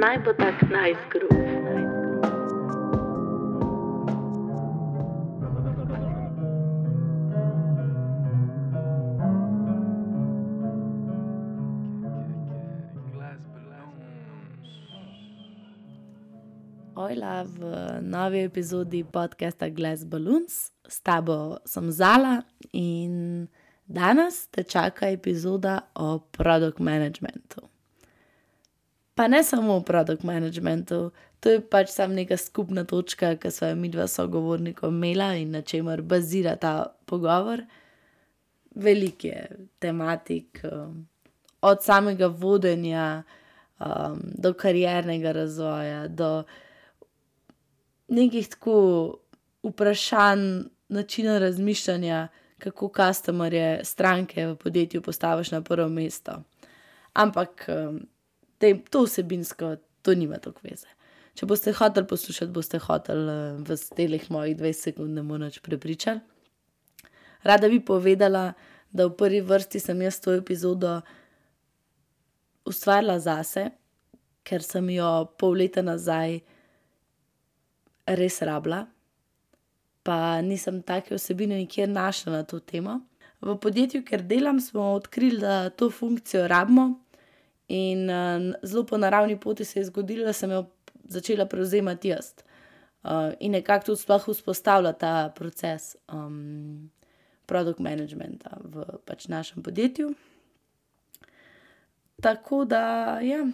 naj bo tak najskrub. Ojla v novi epizodi podcasta Glass Balloons, s tabo sem Zala in danes te čaka epizoda o produkt managementu. Pa ne samo o produkt managementu, to je pač samo neka skupna točka, ki smo jo mi dva sogovornika imela in na čemer bazira ta pogovor. Veliko je tematik, od samega vodenja, do kariernega razvoja, do nekih tako vprašanj, načina razmišljanja, kako customerje, stranke v podjetju postaviš na prvo mesto. Ampak, to vsebinsko, to nima toliko veze. Če boste hoteli poslušati, boste hoteli, vas v teh mojih dvajset sekund ne bo nič prepričalo. Rada bi povedala, da v prvi vrsti sem jaz to epizodo ustvarila zase, ker sem jo pol leta nazaj res rabila. Pa nisem take vsebine nikjer našla na to temo. V podjetju, kjer delam, smo odkrili, da to funkcijo rabimo, in, zelo po naravni poti se je zgodilo, da sem jo začela prevzemati jaz. in nekako tudi sploh vzpostavila ta proces, product managementa v pač našem podjetju. Tako da, ja,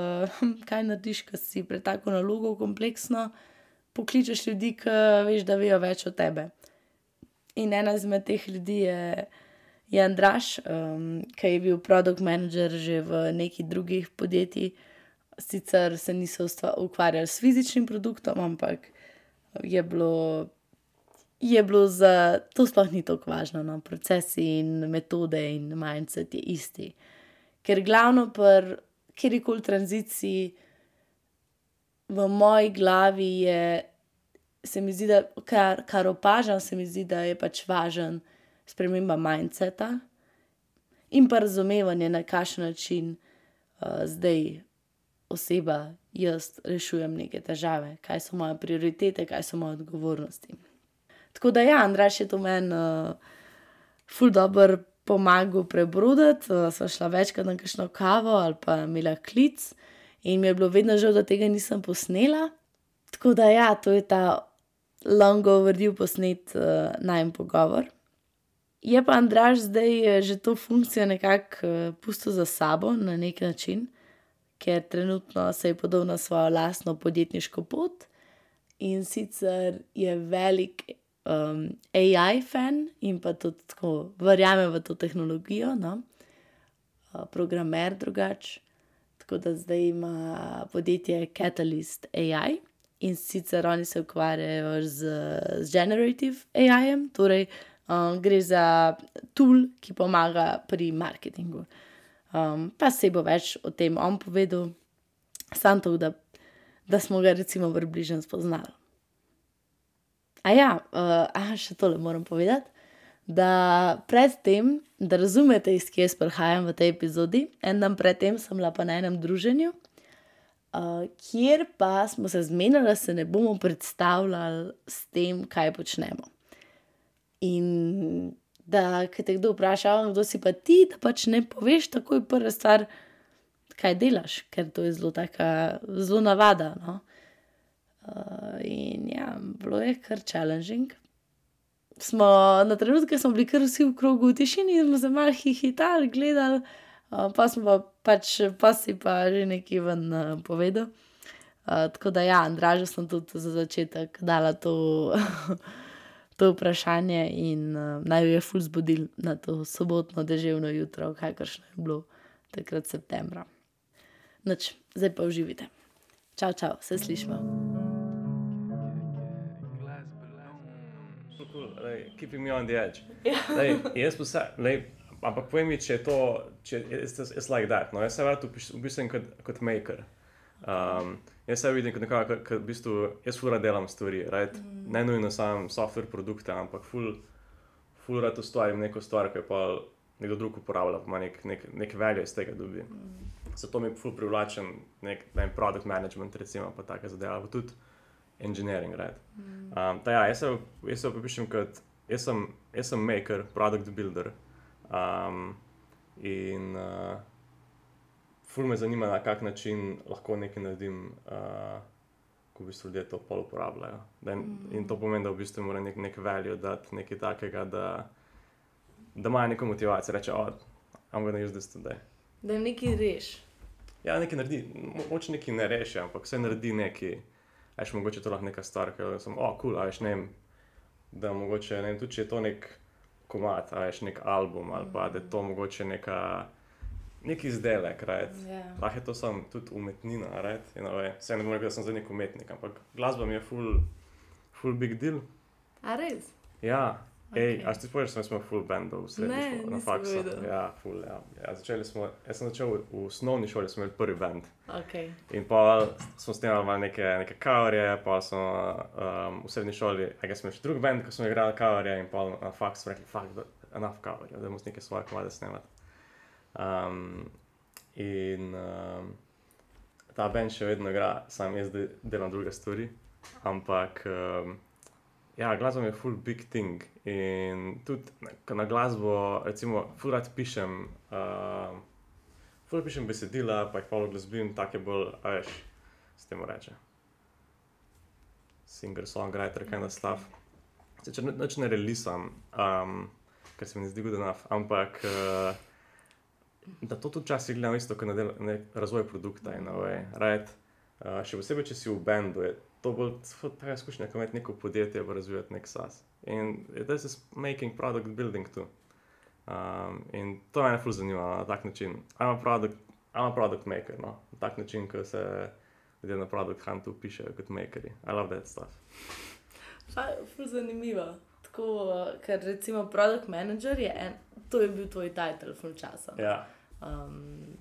kaj narediš, ke si pred tako nalogo kompleksno? Pokličeš ljudi, ke veš, da vejo več od tebe. In ena izmed teh ljudi je, je Andraž, ke je bil product manager že v nekaj drugih podjetjih. Sicer se niso ukvarjali s fizičnim produktom, ampak je bilo, je bilo za, to sploh ni toliko važno, no, procesi in metode in mindset je isti. Ker glavno pri katerikoli tranziciji v moji glavi je, se mi zdi, da kar, kar opažam, se mi zdi, da je pač važno sprememba mindseta in pa razumevanje, na kakšen način, zdaj oseba, jaz rešujem neke težave, kaj so moje prioritete, kaj so moje odgovornosti. Tako da ja, Andraž je to meni, ful dobro pomagal prebroditi, sva šla večkrat na kakšno kavo ali pa imela klic in mi je bilo vedno žal, da tega nisem posnela. Tako da ja, to je ta long overdue posnet, najin pogovor. Je pa Andraž zdaj že to funkcijo nekako, pustil za sabo na neki način, ker trenutno se je podal na svojo lastno podjetniško pot. In sicer je velik, AI fen in pa tudi tako verjame v to tehnologijo, no. programer drugače. Tako da zdaj ima podjetje Catalyst AI, in sicer oni se ukvarjajo z, z generative AI-jem, torej, gre za tool, ki pomaga pri marketingu. pa saj bo več o tem on povedal. Samo toliko, da, da smo ga recimo približno spoznali. še tole moram povedati. Da pred tem, da razumete, iz kje prihajam v tej epizodi, en dan pred tem sem bila pa na enem druženju, kjer pa smo se zmenili, da se ne bomo predstavljali s tem, kaj počnemo. In da ke te kdo vpraša: kdo si pa ti?" Da pač ne poveš takoj prva stvar, kaj delaš, ker to je zelo taka, zelo navada, no. in ja, bilo je kar challenging. Smo, na trenutke smo bili kar vsi v krogu v tišini in smo se malo hihitali, gledali, pol smo pa pač, pol si pa že nekaj ven, povedal. tako da ja, Andražu sem tudi za začetek dala to, to vprašanje in, naju je ful zbudilo na to sobotno deževno jutro, kakršno je bilo takrat septembra. Nič, zdaj pa uživajte. Čao, čao, se slišimo. glej, keeping me on the edge. Glej, jaz glej, ampak povej mi, če je to, če it's like that, no, jaz se rad opišem kot, kot maker. Jaz sebe vidim kot nekoga, ke v bistvu, jaz ful rad delam stvari, right. Ne nujno samo software produkte, ampak ful, ful rad ustvarim neko stvar, jo pol nekdo drug uporablja pa ima neki, neki value iz tega dobi. Zato mi ful privlačen nek ne, vem, product management, recimo, pa take zadeve, pa tudi engineering. Right? Mm. Um, ta ja, jaz se, jaz se popišem kot, jaz sem, jaz sem maker, product builder. Um, in uh, ful me zanima, na kak način lahko nekaj naredim, uh, ko v bistvu ljudje to pol uporabljajo. Da, in, in to pomeni, da v bistvu mora nek, nek value dati nekaj takega, da, da imajo neko motivacijo, reče, oh, I'm gonna use this today. Da jim nekaj reš. Ja, nekaj naredi, mo- mogoče nekaj ne reši, ampak vse naredi nekaj. Ajš mogoče to lahko neka stvar, ki jo sem, o, oh, kul, cool, ajš ne vem, da mogoče, ne vem, tudi če je to nek komat, ajš nek album ali pa da je to mogoče neka, nek izdelek, right? Ja. Lahko je to samo tudi umetnina, right? You know, vse ne morem reči, da sem zdaj nek umetnik, ampak glasba mi je full, full big deal. A res? Ja, Ej, Okej. a ti spomniš, da smo full bandov v srednji Ne, šoli, na faksu? vedela. Ja, full, ja. ja začeli smo, jaz sem začel v, v osnovni šoli, smo imeli prvi band. Okay. In pa smo snemali neke, neke kavarje, pa smo um, v srednji šoli, a ga smo še drug band, ko smo igrali kavarje in pa na faksu smo rekli, fuck, enough kavarje, da moramo neke svoje komade snemati. Um, in um, ta band še vedno igra, sam jaz zdaj delam druge stvari, ampak um, ja, glasba je full big thing. In tudi na, na glasbo, recimo, full rad pišem. Um, Ful pišem besedila, pa jih pa glasbim, tako je bolj, veš, s tem reče. Singer, songwriter, kind of stuff. Če noč ne relisam, um, ker se mi ne zdi good enough, ampak uh, da to tudi včasih gledam isto, kot na del, ne, razvoj produkta in way, right? Uh, še posebej, če si v bendu, je to bolj taka izkušnja, kot imeti neko podjetje, pa razvijati nek SAS. In this is making product building too. Um, in to me ful zanima na tak način. I'm a product, I'm a product maker, no? na tak način, ko se ljudje na product huntu pišejo kot makeri. I love that stuff. Ful zanimivo. Tako, uh, ker recimo product manager je en, to je bil tvoj titel, ful časa. Ja, Um,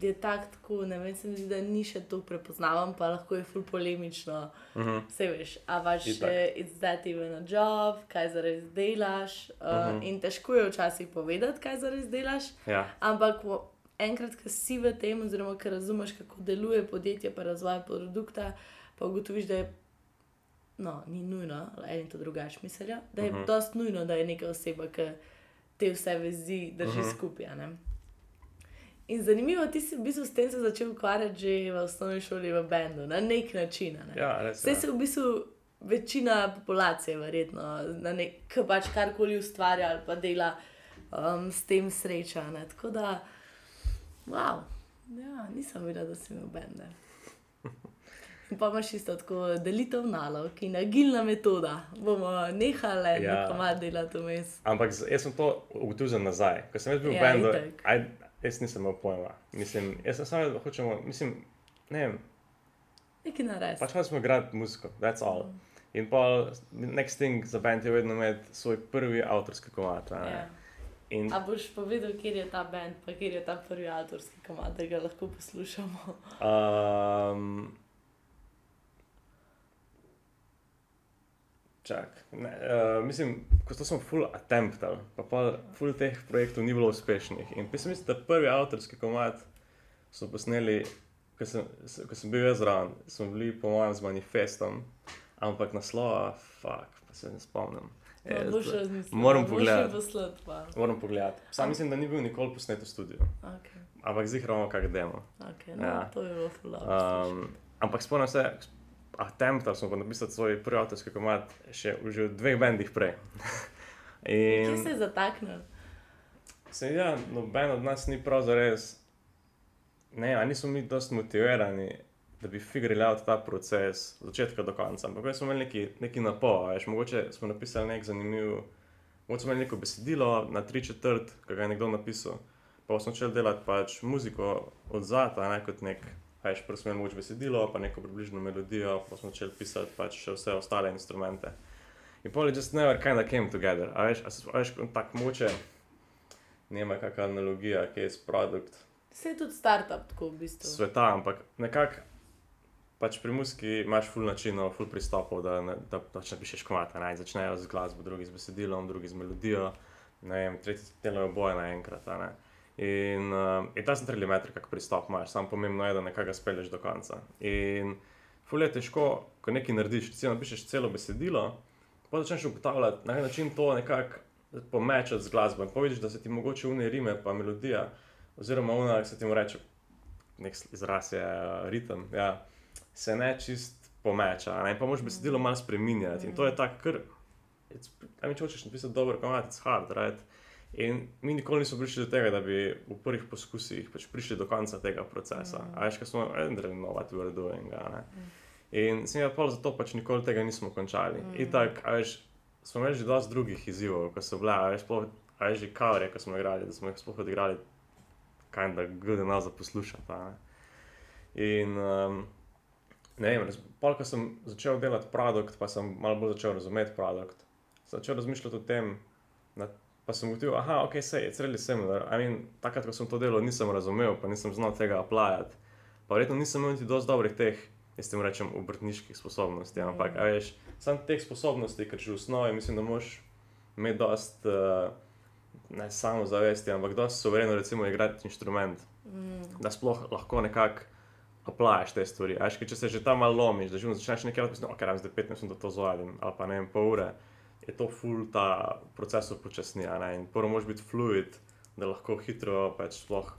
je tak, tako, ne vem, se mi zdi, da ni še to prepoznavam, pa lahko je ful polemično. uh -huh. Vse veš, a pač Itak. je it's that even a job, kaj zares delaš. Uh, uh. -huh. In težko je včasih povedati, kaj zares delaš. ja. Ampak enkrat, ko si v tem, oziroma ko razumeš, kako deluje podjetje, pa razvoj produkta, pa ugotoviš, da je. No, ni nujno, ali eni to drugače mislijo, da je uh Mhm. -huh. dosti nujno, da je neka oseba, ki te vse vezi drži uh Mhm. -huh. skupaj. In zanimivo, ti si v bistvu s tem se začel ukvarjati že v osnovni šoli, v bendu, na nek način. Ne? ja res Vse je. se v bistvu večina populacije, verjetno, nek, ki pač karkoli ustvarja ali pa dela, um, s tem sreča. Ne? Tako da, wow, ja, nisem videl, da si imel bende. In pa imaš isto tako delitev nalog in agilna metoda. Bomo nehali Ja. ja. komad delati vmes. Ampak z- jaz sem to ugotovil za nazaj. Ko sem bil Ja, v bendu, itak. aj, jaz nisem imel pojma. Mislim, jaz sem samo, da hočemo, mislim, ne vem, Nekaj narediti. pač hočemo igrati muziko, that's all. In pa next thing za band je vedno imeti svoj prvi avtorski komad. ne. Ja. In A boš povedal, kje je ta bend, pa kje je ta prvi avtorski komad, da ga lahko poslušamo. Um, čak, ne, uh, mislim, ko sem full attemptal, pa pa full teh projektov ni bilo uspešnih. In mislim, da prvi avtorski komad so posneli, ko sem, ko sem bil jaz zraven, smo bili po mojem z manifestom, ampak naslova, fuck, pa se ne spomnim. E, moram pogledati. Moram pogledati. Sam mislim, da ni bil nikoli posnet v studiu, Okay. ampak zdaj imamo kak demo. Okay, no, Ja. To je bilo ful dobro. Um, ampak spomnim se, attemptal sem pa napisati svoj prvi avtorski komad še v, že v dveh bendih prej. Kje In se je zataknil? se ja, noben od nas ni prav zares, ne, a nismo mi dosti motivirani, da bi figurali out ta proces od začetka do konca. Ampak smo imeli neki, neki napor, veš, mogoče smo napisali nek zanimiv, mogoče smo imeli neko besedilo na tri četrt, ki ga je nekdo napisal. Pa smo začeli delati pač muziko od zata, ne kot nek, veš, prvo smo imeli moč besedilo, pa neko približno melodijo, pa smo začeli pisati pač še vse ostale instrumente. In pol je just never kind of came together, a veš, a veš, tako moče, nema kakšna analogija, ki je produkt Vse je tudi startup, tako v bistvu. sveta, ampak nekako pač pri muski imaš ful načinov, ful pristopov, da, ne, da pač napišeš komata. Ne? Začnejo z glasbo, drugi z besedilom, drugi z melodijo, ne vem, tretji delajo boje naenkrat. In, uh, in ta centralni metr, kako pristop imaš, samo pomembno je, da nekaj spelješ do konca. In fulje je težko, ko nekaj narediš, ti napišeš celo besedilo, pa začneš ugotavljati, na kakšen način to nekako pomečati z glasbo. In povidiš, da se ti mogoče unije rime, pa melodija, oziroma una, ki se ti mu reče, nek izraz je uh, ritem, ja, se ne čist pomeča. Ne? Pa moš besedilo malo spremenjati. In to je tako, ker, kaj mi če hočeš napisati dobro, komati, it's hard, right? In mi nikoli nismo prišli do tega, da bi v prvih poskusih pač prišli do konca tega procesa. Mm. Ajš, kaj smo no, what we were doing. Mm. In sem jaz pa zato pač nikoli tega nismo končali. Mm. In tako, ajš, smo imeli že dosti drugih izzivov, ko so bile, ajš, ajš že kavre, ko smo igrali, da smo jih sploh odigrali, kaj da gode nas za poslušati. In um, ne vem, pol, ko sem začel delati produkt, pa sem malo bolj začel razumeti produkt, začel razmišljati o tem, Pa sem ugotovil, da okay, je vse really similar. I mean, takrat, ko sem to delal, nisem razumel, pa nisem znal tega aplajati. Pa verjetno nisem imel niti dosti dobrih teh, jaz tem rečem, obrtniških sposobnosti. Mm. Ampak, veš, sam teh sposobnosti, ker že v osnovi mislim, da moš imeti dost, uh, ne samo zavesti, ampak dosti sovereno, recimo, igrati inštrument, mm. da sploh lahko nekako. Aplajaš te stvari. Ajš, če se že tam malo lomiš, da že začneš nekaj delati, ok, zdaj 15 minut to zvadim, ali pa ne vem, pol ure je to ful ta proces upočasni. In prvo moraš biti fluid, da lahko hitro pač sploh.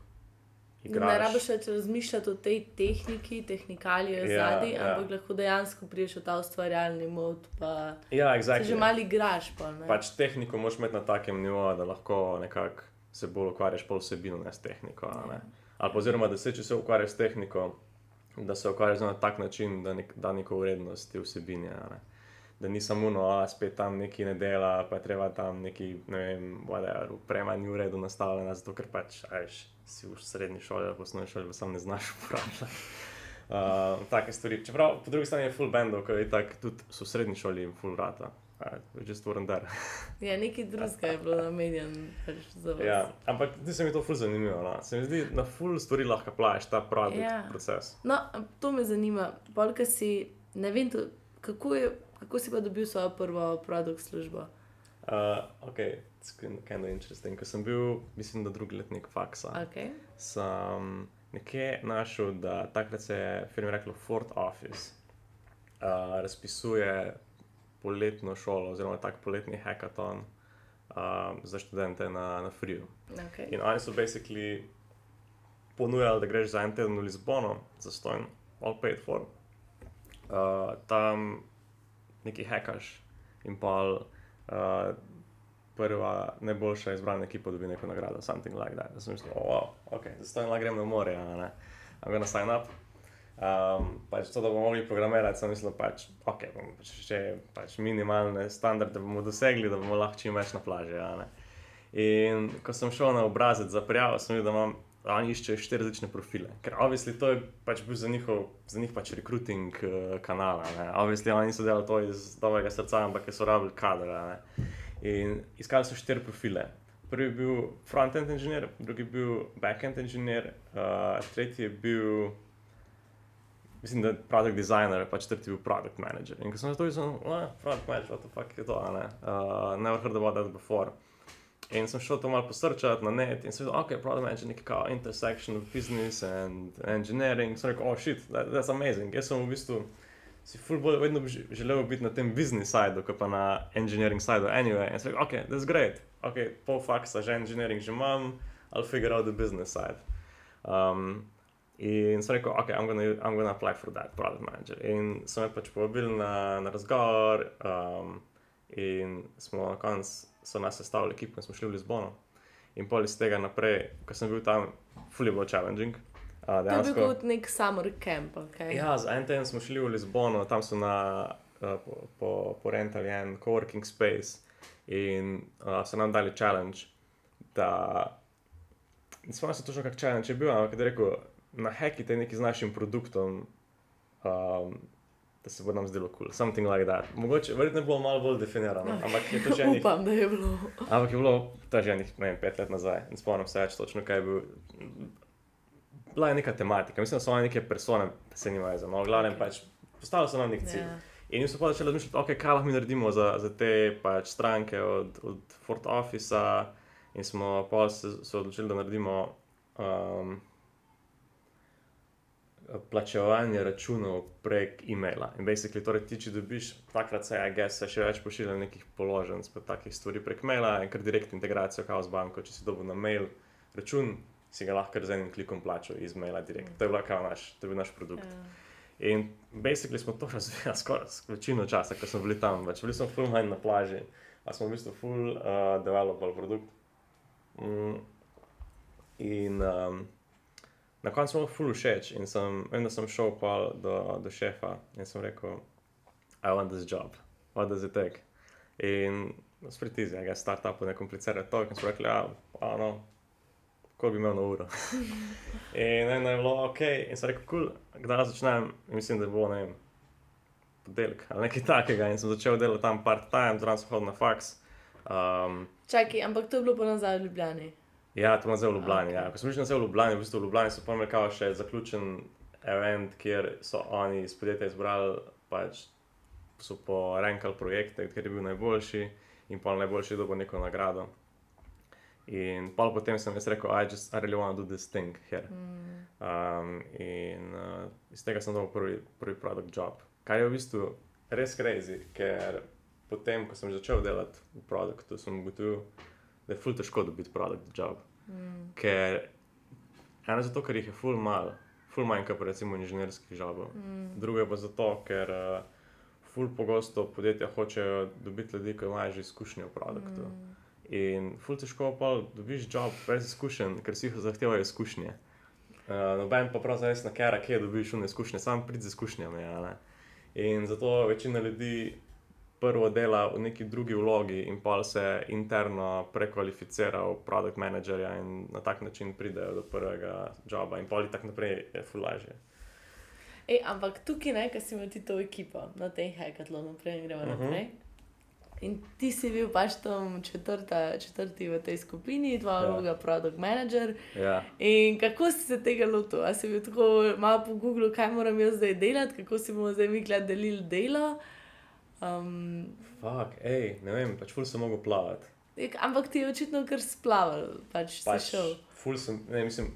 Igraš. Ne rabiš več razmišljati o tej tehniki, tehnikaliji ja, zadnji, ja. ampak lahko dejansko priješ v ta ustvarjalni mod. Ja, exactly. Že malo igraš. Pa, pač tehniko moš imeti na takem nivoju, da lahko nekako se bolj ukvarjaš pol vsebino, ne s tehniko. Ne? Ali pa oziroma, da se če se ukvarjaš s tehniko, da se ukvarjaš na tak način, da nek, da neko vrednost te vsebine. Ne? Da ni samo no, a spet tam neki ne dela, pa je treba tam neki, ne vem, whatever, upremanje v redu nastavljeno, zato ker pač, ajš, si v srednji šoli, v osnovni šoli, pa sam ne znaš uporabljati. Uh, take stvari. Čeprav po drugi strani je full band, ker je tako tudi v srednji šoli in full rata. Že stvoren dar. ja, nekaj drugega je bilo namenjen pač za vse. Ja, ampak ti se mi to full zanimivo. No? Se mi zdi, da full stvari lahko plaš ta pravi ja. proces. No, to me zanima. Polka si, ne vem, to, kako je Kako si pa dobil svojo prvo produkt službo? Uh, ok, kind of interesting. Ko sem bil, mislim, da drugi letnik faksa, okay. sem nekje našel, da takrat se je firma rekla Fort Office, uh, razpisuje poletno šolo, oziroma tak poletni hackathon uh, za študente na, na Friju. Okay. In oni so basically ponujali, da greš za en teden v Lizbono, za stojno, all paid for. Uh, tam nekaj hekaš in pa uh, prva najboljša izbrana ekipa dobi neko nagrado, something like that. Da sem mislil, oh, ok, zdaj lahko grem na more, ne, I'm gonna sign up. Um, pač to, da bomo mogli programirati, sem mislil, pač, ok, bomo pač še pač minimalne standarde bomo dosegli, da bomo lahko čim več na plaži. In ko sem šel na obrazec za prijavo, sem videl, da imam oni iščejo štiri različne profile. Ker obvisli to je pač bil za, njihov, za njih pač recruiting uh, kanala. Obvisli oni niso delali to iz dobrega srca, ampak so rabili kadra. Ne? In iskali so štiri profile. Prvi je bil front-end inženir, drugi je bil back-end inženir, uh, tretji je bil, mislim, da je product designer, pa četrti je bil product manager. In ko sem to videl, sem, product manager, what the fuck je to, ne? Uh, never heard about that before. In sem šel to malo posrčati na net in sem videl, ok, problem je nekaj kao intersection of business and engineering. Sem rekel, oh shit, that, that's amazing. Jaz sem v bistvu si full bolj vedno želel biti na tem business sideu, kot pa na engineering sideu. Anyway, in sem rekel, ok, that's great. Ok, pol faksa že engineering že imam, I'll figure out the business side. Um, in sem rekel, ok, I'm gonna, I'm gonna apply for that product manager. In sem me pač povabil na, na razgovor um, in smo na koncu so nas sestavili ekipo in smo šli v Lizbono. In pol iz tega naprej, ko sem bil tam, fully bilo challenging. Uh, dejansko, to je bil kot nek summer camp. Okay. Ja, za en teden smo šli v Lizbono, tam so na, uh, po, po, po rentali en coworking space in uh, so nam dali challenge. Da, ne spomnim se točno, kak challenge je bil, ampak je rekel, nahekite nekaj z našim produktom. Um, da se bo nam zdelo kul, cool. something like that. Mogoče, verjetno je bilo malo bolj definirano, ampak je to že nekaj. Upam, da je bilo. Ampak je bilo to že nekaj, ne vem, pet let nazaj, ne spomnim se več točno, kaj je bil. Bila je neka tematika, mislim, da so neke persone, da se nimajo za malo, glavno pač postavili so nam nek cilj. Yeah. Ja. In so pa začeli razmišljati, okay, kaj lahko mi naredimo za, za te pač stranke od, od Fort Office. In smo pa se, se odločili, da naredimo um, plačevanje računov prek e-maila. In basically, torej ti, če dobiš takrat, se je, guess, se še več pošilja nekih položen, spet takih stvari prek maila in kar direkt integracijo kao z banko. Če si dobil na mail račun, si ga lahko z enim klikom plačal iz maila direkt. To je bil naš, to je bil naš produkt. Ja. In basically smo to razvijali skoraj večino časa, ko smo bili tam. Več bili smo full mind na plaži, a smo v bistvu full uh, developal produkt. Mm. In um, na koncu smo full všeč in sem, vem, da sem šel pa do, do šefa in sem rekel, I want this job, what does it take? In spet iz tega startupa ne komplicira to, in smo rekli, ja, no, koliko bi imel na uro. in eno je bilo ok, in sem rekel, kul, cool, kdaj začnem, mislim, da bo ne vem, podelek ali nekaj takega. In sem začel delati tam part-time, zraven sem hodil na faks. Um, Čakaj, ampak to je bilo pa nazaj v Ljubljani. Ja, to imam zdaj v Ljubljani. Okay. Ja. Ko sem šel nazaj v Ljubljani, v bistvu v Ljubljani so pomeni kao še zaključen event, kjer so oni iz podjetja izbrali, pač so porenkali projekte, ker je bil najboljši in pa najboljši dobo neko nagrado. In pa potem sem jaz rekel, I just I really want to do this thing here. Mm. Um, in uh, iz tega sem dobil prvi, prvi produkt job. Kar je v bistvu res crazy, ker potem, ko sem začel delati v produktu, sem ugotovil, da je ful težko dobiti produkt job. Mm. Ker eno zato, ker jih je ful mal, ful manjka pa recimo inženirskih jobov. Mm. Drugo je pa zato, ker uh, ful pogosto podjetja hočejo dobiti ljudi, ki imajo že izkušnje v produktu. Mm. In ful težko pa dobiš job brez izkušenj, ker si jih zahtevajo izkušnje. Uh, noben pa pravzaprav res na kera, kje dobiš šune izkušnje, sam prid z izkušnjami. In zato večina ljudi prvo dela v neki drugi vlogi in pa se interno prekvalificira v produkt managerja in na tak način pridejo do prvega joba in pa ali tako naprej je ful lažje. Ej, ampak tukaj, ne, ki si imel ti to ekipo na tem hackathonu, prej gremo Mhm. naprej. In ti si bil pač tam četrta, četrti v tej skupini, dva Ja. vloga, produkt manager. Ja. In kako si se tega lotil? A si bil tako malo po Googlu, kaj moram jaz zdaj delati, kako si bomo zdaj mi gled delili delo. Um, Fak, hej, ne vem, pač ful sem mogel plavati. ek- ampak ti je očitno kar splaval, pač, pač si šel. Ful sem, ne mislim,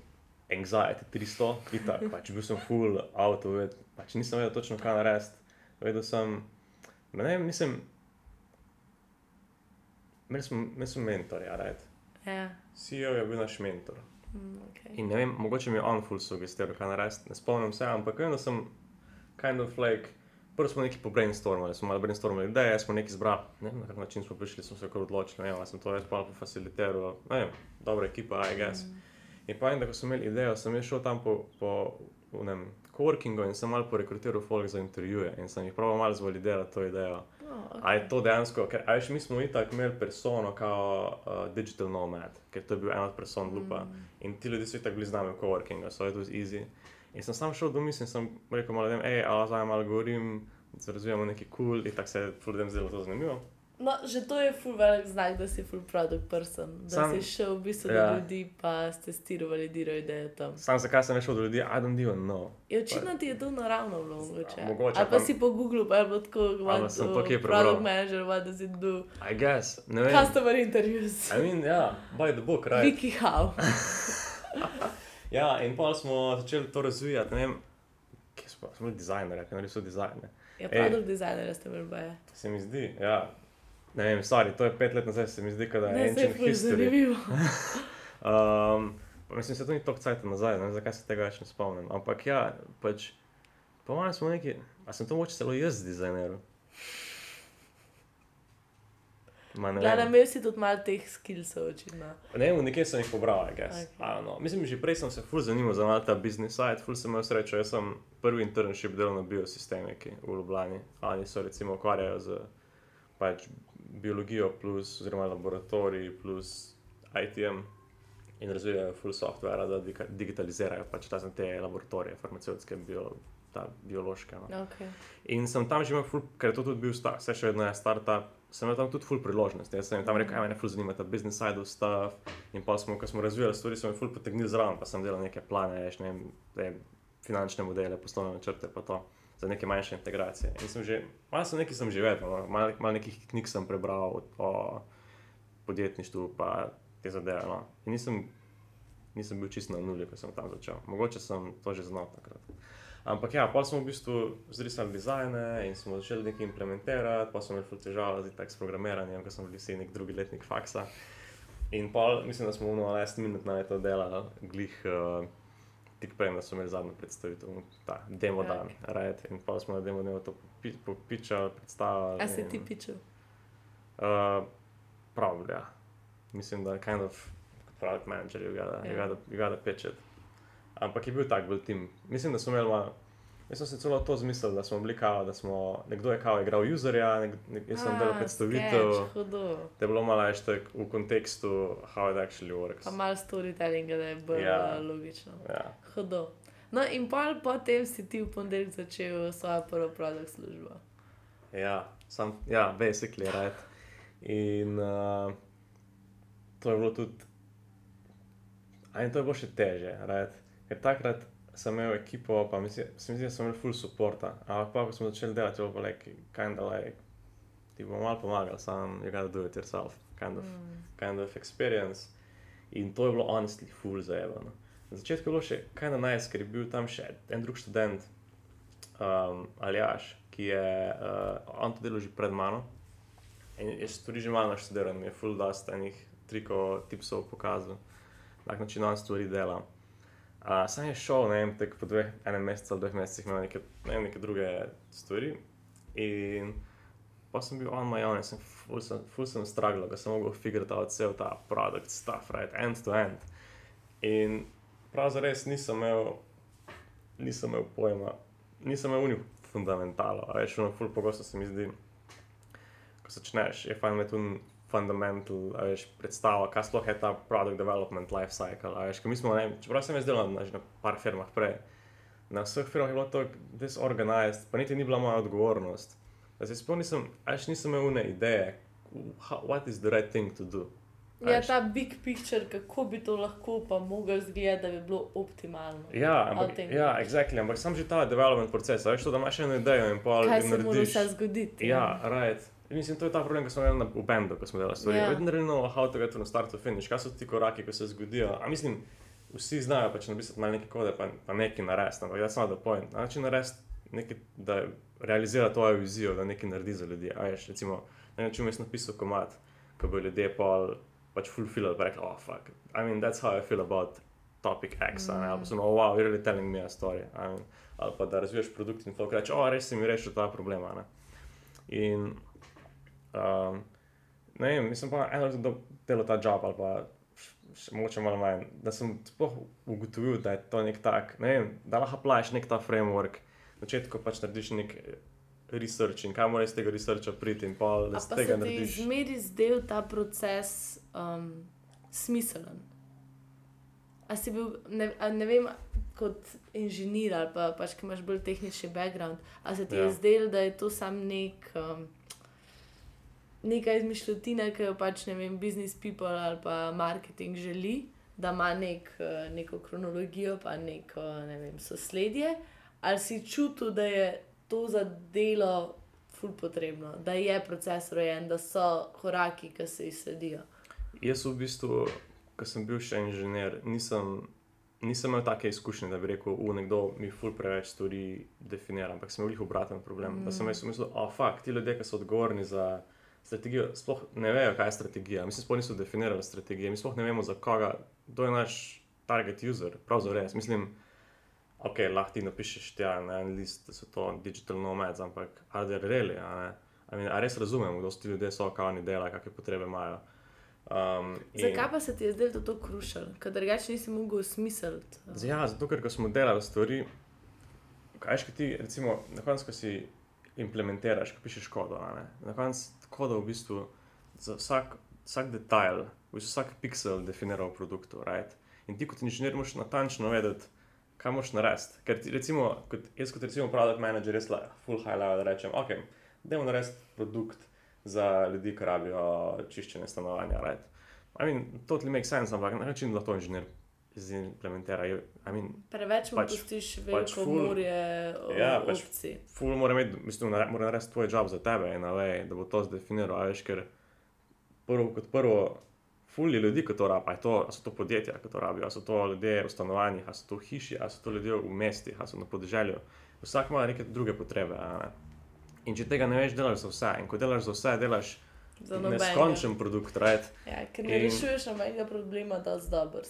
anxiety 300, itak, pač bil sem full auto, ved, pač nisem vedel točno kaj narediti. Vedel sem, ne vem, nisem, imeli smo, imeli smo mentorja, right? Ja. CEO je bil naš mentor. Mm, okay. In ne vem, mogoče mi je on full sugestiral, kaj narediti, ne spomnim se, ampak vem, da sem kind of like, prvo smo neki pobrainstormali, smo malo brainstormali ideje, smo neki zbrali, ne vem, na kak način smo prišli, smo se kar odločili, ne vem, sem to jaz pa po faciliteru, ne vem, dobra ekipa, I guess. Mm. In pa en, da ko sem imel idejo, sem jaz šel tam po, po nem, coworkingu in sem malo porekrutiral folk za intervjuje in sem jih probal malo zvalidirati to idejo. Oh, okay. A je to dejansko, ker a veš, mi smo itak imeli persono kao uh, digital nomad, ker to je bil en od person lupa. Mm. In ti ljudje so itak bili z nami v coworkingu, so it was easy. In sem sam šel do misli in sem rekel malo ljudem, hej, ali zdaj malo govorim, da razvijamo neki kul cool, in tako se je ljudem zdelo to zanimivo. No, že to je full velik znak, da si full product person. Da Sam- si šel v bistvu ja. do ljudi, pa ste stirali, diro idejo tam. Sam zakaj sem šel do ljudi, I don't even know. Je očitno ti je to naravno bilo mogoče. mogoče, Ali pa pa- si po Googlu, pa je bilo tako, Ali what sem pa kje prebral. product manager, what does it do? I guess, ne vem. Customer interviews. I mean, ja, by the book, right? Wiki how. Ja, in pa smo začeli to razvijati, ne vem, kje smo, smo bili dizajnerji, ki so dizajne. Ja, product designer ste bili. Se mi zdi, ja. Ne vem, sorry, to je pet let nazaj, se mi zdi, da je Ne, se je ancient full history. zanimivo. Um, mislim, se to ni toliko cajt nazaj, ne vem, zakaj se tega več ne spomnim. Ampak ja, pač, po mojem smo neki, a sem to moče celo jaz dizajneril. Ma ne Gledam, vem. imel si tudi malo teh skillsov, očitno. Ne vem, nekje sem jih pobral. Okay. No. Mislim, že prej sem se ful zanimal za ta business side, ful sem imel srečo, jaz sem prvi internship delal na biosistemiki v Ljubljani. Oni so recimo ukvarjajo z pač, biologijo plus, oziroma laboratorij plus ITM in razvijajo full software, da digitalizirajo pač razne te laboratorije, farmacevtske, bio, ta, biološke. No. Okay. In sem tam že imel, ful, ker je to tudi bil start, vse še vedno je startup, sem imel tam tudi full priložnosti. Jaz sem jim tam rekel, aj me ful zanima ta business side of stuff. In pa smo, ko smo razvijali stvari, smo jih ful potegnili zraven, pa sem delal neke plane, veš, ne vem, vem, finančne modele, poslovne načrte, pa to za neke manjše integracije. In sem že, malo sem nekaj sem že vedel, no, malo, malo nekih knjig sem prebral o podjetništvu, pa te zadeve. No. In nisem, nisem bil čisto na nuli, ko sem tam začel. Mogoče sem to že znal takrat. Ampak ja, pa smo v bistvu zrisali dizajne in smo začeli nekaj implementirati, pa smo imeli težave z, s programiranjem, ker smo bili vsi nek drugi letnik faksa. In pa mislim, da smo v 11 minut na to delali, glih. Uh, Tik prej, da smo imeli zadnjo predstavitev, ta demo dan, right? in pa smo na demo dnevu to popičali, predstavili. A si ti pičil? Uh, Pravno, ja. Mislim, da kind of product manager, you gotta, yeah. you gotta, you gotta pitch it. Ampak je bil tak bil tim. Mislim, da smo imeli. Jaz sem se celo to zmislil, da smo bili kao, da smo nekdo je kao igral userja, nek, nek, jaz sem delal predstavitev. Da je bilo malo več v kontekstu, how it actually works. Pa malo storytellinga, da je bilo Ja. logično. Ja. Hudo. No, in pol potem si ti v ponedeljek začel svojo prvo produkt službo. Ja, sam, ja, basically, right. In uh, to je bilo tudi, a in to je bilo še teže, right. Ker takrat sem imel ekipo, pa mislim, se mi zdi, da sem imel full supporta. Ampak pa, ko smo začeli delati, je bilo like, kind of like, ti bomo malo pomagali, sam you gotta do it yourself, kind of, Mm. kind of experience. In to je bilo honestly full zajebano. Na začetku je bilo še kind of nice, ker je bil tam še en drug študent, um, Aljaš, ki je uh, on to delal že pred mano. In je stvari že malo naštudiral, mi je full dust enih trikov, tipsov pokazal, na kak način on stvari dela. Uh, sam je šel, ne vem, tek po dveh, enem mesecu ali dveh mesecih imel neke, ne vem, neke druge stvari. In pa sem bil on my own, sem full sem, full sem stragla, da sem mogel figurati out cel ta product stuff, right, end to end. In prav zares nisem imel, nisem imel pojma, nisem imel unih fundamentalo, a veš, ono full pogosto se mi zdi, ko začneš, je fajn imeti un fundamental, veš, predstava, kaj sploh je ta product development life cycle, veš, mi smo, ne čeprav sem jaz delal na, na par firmah prej, na vseh firmah je bilo to disorganized, pa niti ni bila moja odgovornost. Da se sploh nisem, a veš, nisem imel une ideje, how, what is the right thing to do. Ja, veš. ta big picture, kako bi to lahko pa mogel izgledati, da bi bilo optimalno. Ja, ampak, ja, exactly, ampak sam že ta development proces, veš, to, da imaš eno idejo in pol Kaj se mora vse zgoditi? Ja, right. Mislim, to je ta problem, ko smo imeli na, v bendu, ko smo delali stvari. Ja. Yeah. Vedno rečemo, how to get from start to finish, kaj so ti koraki, ko se zgodijo. A mislim, vsi znajo pač napisati malo neke kode, pa, pa nekaj narediti, ampak that's not the point. Na način narediti nekaj, da realizira tvojo vizijo, da nekaj naredi za ljudi. A veš, recimo, na način jaz napisal komat, ko bi ljudje pol pač fulfillali, pa rekli, oh fuck, I mean, that's how I feel about topic X, mm. ali pa so, oh wow, you're really telling me a story. I mean, ali pa da razviješ produkt in folk reče, oh, res si mi rešil ta problema. Ne? In um, ne vem, mislim pa eno leto delo ta job ali pa še, mogoče malo manj, da sem sploh ugotovil, da je to nek tak, ne vem, da lahko plaš nek ta framework, na začetku pač narediš nek research in kam moraš iz tega researcha priti in pa da pa tega se ti narediš. zmeri zdel ta proces um, smiselen. A si bil, ne, a ne vem, kot inženir ali pa pač, ki imaš bolj tehnični background, a se ti. Ja. je zdel, da je to sam nek. Um, Neka izmišljotina, ki jo pač ne vem, business people ali pa marketing želi, da ima nek, eh, neko kronologijo, pa neko ne vem, sosledje, ali si čutil, da je to za delo ful potrebno, da je proces rojen, da so koraki, ki se jih sledijo. Jaz v bistvu, ko sem bil še inženir, nisem, nisem imel take izkušnje, da bi rekel, da nekdo mi ful preveč stvari definira, ampak sem imel jih obraten problem. Mm. Da sem jaz mislil, oh, fuck, ti ljudje, ki so odgovorni za strategijo, sploh ne vejo, kaj je strategija. Mi sploh niso definirali strategije, mi sploh ne vemo, za koga, kdo je naš target user, pravzaprav res. Mislim, ok, lahko ti napišeš tja na en list, da so to digital nomads, ampak are they really, a? I mean, a res razumemo, kdo so ti ljudje, so, kaj oni delajo, kakšne potrebe imajo. Um, in- Zakaj pa se ti je zdelo to krušal, ker drugače nisi mogel smiseliti? Z- Ja, zato ker smo delali stvari, kaj še ti, recimo, na koncu, ko si implementiraš, ko pišeš kodo, na koncu kodo v bistvu za vsak, vsak detajl, v bistvu vsak pixel definira v produktu, right? In ti kot inženir moraš natančno vedeti, kaj moraš narediti. Ker ti, recimo, kot, jaz kot recimo product manager, res like, full high level rečem, ok, dajmo narediti produkt za ljudi, ki rabijo čiščenje stanovanja, right? I mean, totally makes sense, ampak na način lahko inženir zimplementira. je- I mean, Preveč mu Pač- pustiš pač veliko ful- morje o, Ja, pač- opcij. ful mora imeti, mislim, mora narediti tvoj job za tebe in way, da bo to zdefiniral, a veš, ker prvo kot prvo, fulje ljudi, ki to rabijo. To, a so to podjetja, ki to rabijo, a so to ljudje v stanovanjih, a so to hiši, a so to ljudje v mestih, a so na podeželju. Vsak ima neke druge potrebe. Ne? In če tega ne veš, delaš za vse. In ko delaš za vse, delaš Za neskončen produkt. Right? Ja, ker ne In- rešuješ nobenega problema, da si dober.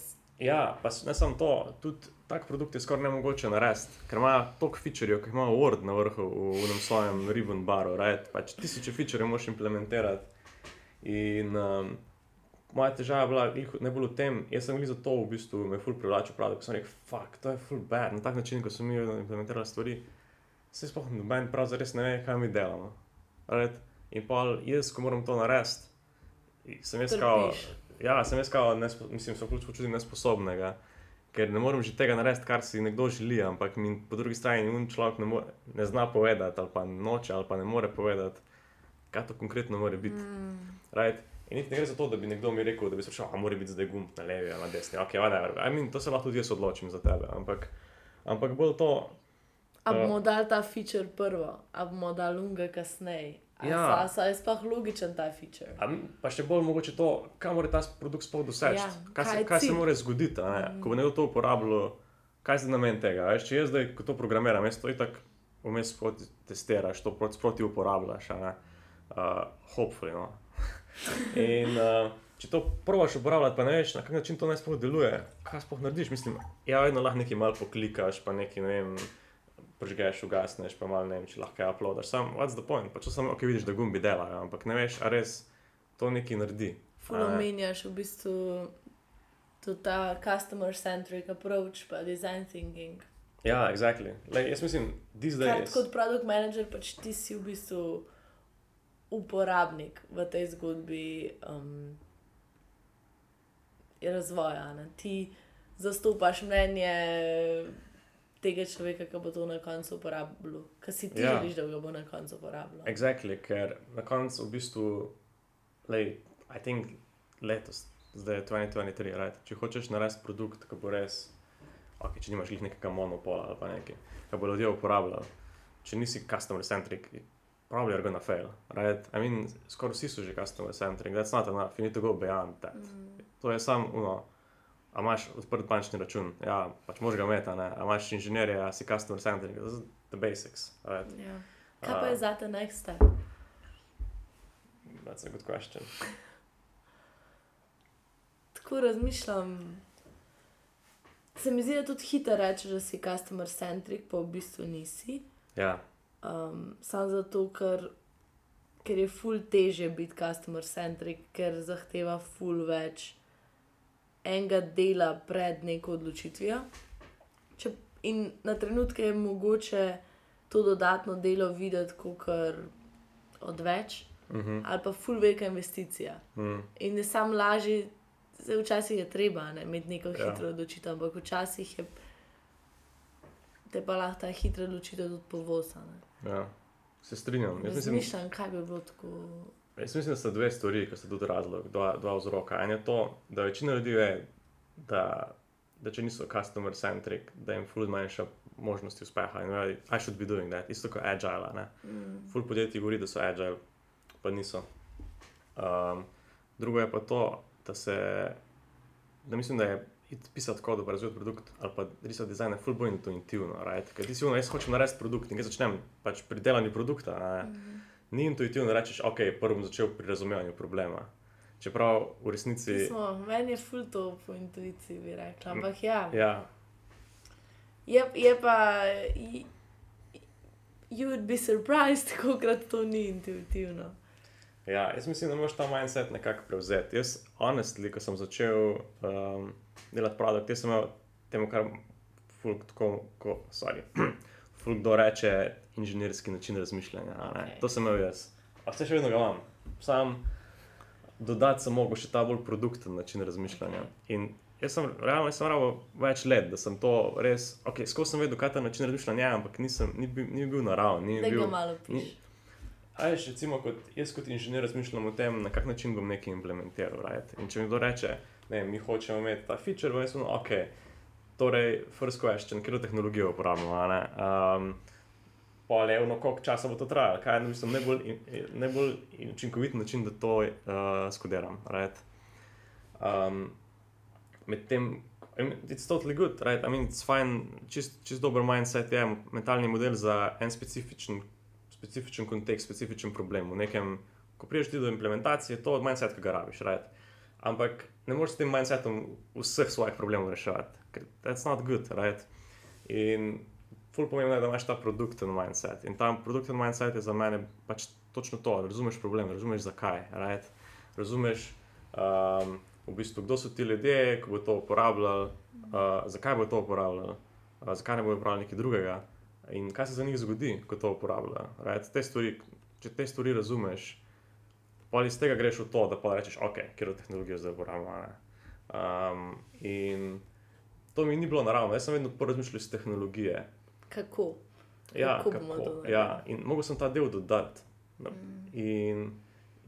Ja, pa ne samo to, tudi tak produkt je skoraj nemogoče narediti, ker ima toliko featurejev, ki jih ima Word na vrhu v, v enem svojem ribbon baru. Right? Pač tisoče featurejev moš implementirati. In um, moja težava je bila ne bolj v tem, jaz sem glih za to v bistvu me ful privlačil prav, ko sem rekel, fuck, to je full bad, na tak način, ko smo mi implementirali stvari, se sploh noben prav zares ne ve, kaj mi delamo. Right? In pa jaz, ko moram to narediti, sem jaz kao. Ja, sem jaz kao, nespo, mislim, sem pač počutim nesposobnega. Ker ne morem že tega narediti, kar si nekdo želi, ampak mi po drugi strani un človek ne, more, ne zna povedati, ali pa noče, ali pa ne more povedati, kaj to konkretno more biti. Mm. Right? In niti ne gre za to, da bi nekdo mi rekel, da bi se šel, a mora biti zdaj gumb na levi ali na desni. Ok, whatever. I mean, to se lahko tudi jaz odločim za tebe, ampak, ampak bolj to, A Eh. bomo dali ta feature prvo, a bomo dali lunga kasneje. Ja. sa- sa je sploh logičen ta feature. a, pa še bolj mogoče to, kaj mora ta produkt sploh doseči. Ja, kaj, kaj se, kaj se mora zgoditi, ne? ko bo nekdo to uporabljal, kaj je namen tega. Veš, če jaz zdaj, ko to programiram, jaz to itak vmes sproti testiraš, to proti, sproti uporabljaš. Uh, hopefully, no. In uh, če to probaš uporabljati, pa ne veš, na kak način to naj sploh deluje, kaj sploh narediš. Mislim, ja, vedno lahko nekaj malo poklikaš, pa nekaj, ne vem, požgeš, ugasneš, pa malo ne vem, če lahko uploadaš. Sam, what's the point? Pač samo, ok, vidiš, da gumbi delajo, ampak ne veš, a res to nekaj naredi. Fulo A ne? menjaš v bistvu tudi ta customer-centric approach, pa design thinking. Ja, exactly. Lej, jaz mislim, these Kar days. kot produkt manager, pač ti si v bistvu uporabnik v tej zgodbi um, razvoja. Ne? Ti zastopaš mnenje tega človeka, ki bo to na koncu uporabljal, ki si ti Ja. želiš, da ga bo na koncu uporabljal. Exactly, ker na koncu v bistvu, lej, I think letos, zdaj je 2023, right? če hočeš narediti produkt, ki bo res, okay, če nimaš glih nekega monopola ali pa nekaj, ki bo ljudje uporabljali, če nisi customer centric, probably are gonna fail, right? I mean, skoraj vsi so že customer centric, that's not enough, you need to go beyond that. Mm. To je samo, uno, a imaš odprt bančni račun, ja, pač moraš ga imeti, a ne, a imaš inženirje, a si customer centric, this is the basics, right? Ja. Kaj pa je za te next step? That's a good question. Tako razmišljam. Se mi zdi, da tudi hitro rečeš, da si customer centric, pa v bistvu nisi. Ja, Um, Sam zato, ker, ker je ful teže biti customer centric, ker zahteva ful več enega dela pred neko odločitvijo. Če, in na trenutke je mogoče to dodatno delo videti kot odveč, mhm, ali pa ful velika investicija. mm, In je sam lažje, zdaj včasih je treba ne, imeti neko Ja. hitro odločitev, ampak včasih je te pa lahko ta hitra odločitev tudi povosa. ne. ja. Se strinjam. Jaz mislim, Razmišljam, kaj bi bilo tako. Jaz mislim, da so dve stvari, ki so tudi razlog, dva, dva vzroka. En je to, da večina ljudi ve, da, da če niso customer centric, da jim ful zmanjša možnosti uspeha. In ve, I should be doing that, isto kot agile. Ne? Mm. Ful podjetij govori, da so agile, pa niso. Um, drugo je pa to, da se, da mislim, da je pisati kod, pa razvijati produkt ali pa risati dizajn, je ful bolj intuitivno. Right? Ker ti si ono, jaz hočem narediti produkt in ga začnem pač pri delanju produkta. Ne? Mhm. Ni intuitivno, da rečeš, ok, prvo bom začel pri razumevanju problema. Čeprav v resnici. Smo, meni je ful to po intuiciji, bi rekla. Ampak ja, Ja, je, je pa. You would be surprised, koliko to ni intuitivno. ja, jaz mislim, da moraš ta mindset nekako prevzeti. Jaz, honestly, ko sem začel um, delati produkt, jaz sem imel temu, kar fulk tako, ko, sorry, kdo reče, inženirski način razmišljanja. Okej. To sem imel jaz. A vse še vedno ga imam. Sam dodati sem mogel še ta bolj produkten način razmišljanja. In jaz sem realno jaz sem rabo več let, da sem to res, ok, skozi sem vedel, kaj ta način razmišljanja je, ampak nisem, ni, bil, ni bil naraven. Ni Da bil, ga malo piš. A veš, recimo, kot, jaz kot inženir razmišljam o tem, na kak način bom nekaj implementiral. Right? In če mi kdo reče, ne, mi hočemo imeti ta feature, bom jaz rekel, ok, torej, first question, katero tehnologijo uporabljamo. Um, pa le, no, koliko časa bo to trajalo, kaj je v bistvu najbolj, in- najbolj učinkovit način, da to uh, skodiram. Right? Um, Medtem, it's totally good, right? I mean, it's fine, čist, čist dober mindset je mentalni model za en specifičen, specifičen kontekst, specifičen problem. V nekem, ko priješ ti do implementacije, to je mindset, ki ga rabiš, right? Ampak ne moreš s tem mindsetom vseh svojih problemov reševati, ker that's not good, right? In ful pomembno je, da imaš ta produkten mindset. In ta produkten mindset je za mene pač točno to, razumeš problem, razumeš zakaj, right? razumeš. Um, v bistvu, kdo so ti ljudje, ki bo to uporabljali, uh, zakaj bo to uporabljali, uh, zakaj ne bo uporabljali nekaj drugega in kaj se za njih zgodi, ko to uporabljajo. Right? Če te stvari razumeš, pa iz tega greš v to, da pa rečeš, ok, kjer je tehnologija zdaj uporabljena. Um, in to mi ni bilo naravno, jaz sem vedno porazmišljal iz tehnologije. Kako? Ja, Kako kako ja, in mogel sem ta del dodati. No, Mm. In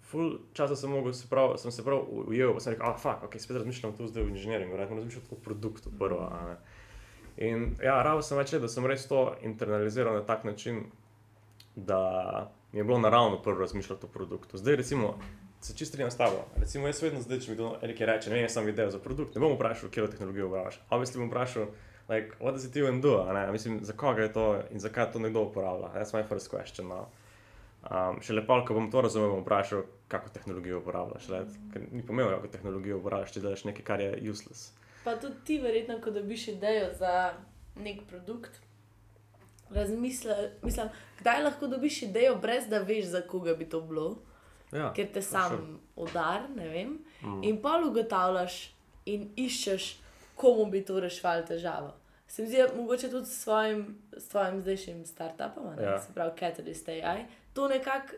ful časa sem, mogel, se prav, sem se prav ujel, pa sem rekel, ah, fuck, ok, spet razmišljam tu zdaj v inženiringu, verjetno razmišljam o produktu prvo. ne. In ja, rado sem več, da sem res to internaliziral na tak način, da mi je bilo naravno prvo razmišljati o produktu. Zdaj, recimo, se čisto strinjam s tabo. Recimo, jaz vedno zdaj, če mi kdo nekaj reče, ne vem, sem video za produkt, ne bom vprašal, kje tehnologijo uporabljaš. Obviously bom vprašal, like, what does it even do? Mislim, za koga je to in zakaj to nekdo uporablja. That's my first question. No? Um, še lepo, ko bom to razumel, bom vprašal, kako tehnologijo uporabljaš. Let? Ker ni pomembno, kako tehnologijo uporabljaš, če delaš nekaj, kar je useless. Pa tudi ti, verjetno, ko dobiš idejo za nek produkt, razmisli, mislim, kdaj lahko dobiš idejo, brez da veš, za koga bi to bilo, Ja, ker te sam sure. udar. Mm. In pa ugotavljaš in iščeš, komu bi to reševalo težavo. Se mi zdi, mogoče tudi s svojim, svojim zdajšnjim startupom, Ja. se pravi Catalyst AI, to nekako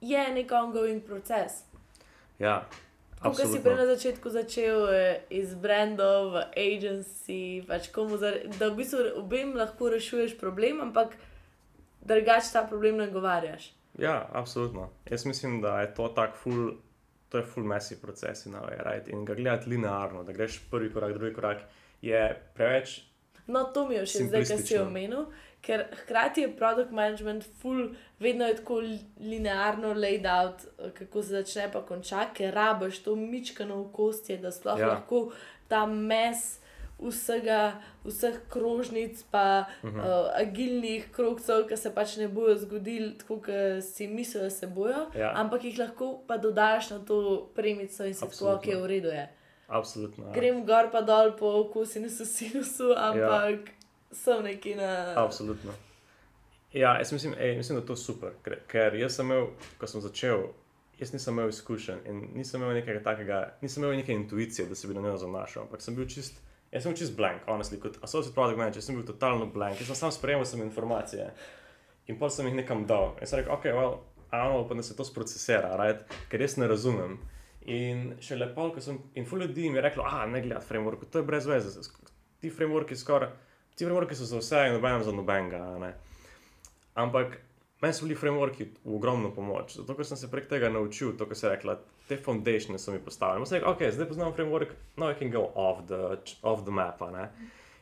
je nek ongoing proces. Ja, Ko si prej na začetku začel eh, iz brandov, v agency, pač komu, za, da v bistvu obem lahko rešuješ problem, ampak drugače ta problem nagovarjaš. Ja, absolutno. Jaz mislim, da je to tak full, to je full messy proces in, right? in ga gledati linearno, da greš prvi korak, drugi korak, je preveč. No, to mi je še zdaj, kar si omenil, ker hkrati je product management full, vedno je tako li- linearno laid out, kako se začne pa konča, ker rabiš to mičkano okostje, da sploh ja. lahko ta mes vsega, vseh krožnic, pa uh. -huh. uh, agilnih krogcev, ki se pač ne bojo zgodili tako, kot si mislil, da se bojo, Ja. ampak jih lahko pa dodaš na to premico in si tako, Absolutno. ok, v redu je. Absolutno. Ja. Grem gor pa dol po kosinusu, sinusu, ampak ja. sem nekje na. Absolutno. Ja, jaz mislim, ej, mislim, da je to super, ker, ker jaz sem imel, ko sem začel, jaz nisem imel izkušenj in nisem imel nekega takega, nisem imel neke intuicije, da se bi na njo zanašal, ampak sem bil čist, jaz sem čist blank, honestly, kot associate product manager, sem bil totalno blank, jaz sem sam sprejemal sem informacije in pol sem jih nekam dal. Jaz sem rekel, ok, well, amo pa da se to sprocesira, right? ker jaz ne razumem. In še lepo, ko sem, in ful ljudi mi je reklo, ah, ne gledaj framework, to je brez veze, ti frameworki skoraj, ti frameworki so za vse in nobenem za nobenega. ne. Ampak meni so bili frameworki v ogromno pomoč, zato ker sem se prek tega naučil, to, kar se je rekla, te foundations so mi postavili. Sem rekel, ok, zdaj poznam framework, now I can go off the, off the map. Ne?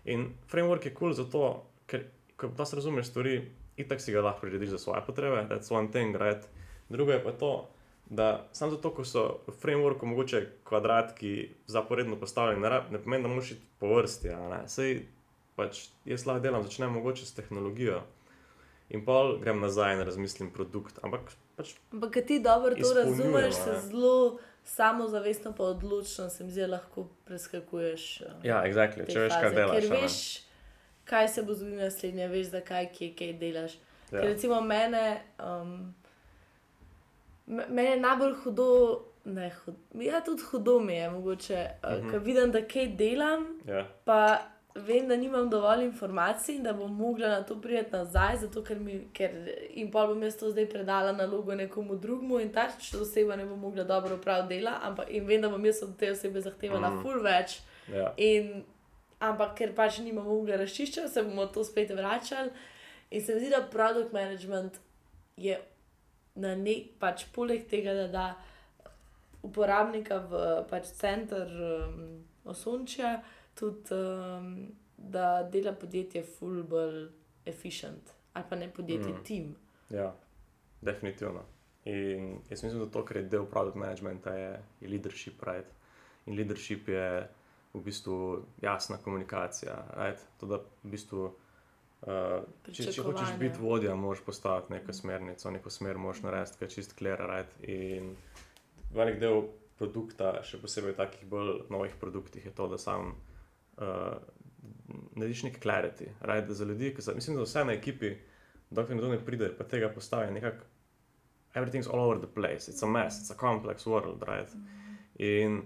In framework je kul cool zato, ker ko da se razumeš stvari, itak si ga lahko prirediš za svoje potrebe, that's one thing, right? Drugo je pa to, da samo zato, ko so v frameworku mogoče kvadratki zaporedno postavljeni, ne, ne pomeni, da moraš iti po vrsti. Sej pač jaz lahko delam, začnem mogoče s tehnologijo. In pol grem nazaj in razmislim produkt. Ampak pač, Ampak, ker ti dobro to razumeš, se zelo samozavestno, pa odločno se mi zdi, lahko preskakuješ. eh, ja, exactly, če veš, kaj faze, delaš. Ker veš, kaj se bo zgodilo naslednje, veš, zakaj, kje, kaj delaš. Ja. Ker recimo mene, um, me- mene je najbolj hudo, ne hudo, ja, tudi hudo mi je, mogoče, uh Mhm. -huh. ker vidim, da kaj delam, Ja, pa vem, da nimam dovolj informacij in da bom mogla na to priti nazaj, zato ker mi, ker in pol bom jaz to zdaj predala nalogo nekomu drugemu in ta oseba ne bo mogla dobro upraviti dela, ampak in vem, da bom jaz od te osebe zahtevala mm. full več. ja, In, ampak ker pač nimamo mogla razčiščati, se bomo to spet vračali. In se mi zdi, da produkt management je na nek pač poleg tega, da da uporabnika v pač center um, osončja, tudi um, da dela podjetje full bolj efficient ali pa ne podjetje, Mm. tim. ja, definitivno. In jaz mislim, da to, kar je del product managementa, je, je leadership, right? In leadership je v bistvu jasna komunikacija. Right? To, da v bistvu, uh, če, če hočeš biti vodja, moraš postaviti neko smernico, neko smer moraš narediti, ki je čist clear. Right? In velik del produkta, še posebej v takih bolj novih produktih, je to, da sam uh, narediš nekaj clarity. Right? Da za ljudi, ki so, mislim, da vse na ekipi, dokler nekdo ne pride, pa tega postavi nekako. Everything's all over the place, it's a mess, it's a complex world. Right? In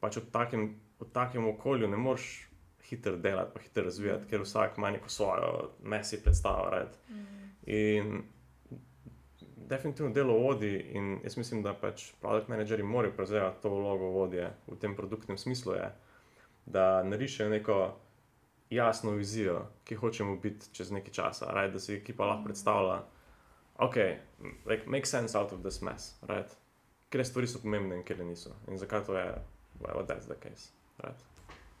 pač v takem, v takem okolju ne moreš hitro delati, pa hitro razvijati, ker vsak ima neko svojo mesi predstavo. Right? In definitivno delo vodi, in jaz mislim, da pač produkt menedžerji morajo prevzeti to vlogo vodje v tem produktnem smislu, je, da narišejo neko jasno vizijo, ki hočemo biti čez nekaj časa, right? da si ekipa lahko predstavlja, ok, like, make sense out of this mess, right? ker stvari so pomembne in ker niso. In zakaj to je, well, that's the case. Right?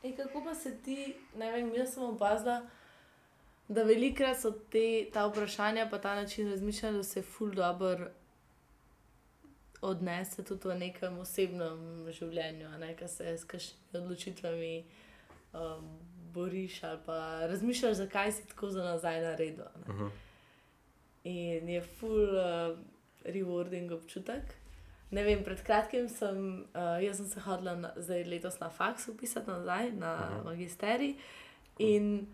E, kako pa se ti, ne vem, jaz sem opazila, da velikrat so te, ta vprašanja, pa ta način razmišljanja, da se ful dobro odnese tudi v nekem osebnem življenju, ne, ki se s kakšnimi odločitvami um, boriš ali pa razmišljaš, zakaj si tako za nazaj naredil. a ne. Uh -huh. In je full uh, rewarding občutek. Ne vem, pred kratkim sem, uh, jaz sem se hodila na, zdaj letos na faks upisati nazaj, na uh Mhm. -huh. magisterij. In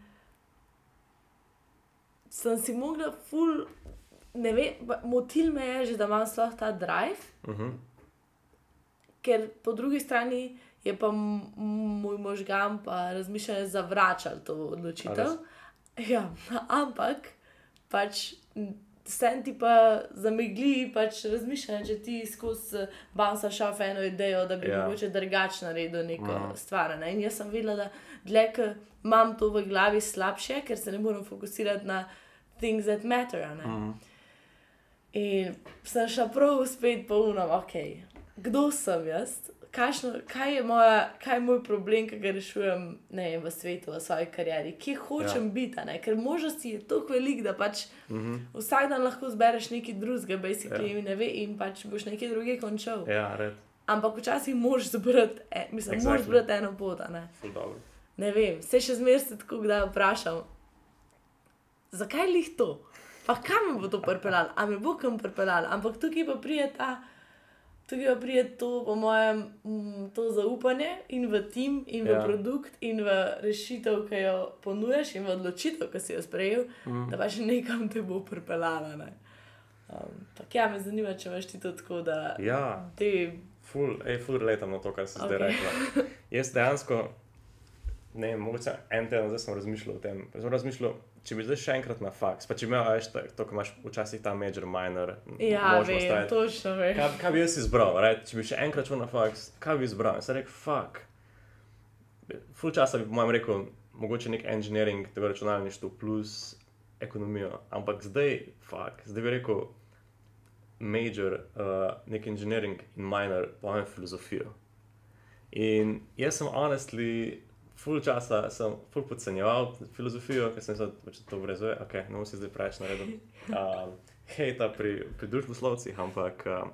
sem si mogla, ful, ne vem, motil me je že, da imam sploh ta drive, Uh -huh. ker po drugi strani je pa moj možgan pa razmišljanje zavračal to odločitev. Ja, ampak pač. Sen ti pa zamegli, pač razmišljanje, če ti skozi bounce off eno idejo, da bi Ja. yeah. mogoče drugače naredil neko Mhm. mm. stvar. Ne? In jaz sem vedela, da dlje, ko imam to v glavi slabše, ker se ne morem fokusirati na things that matter. ne. Mhm. In sem šla prav spet po unom, ok, kdo sem jaz, Kakšno, kaj, je moja, kaj je moj problem, ki ga rešujem ne, vem, v svetu, v svoji karieri, kje hočem ja. biti. Ker možnosti je tako velik, da pač Mhm. vsak dan lahko zbereš nekaj drugega, basically, Ja. ne ve, in pač boš nekaj drugega končal. Ja. Red, Ampak včasih moraš zbrati, e, mislim, exactly. Moraš zbrati eno pot. Ne? ne vem, se še zmeraj tako kdaj vprašam, zakaj lih to? Pa kam me bo to pripeljalo, a me bo kam pripeljalo, ampak tukaj pa prije ta. Tukaj pa pride to, po mojem, mm, to zaupanje in v tim, in v Ja. produkt, in v rešitev, ki jo ponujaš, in v odločitev, ki si jo sprejel, mm. da pa še nekam te bo pripeljala. Ne? Um, tak, ja, me zanima, če imaš ti to tako, da Ja, ti. ful, ej, ful relatam na to, kar si zdaj Okej. rekla. Jaz dejansko, ne vem, mogoče en teden zdaj sem razmišljal o tem. Sem razmišljal, če bi zdaj še enkrat na faks, pa če bi imel več to, to, ko imaš včasih ta major, minor, Ja, možnost, vem, right? točno vem. Kaj, kaj bi jaz izbral, right? če bi še enkrat šel na faks, kaj bi izbral? Jaz sem rekel, fuck. Ful časa bi po mojem rekel, mogoče nek engineering, tega računalništva plus ekonomijo, ampak zdaj, fuck, zdaj bi rekel major, uh, nek engineering in minor, po mojem filozofijo. In jaz sem honestly, ful časa sem ful podcenjeval filozofijo, ker sem se pač to brezuje, ok, bom si zdaj preveč naredil. Um, hejta pri, pri družboslovcih, ampak um,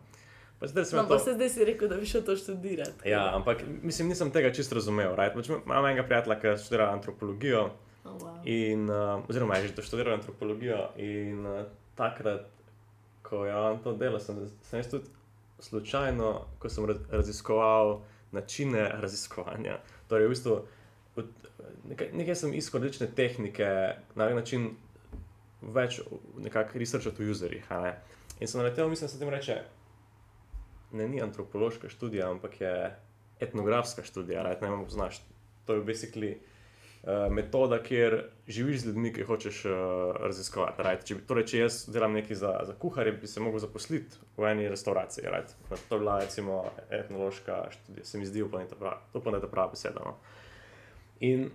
pač zdaj sem No, pa to. se zdaj si rekel, da bi šel to študirati. Ja, ampak mislim, nisem tega čisto razumel. Right? Pač imam enega prijatelja, ki študira antropologijo, Oh, wow. in, uh, oziroma je že študiral antropologijo. In uh, takrat, ko je on to delal, sem, sem jaz tudi slučajno, ko sem raz, raziskoval načine raziskovanja. Torej, v bistvu, nekaj, nekaj sem iskal različne tehnike, na nek način več nekako researchati o userjih. ne. In sem naletel, mislim, da se tem reče, ne ni antropološka študija, ampak je etnografska študija, right? ne vem, znaš. To je basically uh, metoda, kjer živiš z ljudmi, ki jih hočeš uh, raziskovati. Right? Če, torej, če jaz delam nekaj za, za kuharje, bi se lahko zaposliti v eni restavraciji. Right? To je bila recimo etnološka študija, se mi zdi, da je ta prava- to pa ne ta prava beseda. No? In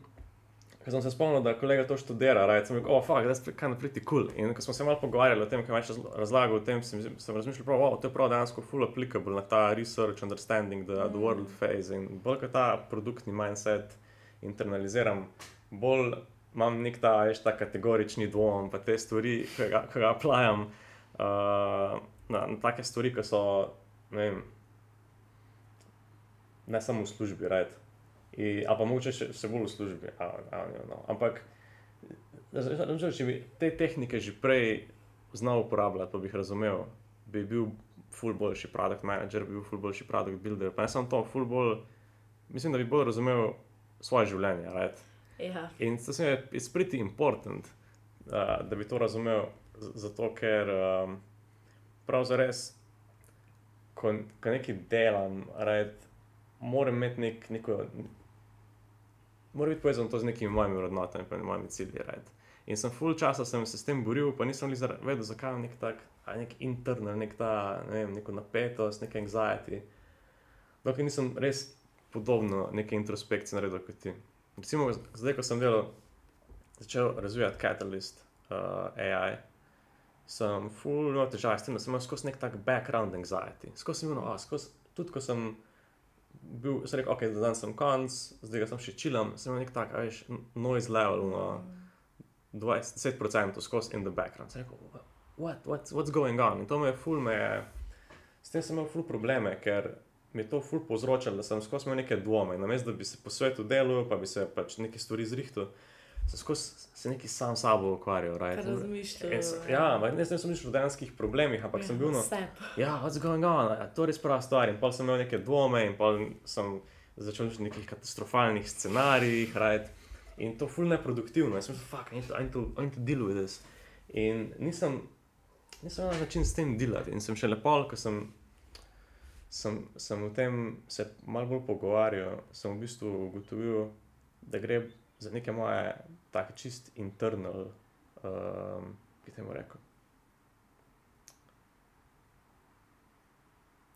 ko sem se spomnil, da kolega to študira, right, sem rekel, oh, fuck, that's kind of pretty cool. In ko smo se malo pogovarjali o tem, kaj več razl- razlagal o tem, sem, sem razmišljal, prav, wow, to je prav dejansko full applicable na ta research, understanding the, the world phase. In bolj kot ta produktni mindset internaliziram, bolj imam nek ta, veš, ta kategorični dvom, pa te stvari, ki ga, ki ga aplajam uh, na, na take stvari, ki so, ne vem, ne samo v službi, right? I, ali pa mogoče še, še bolj v službi. I don't know. Ampak, razumem, če bi te tehnike že prej znal uporabljati, pa bi jih razumel, bi bil ful boljši produkt manager, bi bil ful boljši produkt builder. Pa ne samo to, ful bolj, mislim, da bi bolj razumel svoje življenje. Right? Ja. In to se mi je pretty important, uh, da bi to razumel, zato ker um, prav zares, ko, ko nekaj delam, right, moram imeti nek, neko. Mora biti povezano to z nekimi mojimi vrednotami in mojimi cilji. Right. In sem full časa sem se s tem boril, pa nisem vedel, zakaj imam nek tak, nek internal, nek ta, ne vem, neko napetost, nek anxiety. Dokler nisem res podobno neke introspekcije naredil kot ti. Recimo, zdaj, ko sem delal, začel razvijati Catalyst uh, AI, sem full imel težave s tem, da sem imel skozi nek tak background anxiety. Skozi sem imel, oh, skozi, tudi ko sem bil, sem rekel, ok, da danes sem konc, zdaj ga sem še čilam, sem nek tak, veš, noise level, no, 20, 10% skozi in the background. Sem rekel, what, what, what's going on? In to me je full, me je, s tem sem imel full probleme, ker mi je to ful povzročalo, da sem skozi imel neke dvome. Namesto da bi se po svetu delal, pa bi se pač neke stvari zrihtel, skozi se neki sam s sabo ukvarjal. Right? Razmišljal, ja. Ja, ampak ne sem mislil o dejanskih problemih, ampak sem bil na. Sep. Ja, what's going on, a to je res prava stvar. In pa sem imel neke dvome, in pa sem začel o nekih katastrofalnih scenarijih, right? in to ful neproduktivno. Jaz sem mislil, fuck, I need to, I need to, I need to deal with this. In nisem, nisem imel način s tem delati. In sem še lepo, ko sem, sem, sem o tem se malo bolj pogovarjal, sem v bistvu ugotovil, da gre za neke moje take čist internal, um, ki temu rekel.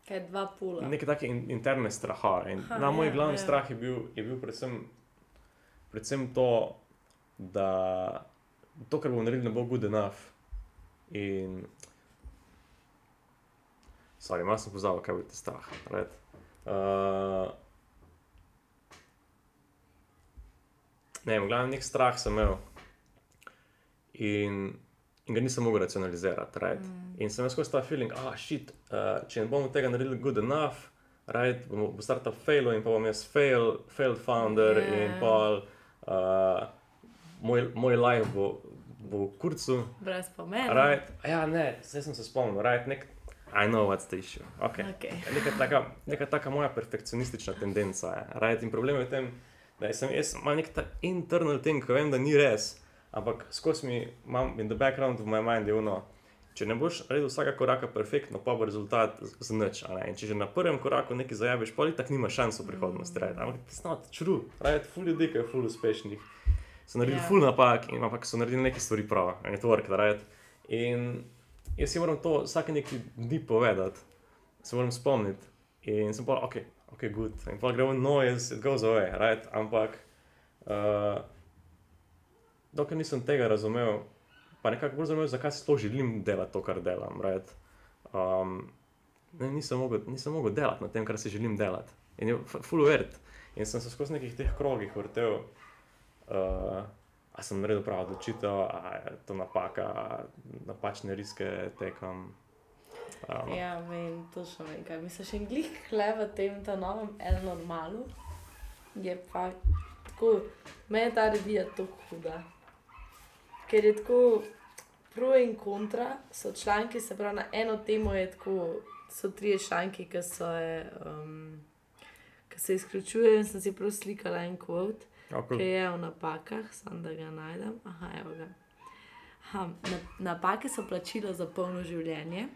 Kaj dva pula. Neke take in, interne strahove. In Aha, na moj ja, glavni ja. strah je bil, je bil predvsem, predvsem to, da to, kar bom naredil, ne bo good enough. In. Sorry, malo sem pozabil, kaj je strah. Right? Uh, ne, vem, glavno nek strah sem imel. In, in ga nisem mogel racionalizirati. Right? Mm. In sem imel skozi ta feeling, ah, shit, uh, če ne bomo tega naredili good enough, right, bomo bo startup fail in pa bom jaz fail, failed founder Ja. yeah. in pa uh, moj, moj life bo, bo v kurcu. Brez pomena. Right? Ja, ne, zdaj sem se spomnil, right, nek, I know what's the issue. Okay. Okay. Neka taka, neka taka moja perfekcionistična tendenca je. Right? In problem je v tem, da sem jaz imam nek ta internal thing, ko vem, da ni res, ampak skozi mi imam in the background of my mind je ono. Če ne boš naredil vsakega koraka perfektno, pa bo rezultat z- z nič. a ne. In če že na prvem koraku nekaj zajaviš, pa tako nima šans v prihodnosti. Right? Ampak it's not true. Right? Ful ljudi, ki je ful uspešnih, so naredili Ja. yeah. ful napak, in ampak so naredili nekaj stvari prav, in it worked. Right? In jaz si moram to vsake nekaj dni povedati, se moram spomniti. In sem pa, ok, ok, good. In pa gre v noise, it goes away, right? Ampak, uh, dokler nisem tega razumel, pa nekako bolj razumel, zakaj sploh želim delati to, kar delam, right? Um, ne, nisem, mogel, nisem mogel delati na tem, kar si želim delati. In je full vert. In sem se skozi nekih teh krogih vrtel, uh, a sem naredil pravo odločitev, a je to napaka, a napačne riske tekam. Um, Ja, vem, točno vem, kaj misliš. In glih hle v tem ta novem el normalu je pa tako, meni je ta revija tako huda. Ker je tako pro in kontra, so članki, se pravi na eno temo je tako, so trije članki, ki so je, um, ki se izključujejo in sem si prav slikala en quote. okay. Ki je v napakah, samo da ga najdem. Aha, evo ga. Aha, na, napake so plačilo za polno življenje.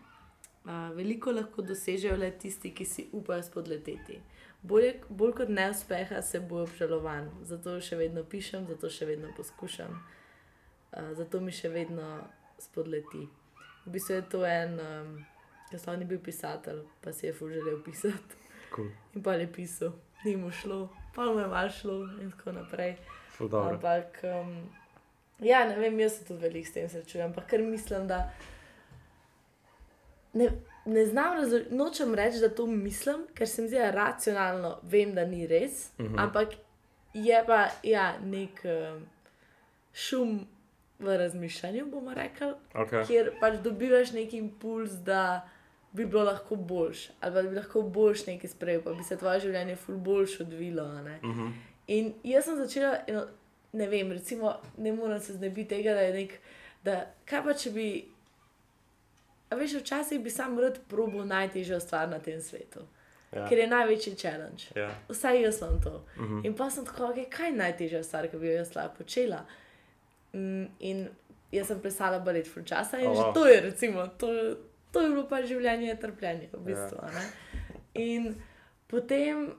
Veliko lahko dosežejo le tisti, ki si upajo spodleteti. Bolje, bolj kot neuspeha se bo obžalovan, zato še vedno pišem, zato še vedno poskušam, uh, zato mi še vedno spodleti. V bistvu je to en, um, ki ni bil pisatelj, pa si je ful želel pisati. cool. In pa je pisal, ni mu šlo, pa mu je malo šlo in tako naprej. Ampak, um, ja, ne vem, jaz se tudi veliko s tem srečujem, ampak ker mislim, da ne, ne znam razumeti, nočem reči, da to mislim, ker se mi zdi, racionalno vem, da ni res, Mhm. mhm. ampak je pa ja, nek um, šum v razmišljanju, bomo rekli, Okay. kjer pač dobivaš neki impuls, da bi bilo lahko boljš, ali pa bi lahko boljš nekaj sprejel, pa bi se tvoje življenje ful boljš odvilo. ne. Mhm. In jaz sem začela, eno, ne vem, recimo, ne morem se znebiti tega, da je nek, da kaj pa če bi, a veš, včasih bi sam rad probil najtežjo stvar na tem svetu, Ja. ker je največji challenge. Ja. Vsaj jaz sem to. Mhm. In pa sem tako, okay, kaj je najtežja stvar, ki bi jo jaz lahko počela. Mm, in jaz sem plesala balet full časa in Oh, wow. že to je, recimo, to, to je bilo pa življenje trpljenje, v bistvu. Ja. In potem,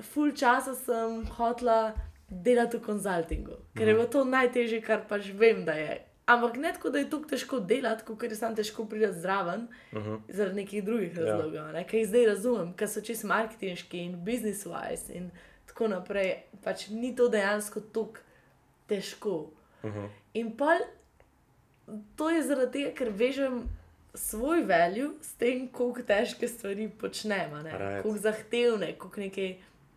full časa sem hotela delati v konzultingu, ker je Mhm. bilo to najtežje, kar pač vem, da je. Ampak ne tako, da je tako težko delati, kot je samo težko priti zraven, Mhm. zaradi nekih drugih Ja. razlogov, ne, ki jih zdaj razumem, ki so čist marketinški in business wise in tako naprej. Pač ni to dejansko tako težko. Mhm. In pa to je zaradi tega, ker vežem svoj value s tem, koliko težke stvari počnemo, Right. koliko zahtevne, koliko nekaj.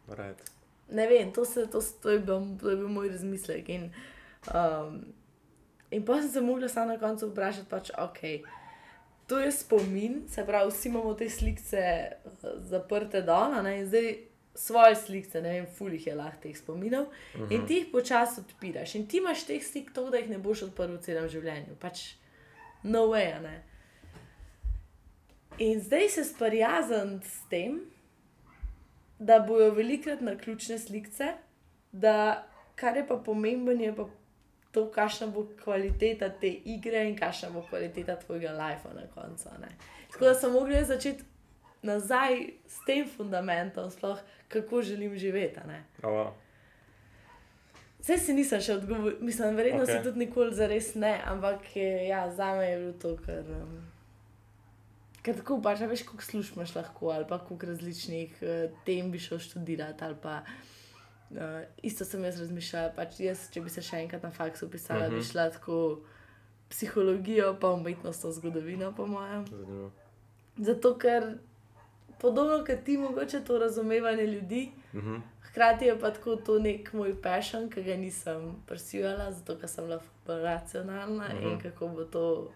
Right. Ne vem, to, se, to, to, je bil, to je bil moj razmislek. In, um, in pa sem se mogla samo na koncu vprašati, pač, ok, to je spomin, se pravi, vsi imamo te slike zaprte dol, ne, in zdaj svoje slike, ne vem, fulih je lahko teh spominov. Mhm. In ti jih počasi odpiraš. In ti imaš teh slik to, da jih ne boš odprl v celem življenju. Pač no way, ne. In zdaj se sprijazen s tem, da bojo velikrat na ključne slike, da kar je pa pomembno, je pa to, kakšna bo kvaliteta te igre in kakšna bo kvaliteta tvojega lifea na koncu. ne. Tako da sem mogla začeti nazaj s tem fundamentom, sploh kako želim živeti. Oh, wow. Zdaj si nisem še odgovoril, mislim, verjetno okay. Se tudi nikoli zares ne, ampak je, ja, za me je bilo to, ker. Um, ker tako pač, veš, koliko služb imaš lahko, ali pa koliko različnih uh, tem bi šel študirati. ali Pa, uh, isto sem jaz razmišljala, pač jaz, če bi se še enkrat na faksu pisala, uh -huh. bi Mhm. šla tako psihologijo, pa umetnostno zgodovino, po mojem. Zanimivo. Zato, ker podobno kot ti, mogoče to razumevanje ljudi. Mhm. Hkrati je pa tako to nek moj passion, ki ga nisem prsijala, zato ker sem lahko racionalna uh -huh. in Mhm. kako bo to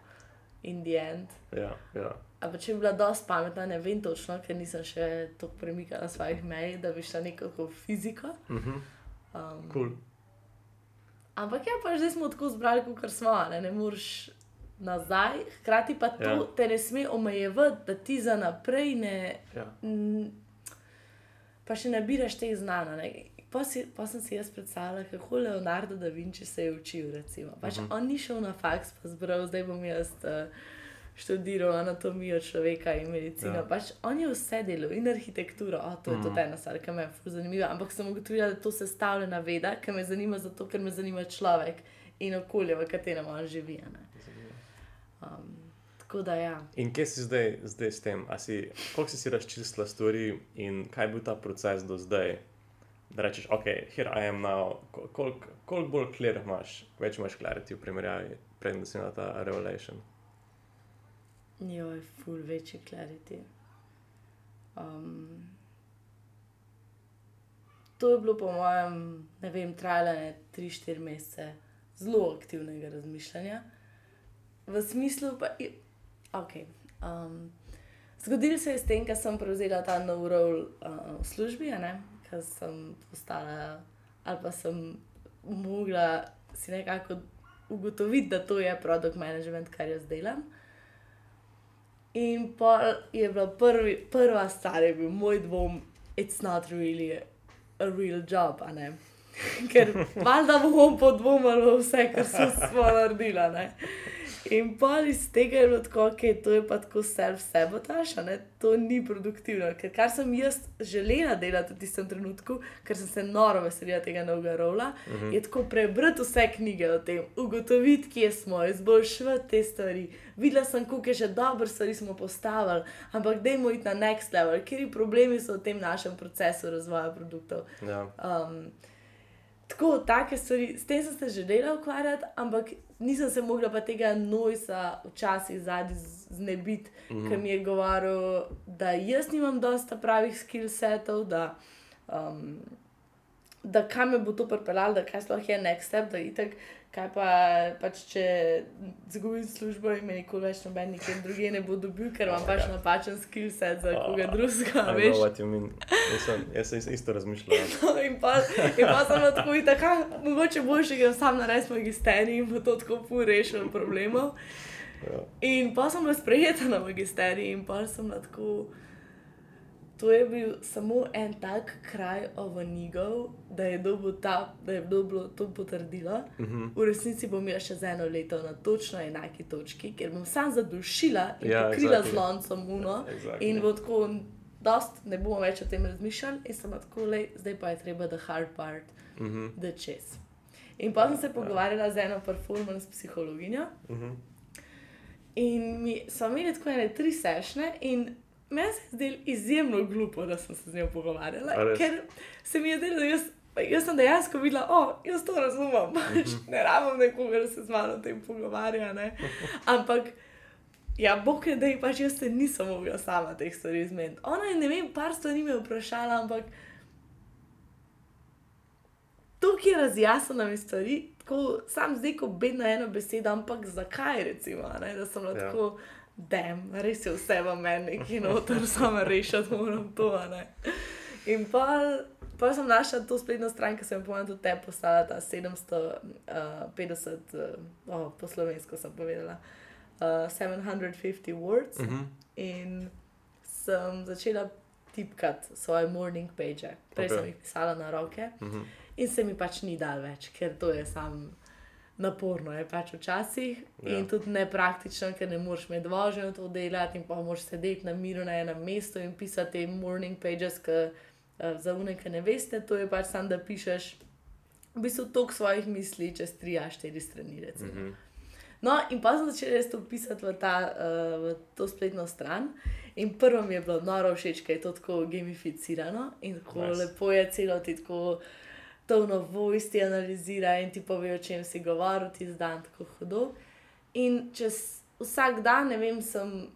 in the end. Ja, ja. Ampak če bi bila dosti pametna, ne vem točno, ker nisem še tako premikala svojih mej, da bi šla nekako v fiziko. Mhm. Um, Cool. ampak ja, pa zdaj smo tako zbrali, kot smo, a ne, ne moreš nazaj, hkrati pa to Ja. te ne sme omejevati, da ti za naprej ne. Ja. Mm, pa še nabiraš teh znanj. Pa, si, pa sem si jaz predstavljala, kako Leonardo da Vinci se je učil. Recimo. Pač uh Mhm. -huh. On ni šel na faks, pa zbral, zdaj bom jaz uh, študiral anatomijo človeka in medicino. Ja. Pač on je vse delal in arhitekturo, oh, to je. Mhm. tudi ena stvar, ki me je fuz zanimiva. Ampak sem ugotovila, da je to sestavljena veda, ki me zanima zato, ker me zanima človek in okolje, v katerem on živi. Um, tako da ja. In kje si zdaj, zdaj s tem? Si, koliko si si razčistila stvari in kaj je bil ta proces do zdaj? Da rečeš, ok, here I am now. Kol- Koliko kolik bolj clear imaš, več imaš clarity v primerjavi, preden si imel ta revelation? Joj, ful večji clarity. Um, to je bilo, po mojem, ne vem, trajalo je 3-4 mesece zelo aktivnega razmišljanja. V smislu, pa je, okay, um, zgodilo se je s tem, da sem prevzela ta nov rol uh, v službi, ker sem postala ali pa sem mogla si nekako ugotoviti, da to je produkt management, kar jaz delam. In pa je bila prvi, prva stvar, je bil moj dvom, it's not really a, a real job, ne. Ker valjda bomo podvomili v vse, kar so smo naredili. a ne. In pa iz tega je bilo tako, da to je pa tako self-sabotaž, a ne, to ni produktivno. Ker kar sem jaz želela delati v tistem trenutku, ker sem se noro veselila tega novega rola, uh -huh. je tako prebrati vse knjige o tem, ugotoviti, kje smo, izboljšati te stvari. Videla sem, koliko je že dobro stvari smo postavili, ampak dajmo iti na next level, kjer problemi so v tem našem procesu razvoja produktov. Ja. Um, tako, take stvari, s tem sem se želela ukvarjati, ampak nisem se mogla pa tega nojsa včasih zadnji znebiti, mm -hmm. ker mi je govoril, da jaz nimam dosta pravih skill setov, da, um, da kam me bo to pripeljalo, da kaj sploh je next step, da itek, Kaj pa, pač, če izgubim službo in me nikoli več noben nikjer drugje ne bo dobil, ker imam pač napačen skill set za koga drugega, I veš. know what you mean. Jaz sem, jaz sem isto razmišljal. No, in pa, in pa sem tako in tako, mogoče boljše, ker sam naredil magisterij in bo to tako rešil problemov. Ja. In pa sem bila sprejeta na magisterij in pa sem na tako. To je bil samo en tak kraj ovanigov, da je dobil ta, da je dobro to potrdilo. Mhm. V resnici bom jaz še za eno leto na točno enaki točki, ker bom sam zadušila in Ja, ja, pokrila exactly. z loncem uno. Exactly. In bo tako, dost ne bomo več o tem razmišljali, in sem tako, lej, zdaj pa je treba the hard part, Mhm. the chess. In pa sem se pogovarjala z eno performance psihologinjo. Mhm. In mi smo imeli tako ene tri sešne, in meni se je zdelo izjemno glupo, da sem se z njo pogovarjala, ker se mi je zdelo, da jaz, jaz sem dejansko videla, o, oh, jaz to razumem, Mhm. ne rabim nekoga, da se z mano o tem pogovarja. Ne? Ampak. Ja, bog je, da je pač jaz se nisem mogla sama teh stvari zmeniti. Ona je, ne vem, par stvari me vprašala, ampak tukaj je razjasnila mi stvari, tako sam zdaj, ko bedna ena beseda, ampak zakaj recimo, ne, da sem bila Ja. ja. tako, dem, res je vse v meni, ki noter samo rešiti moram to. In pa, pa sem našla to spletno stran, ki sem jo pomeni tudi te poslala, ta 750, uh, oh, po slovensko sem povedala, uh, 750 words. Mhm. In sem začela tipkati svoje morning page. Prej okay. Ok. sem jih pisala na roke Mhm. in se mi pač ni dal več, ker to je sam naporno, je pač včasih Ja. in tudi nepraktično, ker ne moreš med vožnjo to delati in pa moraš sedeti na miru na enem mestu in pisati te morning pages, ki uh, za unike ne veste, to je pač sam, da pišeš v bistvu toliko svojih misli čez 3-4 strani. Recimo. Mhm. No, in pa sem začela res to pisati v, ta, uh, v to spletno stran. In prvo mi je bilo noro všeč, ker je to tako gamificirano in tako Nice. lepo je celo ti tako tono voice ti analizira in ti pove, o čem si govoril, ti zdan tako hudo. In čez vsak dan, ne vem, sem,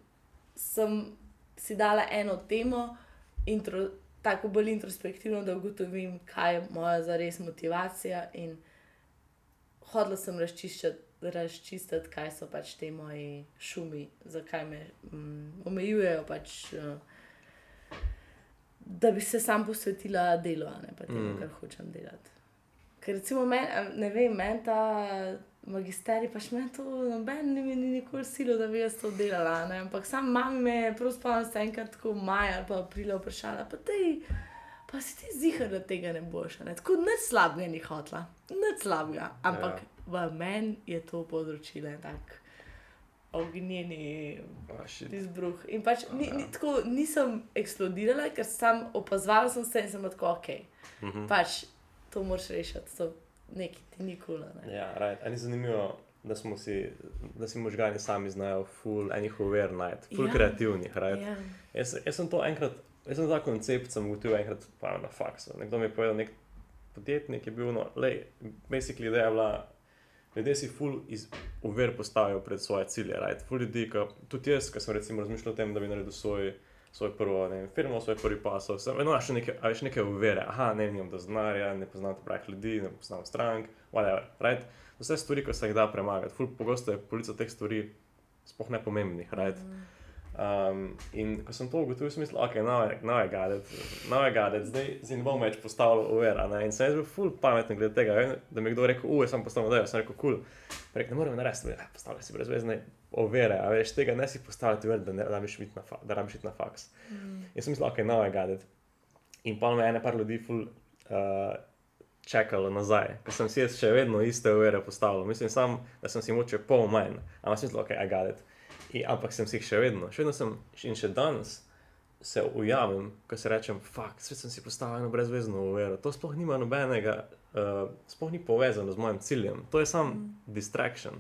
sem si dala eno temo, intro, tako bolj introspektivno, da ugotovim, kaj je moja zares motivacija in hodila sem razčiščati. Razčistiti, kaj so pač te moji šumi, zakaj me um, omejujejo, pač, uh, da bi se sam posvetila delu, ne pa temu, Mm. kar hočem delati. Ker recimo, men, ne vem, meni ta magisterij, pač meni to noben ni, ni nikoli silo, da bi jaz to delala. Ne? Ampak sam mami me je prav spomnila, se enkrat tako maja ali pa aprila vprašala, pa tej, pa si ti zihar, da tega ne boš. Ne? Tako nič slabega ni hotla, nič slabega. Ampak ja. v meni je to področilo en tak ognjeni shit. izbruh. In pač ni, Ja. ni, tako, nisem eksplodirala, ker sem opazovala sem se in sem bila tako ok. Mhm. Pač to moraš rešiti, to nekaj ti nikoli. Ne? Ja, right. A ni zanimivo, da, si, da si možgani sami znajo, full enih uver najti, full Ja. kreativnih. Right? Ja. Jaz, jaz sem to enkrat, jaz sem ta koncept sem ugotovil enkrat na faksu. Nekdo mi je povedal, nek podjetnik je bil, no, lej, basically ideja je bila, ljudje si full iz uver postavijo pred svoje cilje, right? Full ljudi, ka, tudi jaz, ki sem recimo razmišljal o tem, da bi naredil svoj, svoj prvo, vem, firmo, svoj prvi pasov, sem vedno našel neke, veš, neke uvere, aha, ne, nimam dosti denarja, ne poznam pravih ljudi, ne poznam strank, whatever, right? Vse stvari, ki se jih da premagati, full pogosto je polica teh stvari sploh nepomembnih, right? Um, in ko sem to ugotovil, sem mislil, ok, now I got it, zdaj, zdaj ne bom več postavljal uvera. Ne? In sem jaz bil full pameten glede tega, vem, da mi je kdo rekel, uje, sem postavil model, sem rekel, kul, cool. rekel, ne morem narediti, ja, postavljaj si brezvezne uvere, a veš, tega ne si postavljati uver, da ne rabiš iti na, fa da iti na faks. Mm. In sem mislil, ok, got it. In pa me je ene par ljudi full uh, čakalo nazaj, ker sem si jaz še vedno iste uvere postavljal. Mislim sam, da sem si moče pol manj, ampak sem mislil, ok, I. In, ampak sem si jih še vedno, še vedno sem in še danes se ujamem, ko se rečem, fakt, svet sem si postavil eno brezvezno uvero. To sploh nima nobenega, uh, sploh ni povezano z mojim ciljem, to je sam mm. distraction.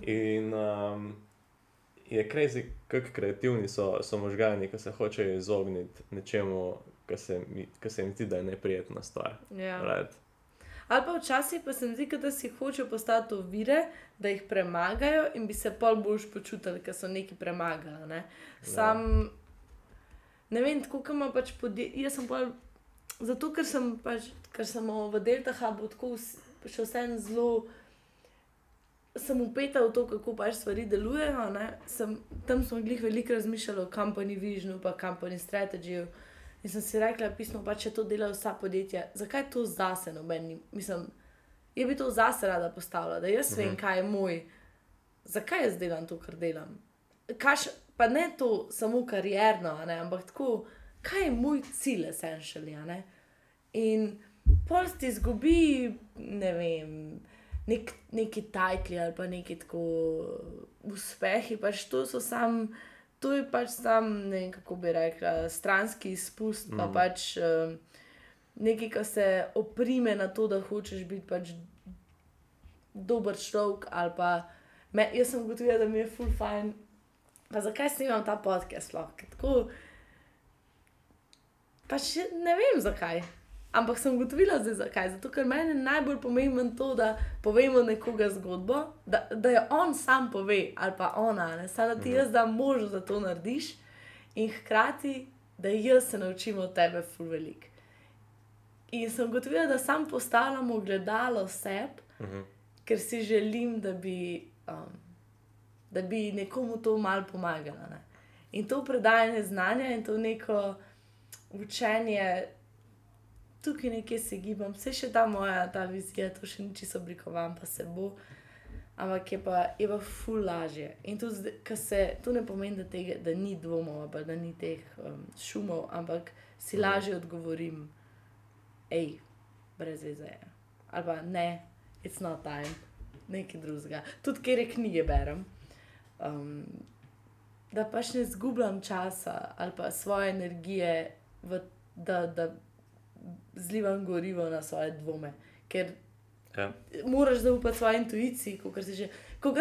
In um, je crazy, kako kreativni so, so možgani, ki se hočejo izogniti nečemu, kar se, mi- se jim zdi, da je neprijetna stvar. Ja. Right? Ali pa včasih pa se mi zdi, kot da si hočejo postati ovire, da jih premagajo in bi se pol boljš počutili, ker so neki premagali. Ne? Sam, ne vem, tako kot ima pač podjetje. Jaz sem pa, zato ker sem pač, ker sem v Delta Hubu tako še vsem zelo sem upeta v to, kako pač stvari delujejo. Sem, tam smo glih veliko razmišljali o company visionu, pa company strategiju. In sem si rekla, pismo, pa če to delajo vsa podjetja, zakaj to zase nobeni? Mislim, je bi to zase rada postavila, da jaz vem, mhm. kaj je moj, zakaj jaz delam to, kar delam. Kaš, pa ne to samo karierno, ampak tako, kaj je moj cilj, essentially. In pol ti zgubi, ne vem nek, neki tajkli ali pa neki tako uspehi. Pač to, sam, to je pač sam, ne vem kako bi rekla, stranski izpust. Mm. Pa mhm. pač um, nekaj, kar se oprime na to, da hočeš biti pač dober človek. Me, jaz sem ugotovila, da mi je full fine. Pa zakaj snimam ta podcast? Tako, pač ne vem zakaj. Ampak sem ugotovila, zdaj, zakaj. Zato, ker meni je najbolj pomembno to, da povemo nekoga zgodbo, da, da jo on sam pove ali pa ona, ne samo da ti mhm. jaz dam možnost, da to narediš, in hkrati, da jaz se naučim od tebe, ful velik. In sem ugotovila, da sam postavljamo gledalo sebi, uh mhm. -huh. ker si želim, da bi, um, da bi nekomu to malo pomagalo. Ne? In to predajanje znanja in to neko učenje tukaj nekje se gibam, vse še ta moja ta vizija, to še ni čisto oblikovan, pa se bo. Ampak je pa, je pa ful lažje. In to, se, to ne pomeni, da, tega, da ni dvomov, da ni teh um, šumov, ampak si mhm. lažje odgovorim, hej, brez veze je. Ali pa ne, it's not time, nekaj drugega. Tudi kjer je knjige berem. Um, da pač ne zgubljam časa ali pa svoje energije, v, da, da zlivam gorivo na svoje dvome. Ker ja. moraš zaupati svoji intuiciji, kot si, že,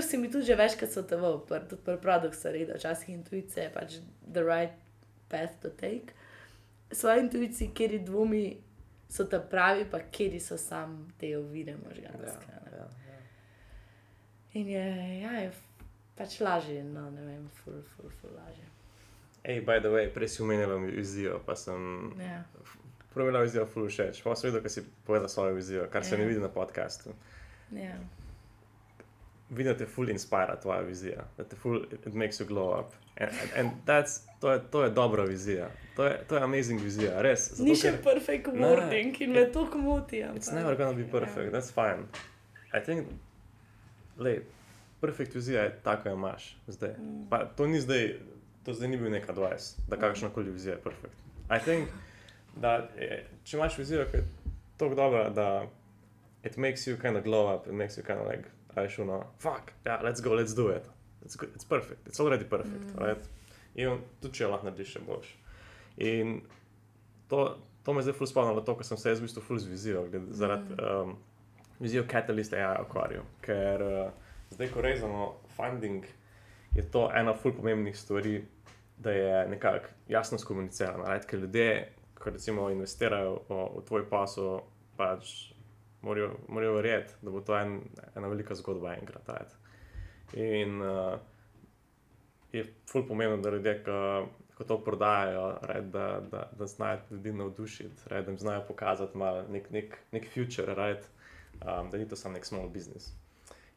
si mi tudi večkrat svetoval, tudi pri produktu, da včasih intuicija je pač the right path to take. Svoje intuicije, kjer je dvomi, so ta pravi, pa kjer so sam te ovire možganske. Ja, ja, ja. In je, ja, je pač lažje, no ne vem, ful, ful, ful lažje. Hej, by the way, prej si umenila vizijo, pa sem. Ja. Je bila vizija full všeč, pa sem videl, kaj si povedal svojo vizijo, kar se yeah. ne ja. vidi na podkastu. Yeah. Ja. Vidim, da te full inspira tvoja vizija, da te full it makes you glow up. And, and that's, to, je, to je dobra vizija, to je, to je amazing vizija, res. Zato, Ni še ker, perfect wording in me to kmoti. It's never gonna be perfect, yeah. that's fine. I think, lej, perfect vizija je ta, ko jo imaš zdaj. Mm. Pa to ni zdaj, to zdaj ni bil neka 20, da kakšna koli vizija je perfect. I think, da je, če imaš vizijo, ki je tako dobra, da it makes you kind of glow up, it makes you kind of like, aj šuno, fuck, yeah, let's go, let's do it. It's, good, it's perfect, it's already perfect. Mm. Right? In tudi če lahko narediš še boljš. In to, to me zdaj ful spomnilo, to, kar sem se jaz v bistvu ful z vizijo, zaradi mm. um, vizijo Catalyst AI ukvarjal. Ker uh, zdaj, ko rezamo funding, je to ena ful pomembnih stvari, da je nekako jasno skomunicirano. Right? Ker ljudje ko recimo investirajo v, v tvoj posel, pač morajo, morajo verjeti, da bo to en, ena velika zgodba enkrat. Ajt. In uh, je ful pomembno, da ljudje, ko to prodajajo, red, da, da, da znajo ljudi navdušiti, red, da jim znajo pokazati nek, nek, nek future, red, um, da ni to samo nek small business.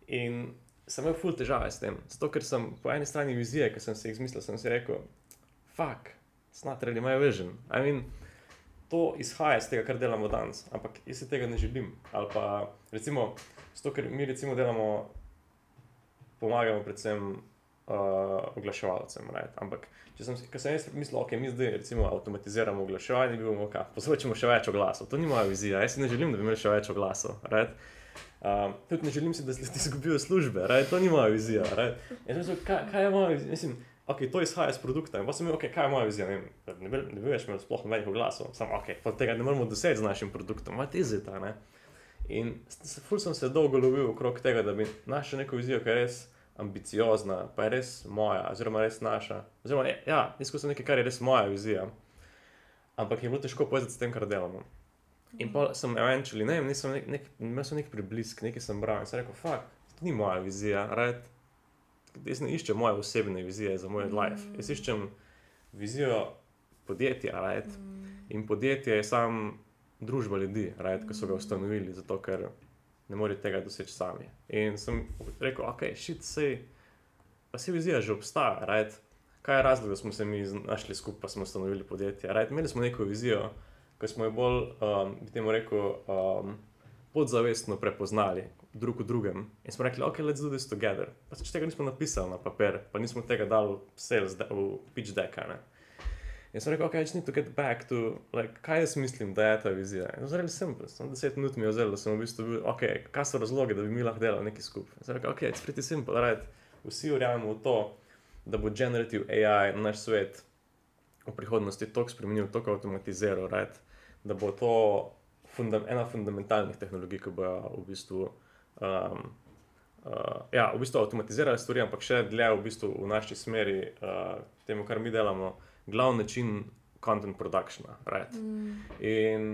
In sem imel ful težave s tem, zato ker sem po eni strani vizije, ki sem si jih izmislil, sem si rekel, fuck, it's not really my vision. I mean, to izhaja iz tega, kar delamo danes, ampak jaz si tega ne želim. Ali pa recimo, zato, ker mi recimo delamo, pomagamo predvsem uh, oglaševalcem. Right? Ampak, če sem, sem jaz mislil, ok, mi zdaj recimo avtomatiziramo oglaševanje, bi bomo kaj, poslušamo še več oglasov. To ni moja vizija, jaz si ne želim, da bi imeli še več oglasov. Right? Um, tudi ne želim si, da ti izgubijo službe, right? to ni moja vizija. Right? Mislim, kaj, kaj je moja vizija? Mislim, ok, to izhaja iz produkta. In pa sem rekel, okay, kaj je moja vizija, ne, ne, ne, ne bi več imel sploh nobenih glasov, samo ok, pa tega ne moremo doseči z našim produktom, what is it? In ful sem se dolgo lovil okrog tega, da bi našel neko vizijo, ki je res ambiciozna, pa je res moja, oziroma res naša. Oziroma, ja, izkusil sem nekaj, kar je res moja vizija. Ampak je bilo težko povezati s tem, kar delamo. In pa sem eventually, ne vem, nisem nek, nek, imel sem nek priblisk, nekaj sem bral in sem rekel, fuck, to ni moja vizija, right? Jaz ne iščem moje osebne vizije za moj mm. life. Jaz iščem vizijo podjetja. Right? Mm. In podjetje je samo družba ljudi, right? ki so ga ustanovili, zato ker ne morejo tega doseči sami. In sem rekel, ok, šit se, pa se vizija že obstaja, right? kaj je razlog, da smo se mi našli skupaj, pa smo ustanovili podjetje. Right? Imeli smo neko vizijo, ki smo jo bolj, um, bi temu rekel, um, podzavestno prepoznali drug v drugem. In smo rekli, ok, let's do this together. Pa če tega nismo napisali na papir, pa nismo tega dali v sales, v pitch deck. Ne? In sem rekel, ok, I just need to get back to, like, kaj jaz mislim, da je ta vizija. In zelo simpel, samo deset minut mi je vzelo, da sem v bistvu bil, ok, kaj so razloge, da bi mi lahko delali nekaj skupaj. In sem rekel, ok, it's pretty simple, right? Vsi verjamemo v to, da bo generative AI naš svet v prihodnosti tako spremenil, tako avtomatiziral, right? da bo to funda ena fundamentalnih tehnologij, ki bo v bistvu. Um, Uh, ja, v bistvu avtomatizirali stvari, ampak še dlje v, bistvu v naši smeri, uh, temu, kar mi delamo, glavni način content productiona. Right? Mm. In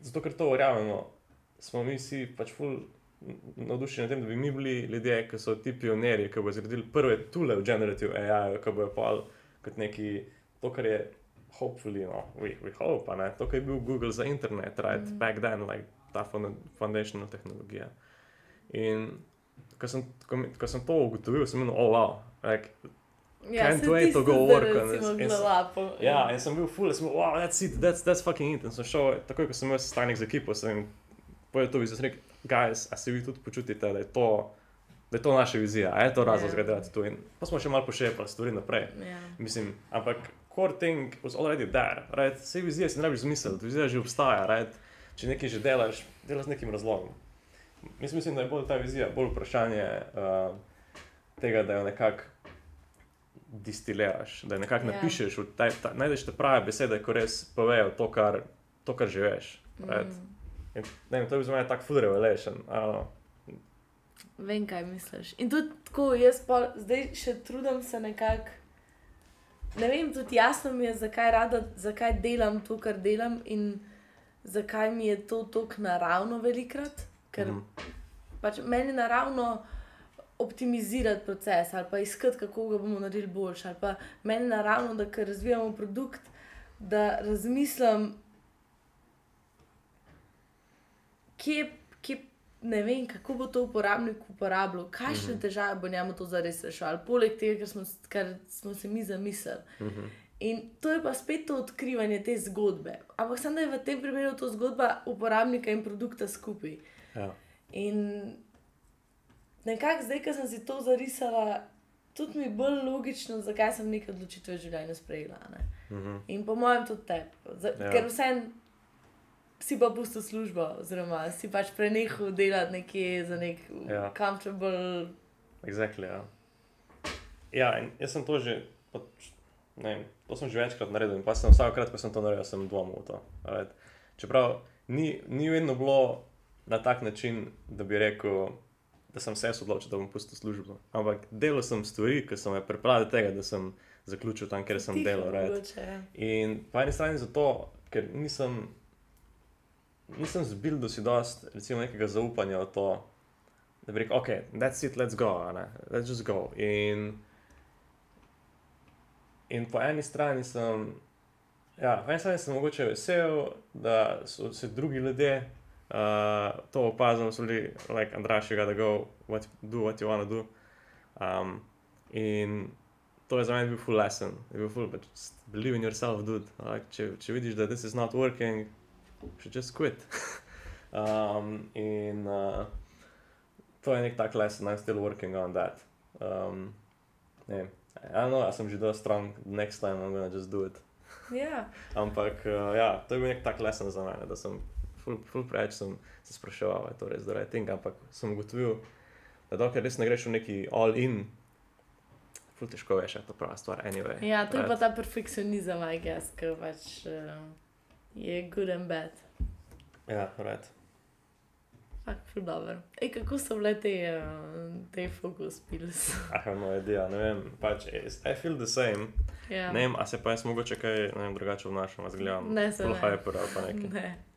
zato, ker to verjamemo, smo mi vsi pač ful navdušeni nad tem, da bi mi bili ljudje, ki so ti pionirji, ki bodo zgradili prve tule v generative AI, ki bojo pa kot neki, to, kar je hopefully, no, we, we hope, ne, to, kar je bil Google za internet, right, mm. back then, like ta foundational tehnologija. In ko sem, ko, ko sem to ugotovil, sem imel, oh, wow, like, Ja, can't wait to go work on this. In, ja, in sem bil full, sem bil, wow, that's it, that's, that's fucking it. In sem šel, takoj, ko sem imel sestanek z ekipo, sem povedal to, sem rekel, guys, a se vi tudi počutite, da je to, da je to naša vizija, a je to razlog, yeah. Ja. zgraditi to. In pa smo še malo pošepali stvari naprej. Yeah. Ja. Mislim, ampak core thing was already there, right? Vse vizije si ne rabiš zmisliti, vizija že obstaja, right? Če nekaj že delaš, delaš z nekim razlogom. Mislim, mislim, da je bolj ta vizija, bolj vprašanje uh, tega, da jo nekako distiliraš, da nekako yeah. Ja. napišeš, taj, ta, najdeš te prave besede, ko res povejo to, kar, to, kar že veš. Right? Mm. In, ne, to je za me tako full revelation. Vem, kaj misliš. In tudi tako, jaz pa zdaj še trudim se nekako. Ne vem, tudi jasno mi je, zakaj, rada, zakaj delam to, kar delam, in zakaj mi je to tako naravno velikrat. Ker mm. pač meni je naravno optimizirati proces ali pa iskati, kako ga bomo naredili boljši. Ali pa meni je naravno, da ker razvijamo produkt, da razmislim, kje, kje, ne vem, kako bo to uporabnik uporabljal, kakšne mm -hmm. težave bo njemu to zares rešilo, poleg tega, kar smo, kar smo se mi zamislili. Mm -hmm. In to je pa spet to odkrivanje te zgodbe. Ampak samo da je v tem primeru to zgodba uporabnika in produkta skupaj. Ja. In nekako zdaj, ko sem si to zarisala, tudi mi je bolj logično, zakaj sem neke odločitve v življenju sprejela. Mm -hmm. In po mojem, tudi te. Ja. Ker vsem si pa pusto službo, oziroma si pač prenehal delati nekje za nek ja. comfortable. Exactly, ja. ja, in jaz sem to že. Pač, ne, to sem že večkrat naredil in pa sem vsakokrat, ko sem to naredil, sem dvomil v to. Right? Čeprav ni, ni vedno bilo na tak način, da bi rekel, da sem se odločil, da bom pustil službo. Ampak delal sem stvari, ki so me pripravili do tega, da sem zaključil tam, kjer sem delal. Right? Ja. In po eni strani zato, ker nisem, nisem zbil do si dost, recimo, nekega zaupanja v to. Da bi rekel, ok, that's it, let's go, let's just go. In, in po eni strani sem, ja, po eni strani sem mogoče vesel, da so se drugi ljudje uh, to opazim, so bili, like, Andraš, you gotta go, what, do what you wanna do. Um, in to je za me bil full lesson, je bil full, but just believe in yourself, dude. Like, če, če vidiš, da this is not working, should just quit. um, in uh, to je nek tak lesson, I'm still working on that. Um, ne, I know, jaz sem že dovolj strong, next time I'm gonna just do it. Yeah. Ampak, uh, ja, to je bil nek tak lesson za mene, da sem ful, ful preveč sem se spraševal, ali je to res zaradi tega. Ampak sem ugotovil, da dokler res ne greš v neki all-in, ful težko veš, je to prava stvar. Anyway, ja, to je pa ta perfekcionizem, aj gess, ki pač uh, je good and bad. Ja, red. Fak, dobro. Ej, kako so bile te, uh, te focus pills? ah, no, idea, ne vem, pač, I feel the same. Ja. Ne vem, a se pa jaz mogoče kaj vem, drugače vnašam, zgledam. Ne, se ne. Hyper, pa nekaj. Ne.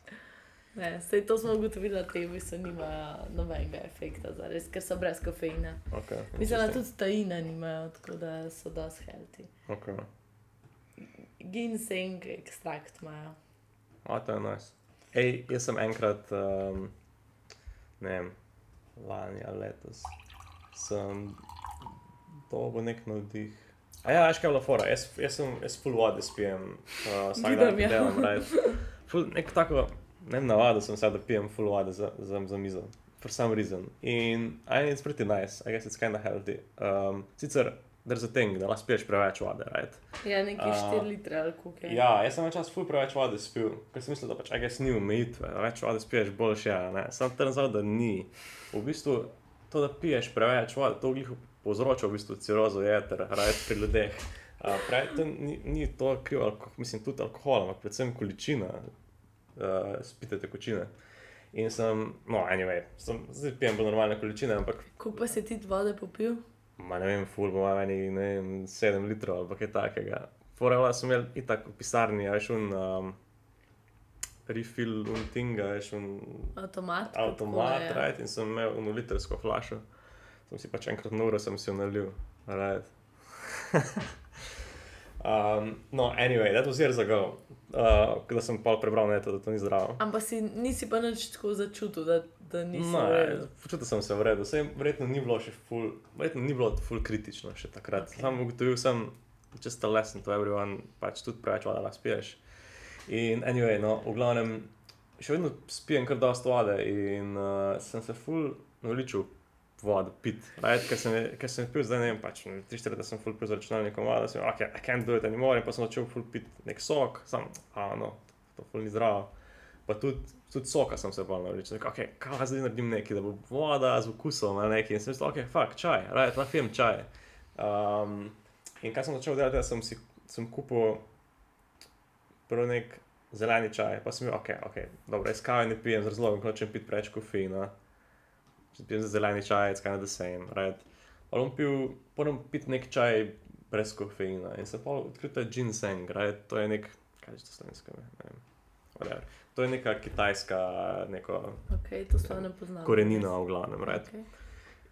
Ne, sej to smo ugotovili, da te vise nimajo nobenega efekta, zares, ker so brez kofeina. Okay, Mislim, da tudi tajina nimajo, tako da so dosti healthy. Okay. Ginseng ekstrakt imajo. A, to je nice. Ej, jaz sem enkrat, um, ne vem, lani ali letos, sem dobil nek navdih. A ja, veš kaj je bilo fora, jaz, jaz sem, jaz full vode spijem, uh, vsak dan Vidim, ja. delam, right. Ful, nek tako, ne navado sem se, da pijem full vode za, za, za mizo. For some reason. In I mean, it's pretty nice. I guess it's kind of healthy. Um, sicer, there's a thing, da lahko spiješ preveč vode, right? Ja, neki A, 4 litre ali koliko je. Ja, jaz sem včasih ful preveč vode spil, ker sem mislil, da pač agaj ni omejitve, da več vode spiješ, boljše ne. Sam turns out, da ni. V bistvu to, da piješ preveč vode, to glih povzroča v bistvu cirozo jeter, right, pri ljudeh. Uh, pravi, to ni, ni to krivo, mislim, tudi alkohol, ampak predvsem količina uh, spite tekočine. In sem, no, anyway, sem, zdaj pijem bolj normalne količine, ampak Koliko pa si ti vode popil? Ma ne vem, ful bo meni, ne vem, 7 litrov ali kaj takega. Forela sem imel itak v pisarni, a veš, un um, refill, un tinga, veš, un Avtomat. avtomat, kako je? right, in sem imel unu litrsko flašo. Sem si pač enkrat na uro sem si jo nalil, right. um, no, anyway, that was years ago. Uh, da sem pol prebral neto, da to ni zdravo. Ampak si, nisi pa nič tako začutil, da, da nisi No, počutil sem se v redu, Saj, verjetno ni bilo še ful, verjetno ni bilo ful kritično še takrat. Ok. Okay. Sam ugotovil sem, just a lesson to everyone, pač tudi preveč vode lahko spiješ. In anyway, no, v glavnem, še vedno spijem kar dosta vode in uh, sem se ful navličil vodo pit. Right? Ker sem, sem pil zdaj, ne vem, pač 3-4, da sem ful pil za računalnikom vodo, sem, ok, I can't do it anymore, in pa sem začel ful pit nek sok, sam, a no, to ful ni zdravo. Pa tudi, tudi soka sem se bolj navličil. Okay, kaj zdaj naredim nekaj, da bo voda z okusom ali nekaj. In sem rekel, ok, fuck, čaj, right, nafijem čaj. Um, in kaj sem začel delati, da sem si sem kupil prvo nek zeleni čaj, pa sem bil, ok, ok, dobro, jaz kave ne pijem z razlogom, ker hočem piti preveč kofeina. Če pijem za zeleni čaj, it's kind of the same, right. Pa bom pil, moram piti nek čaj brez kofeina in se pa odkril ta ginseng, right, to je nek, kaj je to slovensko, ne vem, whatever. To je neka kitajska, neko Okay, to sploh ne poznam. korenina v glavnem, right. Okay.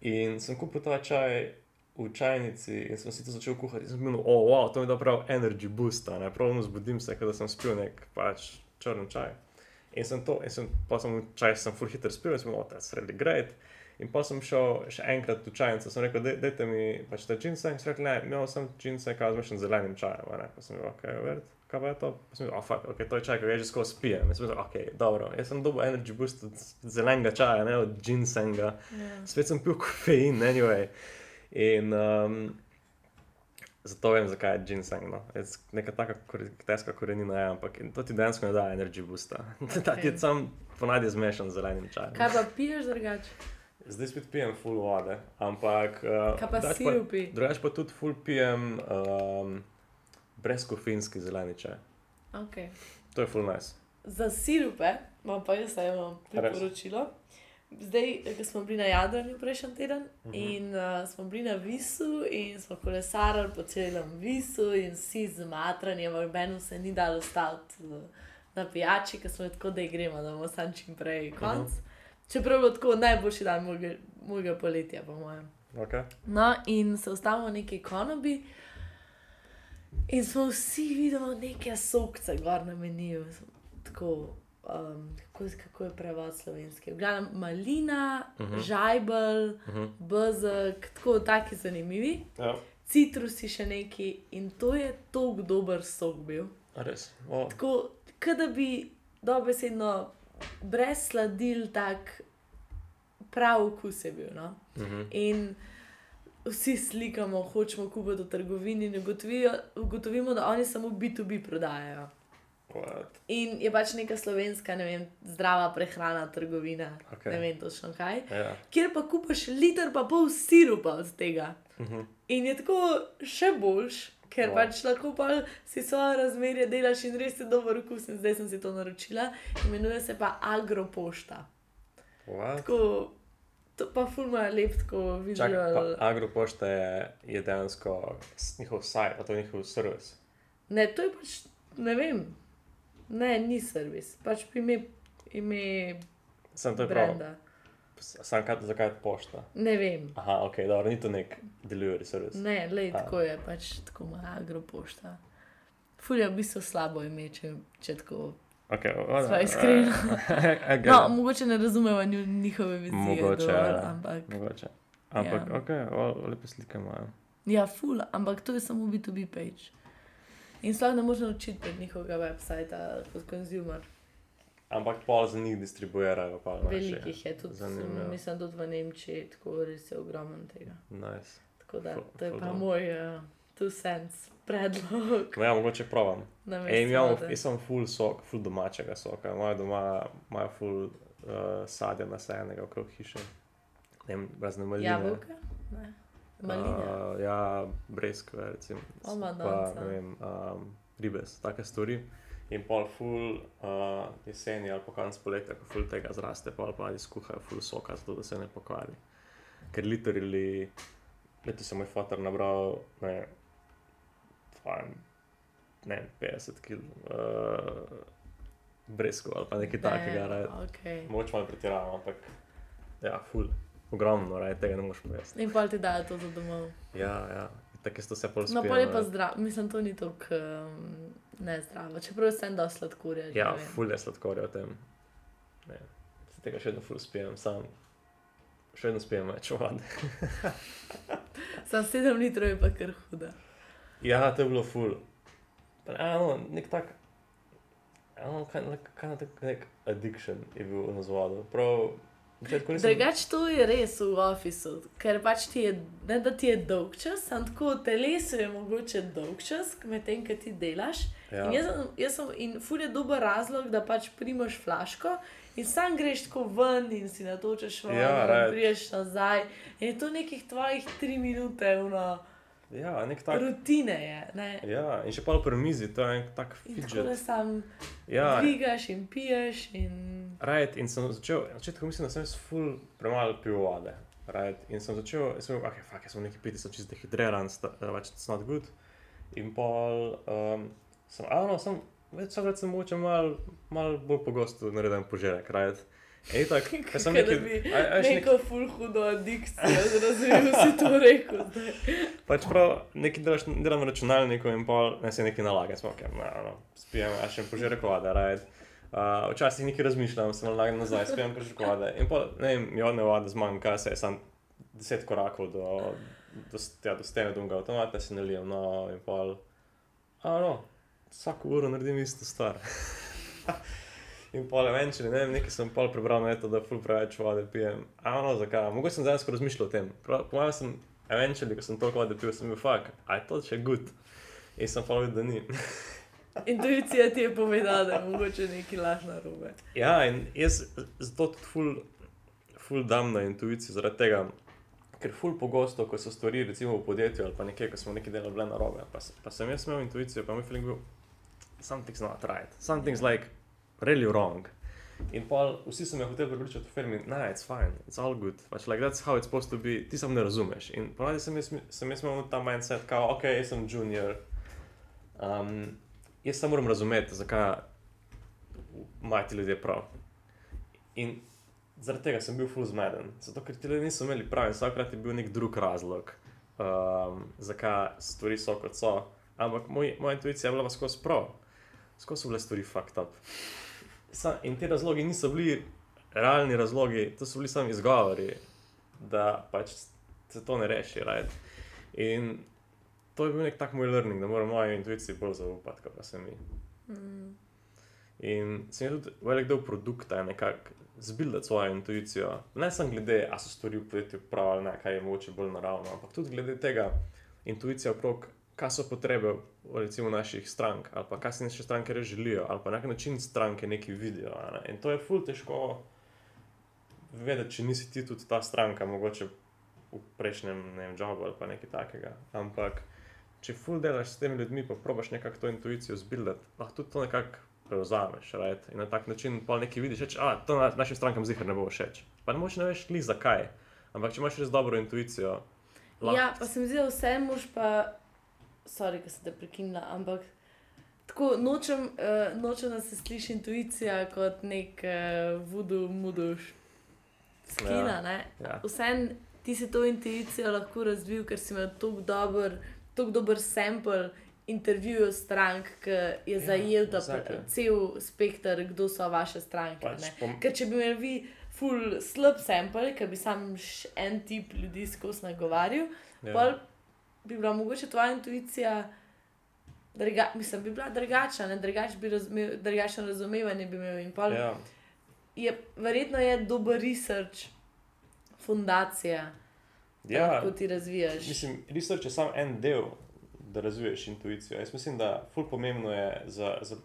In sem kupil ta čaj v čajnici in sem si to začel kuhati. In sem bil, oh, wow, to mi da prav energy boost, ne, pravno zbudim se, da sem spil nek pač črn čaj. In sem to, in sem, pa sem čaj, sem full hiter spil in sem bil, oh, that's really great. In pa sem šel še enkrat v čajnico, sem rekel, "Daj- dajte mi pač ta ginseng, sem rekel, ne, imel sem ginseng, kaj zmešan z zelenim čajem, ne, pa sem bil, ok, verd, kaj pa je to? Pa sem bil, oh, fuck, ok, to je čaj, ki ga že skozi pijem. In sem bil, ok, dobro, jaz sem dobil energy boost od zelenega čaja, ne od ginsenga. Ja. Spet sem pil kofein, anyway. In um, zato vem, zakaj je ginseng. No. It's Neka taka kitajska korenina je, ampak to ti dejansko ne da energy boosta. Okay. Ta ti je sam ponadi zmešan z zelenim čajem. Kaj pa piješ drugače? Zdaj spet pijem full vode, ampak. Uh, Kaj pa drugače sirupi? Drugače pa tudi full pijem um, brezkofeinski zeleni čaj. Okay. To je full nice. Za sirupe imam pa jaz eno priporočilo. Zdaj, ko smo bili na Jadranju prejšnji teden uh Mhm. -huh. in uh, smo bili na Visu in smo kolesarili po celem Visu in vsi zmatrani, ampak meni se ni dalo staviti uh, na pijači, ker smo tako, da gremo, da bomo sam čim prej konc. Uh -huh. Čeprav je bilo tako najboljši dan mojega, mojega poletja, po mojem. Okay. No, in se ustavimo v neki konobi, in smo vsi videli neke sokce, gor na meniju. Tako, um, kako, kako je prevod slovenski. V glavnem, malina, uh Mhm. -huh. žajbel, Uh -huh. bezek, tako taki zanimivi. ja, Citrusi še neki in to je tako dober sok bil. a res. Oh. Tako, da bi dobesedno brez sladil tak prav okus je bil. No? Uh -huh. In vsi slikamo, hočemo kupiti v trgovini, in ugotovijo- ugotovimo, da oni samo B2B prodajajo. What? In je pač neka slovenska, ne vem, zdrava prehrana, trgovina, Okej. ne vem točno kaj. Ja. Kjer pa kupaš liter pa pol sirupa od tega. Uh -huh. In je tako še boljš, ker Wow. pač lahko pa si svoje razmerje delaš in res je dober okus. In zdaj sem si to naročila, imenuje se pa Agropošta. What? Tako, to pa fulma je lep, tako Čakaj, vizual. pa Agropošta je, je dejansko njihov sajt, to je njihov servis. Ne, to je pač, ne vem, ne, ni servis, pač ime, ime Sem to je prav. Sam kaj, zakaj je pošta? Ne vem, Aha, ok, dobro, ni to nek delivery servis. ne, le tako je, pač tako ima agropošta. Fulja je v bistvu slabo ime, če, če tako Okay, Sva iskrena. No, mogoče ne razumemo njihove vizije. Mogoče, dovolj, ja. ampak, Mogoče. Ampak, Ja. ja. ok, o, lepe slike imajo. ja, ful, ampak to je samo B2B page. In sploh ne moreš naučiti prek njihovega websita kot konzumer. Ampak pol za njih distribuirajo. Naši. Velikih je tudi, Zanimivo. mislim, tudi v Nemčiji, tako res je ogromen tega. Nice. Tako da to je pa moj uh, two cents predlog. No, ja, mogoče provam. Ej, imamo, jaz sem full sok, full domačega soka. Moja doma imajo full uh, sadja nasajenega okrog hiše. Ne vem, razne maline. Jabolka? Ne. Maline. Uh, ja, breskve, recimo. Pa, vem, um, ribes, take stvari. In pol full uh, jeseni ali pa konec poletja, ko full tega zraste, pol pa ali skuhajo full soka, zato da se ne pokvari. Ker literally, letos je moj fotor nabral, ne, tvajem, ne, 50 kg uh, breskov ali pa nekaj takega. Okay. Moč malo pretiravam, ampak ja, full. Ogromno, raj, tega ne moreš povedati. In pa ti dajo to za domov. Ja, ja. Tako so se pol No, spijali. pa je pa zdravo, mislim, to ni tako um, nezdravo, čeprav sem dal sladkorja. že Ja, ful je sladkorja v tem. Ne, se tega še vedno ful spijem, sam. Še vedno spijem več vode. Sam 7 litrov je pa kar huda. Ja, to je bilo ful. Ano, nek tak, ano, kaj, kaj, kaj, nek addiction je bil na zvodu. Prav. Drugač to je res v ofisu, ker pač ti je, ne da ti je dolg čas, sam tako v telesu je mogoče dolg čas, medtem ko ti delaš. Ja. In jaz sem, jaz sem, in ful je dober razlog, da pač primaš flaško in sam greš tako ven in si natočeš vodo, Ja, ja, right. in priješ nazaj. In je to nekih tvojih tri minute, uno, ja, nek tak. rutine je. Ne? Ja, in še pol pri mizi, to je en tak In tako da fidget. sam Ja, dvigaš in piješ. In... Right, in sem začel, na začetku mislim, da sem jaz ful premalo pil vode. Right, in sem začel, sem rekel, ok, fuck, jaz sem neki piti, sem čist dehidriran, uh, pač it's not good. In pol um, sem, a no, sem, več vsakrat sem mogoče mal, mal bolj pogosto naredim požirek, right. In tako, ker sem Kot da bi neko ful hudo adikcijo, razumem si to rekel. zdaj. pač prav, neki delaš, delam na računalniku in pol, ne se neki nalagam, smo, ok, no, no, spijem, a še požirek vode, right. Uh, včasih nekaj razmišljam, se malo nazaj, spijem požirek vode. In pa, ne vem, jodne vode zmanjka, se je sam deset korakov do, do, ja, do stene dumega avtomata, si nalijem, no, in pol, a no, vsako uro naredim isto stvar. in pol, eventually, ne vem, nekaj sem pol prebral na to, da ful preveč vode pijem. A no, zakaj? Mogoče sem dejansko razmišljal o tem. Po mojem sem, eventually, ko sem toliko vode pil, sem bil fuck, a je to še good? In sem pa videl, da ni. Intuicija ti je povedala, da je mogoče neki laž na robe. Ja, in jaz zato tudi ful, ful dam na intuicijo, zaradi tega, ker ful pogosto, ko so stvari, recimo v podjetju ali pa nekje, ko smo neki delali bile na robe, pa, pa sem jaz imel intuicijo, pa moj feeling bil, something's not right, something's like really wrong. In pol, vsi so me hoteli prepričati v firmi, nah, it's fine, it's all good, pač like that's how it's supposed to be, ti sam ne razumeš. In ponavadi sem jaz, sem jaz imel ta mindset, kao, ok, jaz sem junior, um, jaz samo moram razumeti, zakaj imajo ti ljudje prav. In zaradi tega sem bil full zmeden, zato ker ti ljudje niso imeli prav in vsakrat je bil nek drug razlog, um, zakaj stvari so kot so. Ampak moj, moja intuicija je bila pa skozi prav, skozi so bile stvari fucked up. Sa, in ti razlogi niso bili realni razlogi, to so bili samo izgovori, da pač se to ne reši. Right? In to je bil nek tak moj learning, da moram moji intuiciji bolj zaupati, kot pa se mi. Mm. In se mi je tudi velik del produkta je nekako zbildati svojo intuicijo. Ne samo glede, a so stvari v podjetju prav ali ne, kaj je mogoče bolj naravno, ampak tudi glede tega intuicija okrog, kaj so potrebe recimo naših strank, ali pa kaj si naše stranke res želijo, ali pa na kak način stranke nekaj vidijo. Ne? In to je ful težko vedeti, če nisi ti tudi ta stranka, mogoče v prejšnjem ne vem, jobu ali pa nekaj takega. Ampak če ful delaš s temi ljudmi, pa probaš nekako to intuicijo zbildati, lahko tudi to nekako prevzameš, right? in na tak način pa nekaj vidiš, reč, a to na, našim strankam zihar ne bo všeč. Pa ne moš ne veš, kli zakaj. Ampak če imaš res dobro intuicijo, lahko. Ja, pa se mi zdi, da vse moš pa, sorry, da sem te prekinila, ampak tako nočem, uh, nočem, da se sliši intuicija kot nek uh, voodoo, muduš, skina, Ja, ne? ja. Vsem ti si to intuicijo lahko razvil, ker si imel tako dober, tako dober sample intervjujev strank, ki je Ja, zajel ta exactly. cel spekter, kdo so vaše stranke. Pač pom- Ker če bi imeli vi full slab sample, ki bi sam en tip ljudi skozi nagovarjal, Ja. bi bila mogoče tvoja intuicija. Druga, mislim, bi bila drugačna, ne? drugač bi razumel, drugačno razumevanje bi imel. Pol Ja, je, verjetno je dober research, fundacija, da ja, lahko ti razvijaš. mislim, research je samo en del, da razviješ intuicijo. Jaz mislim, da ful pomembno je za, za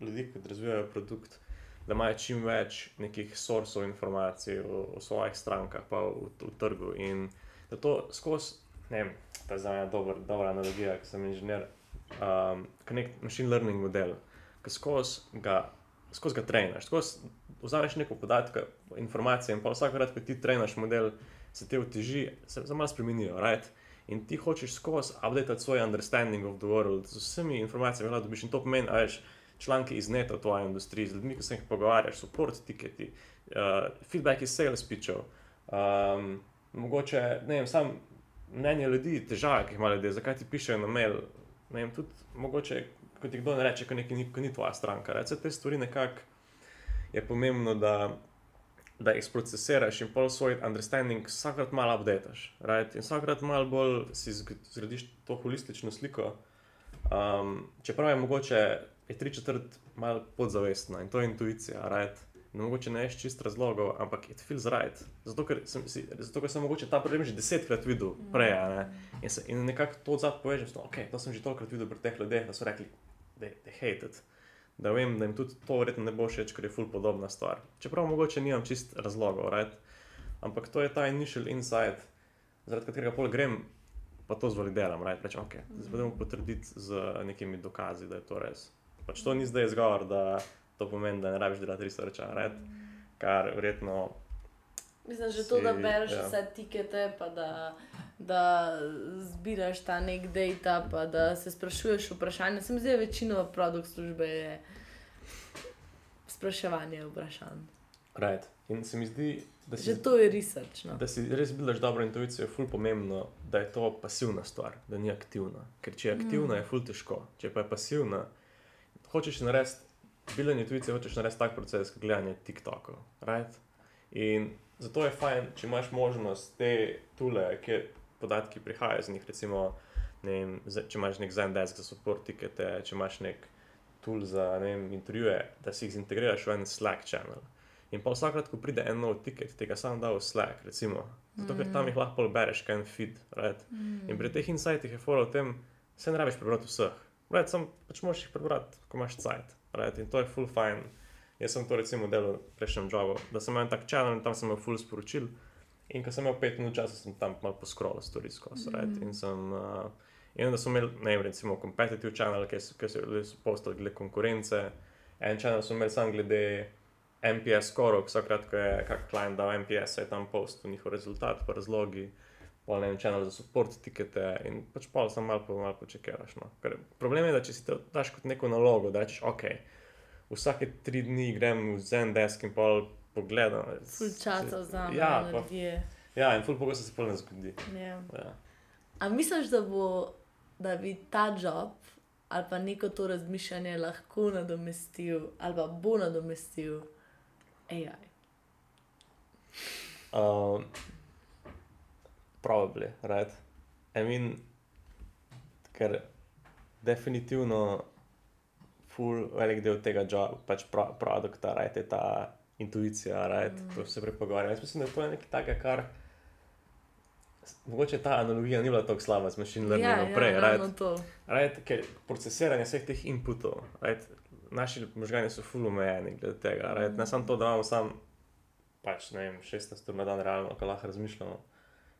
ljudi, ki razvijajo produkt, da imajo čim več nekih sorsov informacij o, o svojih strankah, pa v, v trgu. In da to skozi, ne vem, to je za me dober, dobra analogija, ker sem inženir, um, kot nek machine learning model, ki skozi ga, skozi ga trenaš, skozi vzameš neko podatke, informacije in pa vsakrat, ko ti trenaš model, se te oteži, se za malo spremenijo, right? In ti hočeš skozi update svoj understanding of the world. Z vsemi informacijami, da dobiš in to pomeni, veš, članki iz neta v tvoji industriji, z ljudmi, ki se jih pogovarjaš, support tiketi, uh, feedback iz sales pitchov, um, mogoče, ne vem, sam mnenje ljudi, težave, ki jih imajo ljudje, zakaj ti pišejo na mail, ne vem, tudi mogoče, ko ti kdo ne reče, ko nekaj ko ni tvoja stranka, reče te stvari nekako je pomembno, da da jih procesiraš in pol svoj understanding vsakrat malo updateš. Right? In vsakrat malo bolj si zg- zgradiš to holistično sliko. Um, čeprav je mogoče je tri četrt malo podzavestna in to je intuicija. Right? Ne mogoče ne veš čist razlogov, ampak it feels right. Zato ker sem, si, zato, ker sem mogoče ta problem že desetkrat videl prej. a Ne? In, se, in nekako to odzad povežem, da okay, to sem že tolikrat videl pri teh ljudeh, da so rekli, da je hate it da vem, da jim tudi to verjetno ne bo všeč, ker je ful podobna stvar. Čeprav mogoče nimam čist razlogov, right? ampak to je ta initial insight, zaradi katerega pol grem, pa to zvalidiram, right? rečem, ok, zdaj bomo potrditi z nekimi dokazi, da je to res. Pač to ni zdaj izgovor, da to pomeni, da ne rabiš delati researcha, right? kar verjetno Mislim, že to, da Si- bereš ja. vse tikete, pa da, da zbiraš ta nek data, pa da se sprašuješ vprašanje. Se mi zdi, da večina produkt službe je spraševanje vprašanj. right. In se mi zdi, da si, Že to je research. No. da si res bilaš dobro intuicijo, je ful pomembno, da je to pasivna stvar, da ni aktivna. Ker če je aktivna, je ful težko. Če pa je pasivna, hočeš narediti, bilanje intuicije, hočeš narediti tak proces, kot gledanje TikTokov. Right? In zato je fajn, če imaš možnost te tule, ki podatki prihajajo z njih, recimo, vem, če imaš nek Zendesk za support tikete, če imaš nek tool za vem, intervjuje, da si jih integriraš v en Slack channel. In pa vsakrat, ko pride en nov tiket, tega sam da v Slack, recimo, zato ker tam jih lahko bereš, kaj en feed. Right? In pri teh insightih je fora v tem, se ne rabiš prebrati vseh. Right, sam pač moraš jih prebrati, ko imaš cajt. Right? In to je full fine. Jaz sem to recimo delal v prejšnjem jobu, da sem imel en tak channel in tam sem imel full sporočil. In ko sem imel pet minut časa, sem tam malo poskrolil stvari skozi. Right? In sem. Uh, in onda so imeli, ne vem, recimo, competitive channel, ki so, so so postali glede konkurence. En channel so imeli sam glede MPS skorov, vsakrat, ko je kak klient dal MPS, je tam post njihov rezultat, pa razlogi. Pol en channel za support tikete in pač pol sem malo, po, malo počekiraš. No. Ker problem je, da če si to daš kot neko nalogo, da rečeš, ok, vsake tri dni grem v Zendesk in pol pogledam. Ful časa vzame Ja, ja, pa, energije. ja, in ful pogosto se pol ne zgodi. Ja. Ja. A misliš, da, bo, da bi ta job ali pa neko to razmišljanje lahko nadomestil ali pa bo nadomestil AI? Um, probably, right? I mean, ker definitivno ful velik del tega joba, pač pro, produkta, right, je ta intuicija, right, mm. to se prepogovarjam. Jaz mislim, da to je nekaj takega, kar mogoče ta analogija ni bila tako slaba z machine learningom ja, prej, ja, right? Right, ker procesiranje vseh teh inputov, right, naši možgani so ful omejeni glede tega. Right, ne samo to, da imamo sam, pač ne vem, 16 ur na dan realno, ko lahko razmišljamo.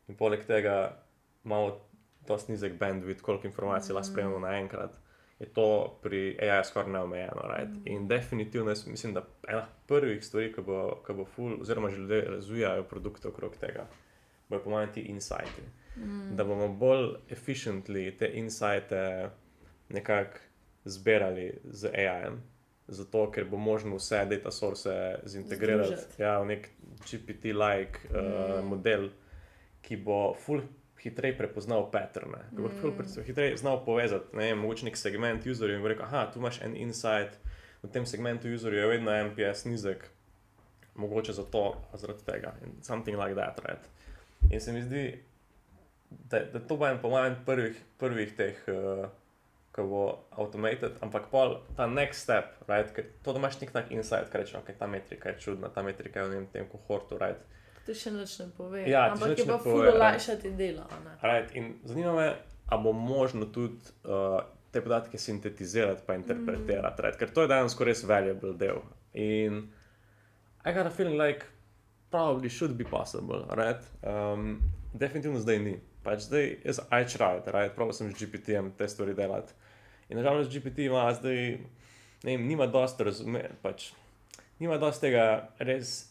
In poleg tega imamo dosti nizek bandwidth, koliko informacij lahko sprejmemo naenkrat. Je to pri AI skoraj neomejeno. Right? In definitivno jaz mislim, da ena prvih stvari, ki bo, ki bo ful, oziroma že ljudje razvijajo produkte okrog tega, bojo po mojem ti insighti. Mm. Da bomo bolj efficiently te insighte nekako zbirali z AI-jem. Zato, ker bo možno vse data source zintegrirati Združiti. ja, v nek GPT-like uh, mm. model, ki bo full hitreje prepoznal patrone, ko bo mm. hitreje znal povezati, ne vem, mogoče nek segment userjev in rekel, ah, tu imaš en insight, v tem segmentu userjev je vedno MPS nizek, mogoče zato, zaradi tega, in something like that, right? In se mi zdi, da, da to bo en po mojem prvih, prvih teh, uh, ko bo automated, ampak pol ta next step, right? Ker to, da imaš nek tak insight, kaj reče, ok, ta metrika je čudna, ta metrika je v tem kohortu, right? To še nič ne pove. Ja, ti ampak je pa pove, ful right. olajšati delo. Right, in zanima me, ali bo možno tudi uh, te podatke sintetizirati in interpretirati, mm. right, ker to je dejansko res valuable del. In I got a feeling like probably should be possible, right? Um, definitivno zdaj ni. Pač zdaj, jaz I tried, right? Pravil sem z GPT-jem te stvari delati. In nažalost GPT ima zdaj, ne vem, nima dosta razume, pač nima dosta tega res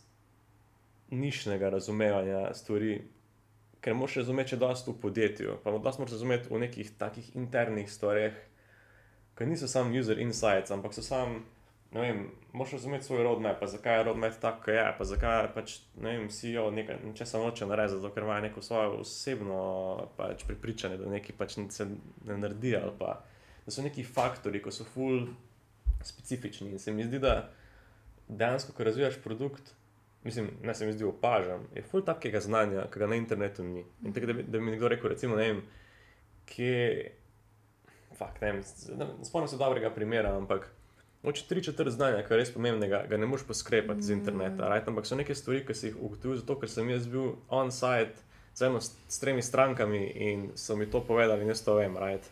nišnega razumevanja stvari, ker moraš razumeti, če dosta v podjetju, pa dosta moraš razumeti v nekih takih internih stvareh, ki niso samo user insights, ampak so samo, ne vem, moraš razumeti svoj roadmap, pa zakaj je roadmap tak, kot je, pa zakaj pač, ne vem, CEO nekaj, če se noče narediti, zato ker ima neko svojo osebno pač prepričanje, da nekaj pač se ne naredi, ali pa da so neki faktori, ko so full specifični. In se mi zdi, da dejansko, ko razvijaš produkt, mislim, ne se mi zdi opažam, je full takega znanja, ki ga na internetu ni. In tako, da, bi- da bi mi nekdo rekel, recimo, ne vem, kje, fakt, ne vem, spomnim se dobrega primera, ampak. Moče tri četrt znanja, kar je res pomembnega, ga ne moreš poskrepati z interneta, right? ampak so neke stvari, ki si jih ugotovil, zato ker sem jaz bil on-site z eno s tremi strankami in so mi to povedali, in jaz to vem. Right?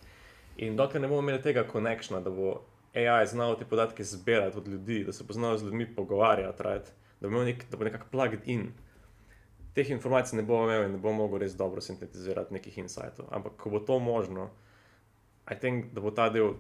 In dokler ne bomo imeli tega konekšna, da bo AI znal te podatke zbirati od ljudi, da se bo znal z ljudmi pogovarjati, right? Da bo, imel nek, da bo nekako plugged in. Teh informacij ne bomo imeli in ne bomo mogli res dobro sintetizirati nekih insightov. Ampak ko bo to možno, I think, da bo ta del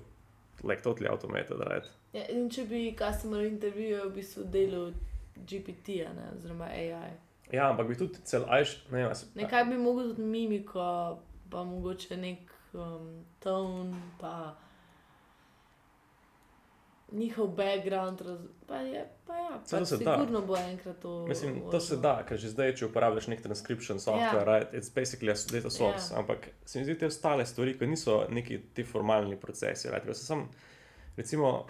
like totally automated, right? Ja, in če bi customer intervju v bistvu delal GPT, -a, ne, oziroma AI. Ja, ampak bi tudi cel ajš, ne vem, Nekaj bi mogel tudi mimiko, pa mogoče nek um, ton, pa njihov background. Raz, pa je, pa ja, pač se da. sigurno bo enkrat to. Mislim, to se da, ker že zdaj, če uporabljaš nek transcription software, Ja. right, it's basically a data source. Ja. Ampak se mi zdi, te ostale stvari, ki niso neki ti formalni procesi, right, sam, recimo,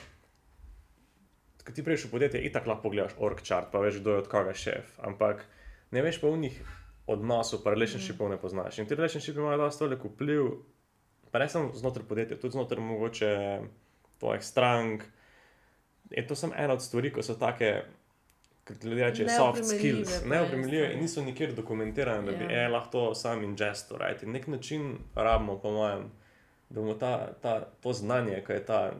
ko ti priješ v podjetje, itak lahko pogledaš org chart, pa veš, kdo je od koga šef, ampak ne veš pa v njih odnosov, pa relationshipov ne poznaš. In ti relationshipi imajo dosta velik vpliv, pa ne samo znotraj podjetja, tudi znotraj mogoče tvojih strank. Je to samo ena od stvari, ko so take, kot ljudje rečejo, soft skills, eni in niso nikjer dokumentirane, da bi Ja. yeah. lahko to sam ingestil. Right? In nek način rabimo, po mojem, da bomo ta, ta, to znanje, ki je ta,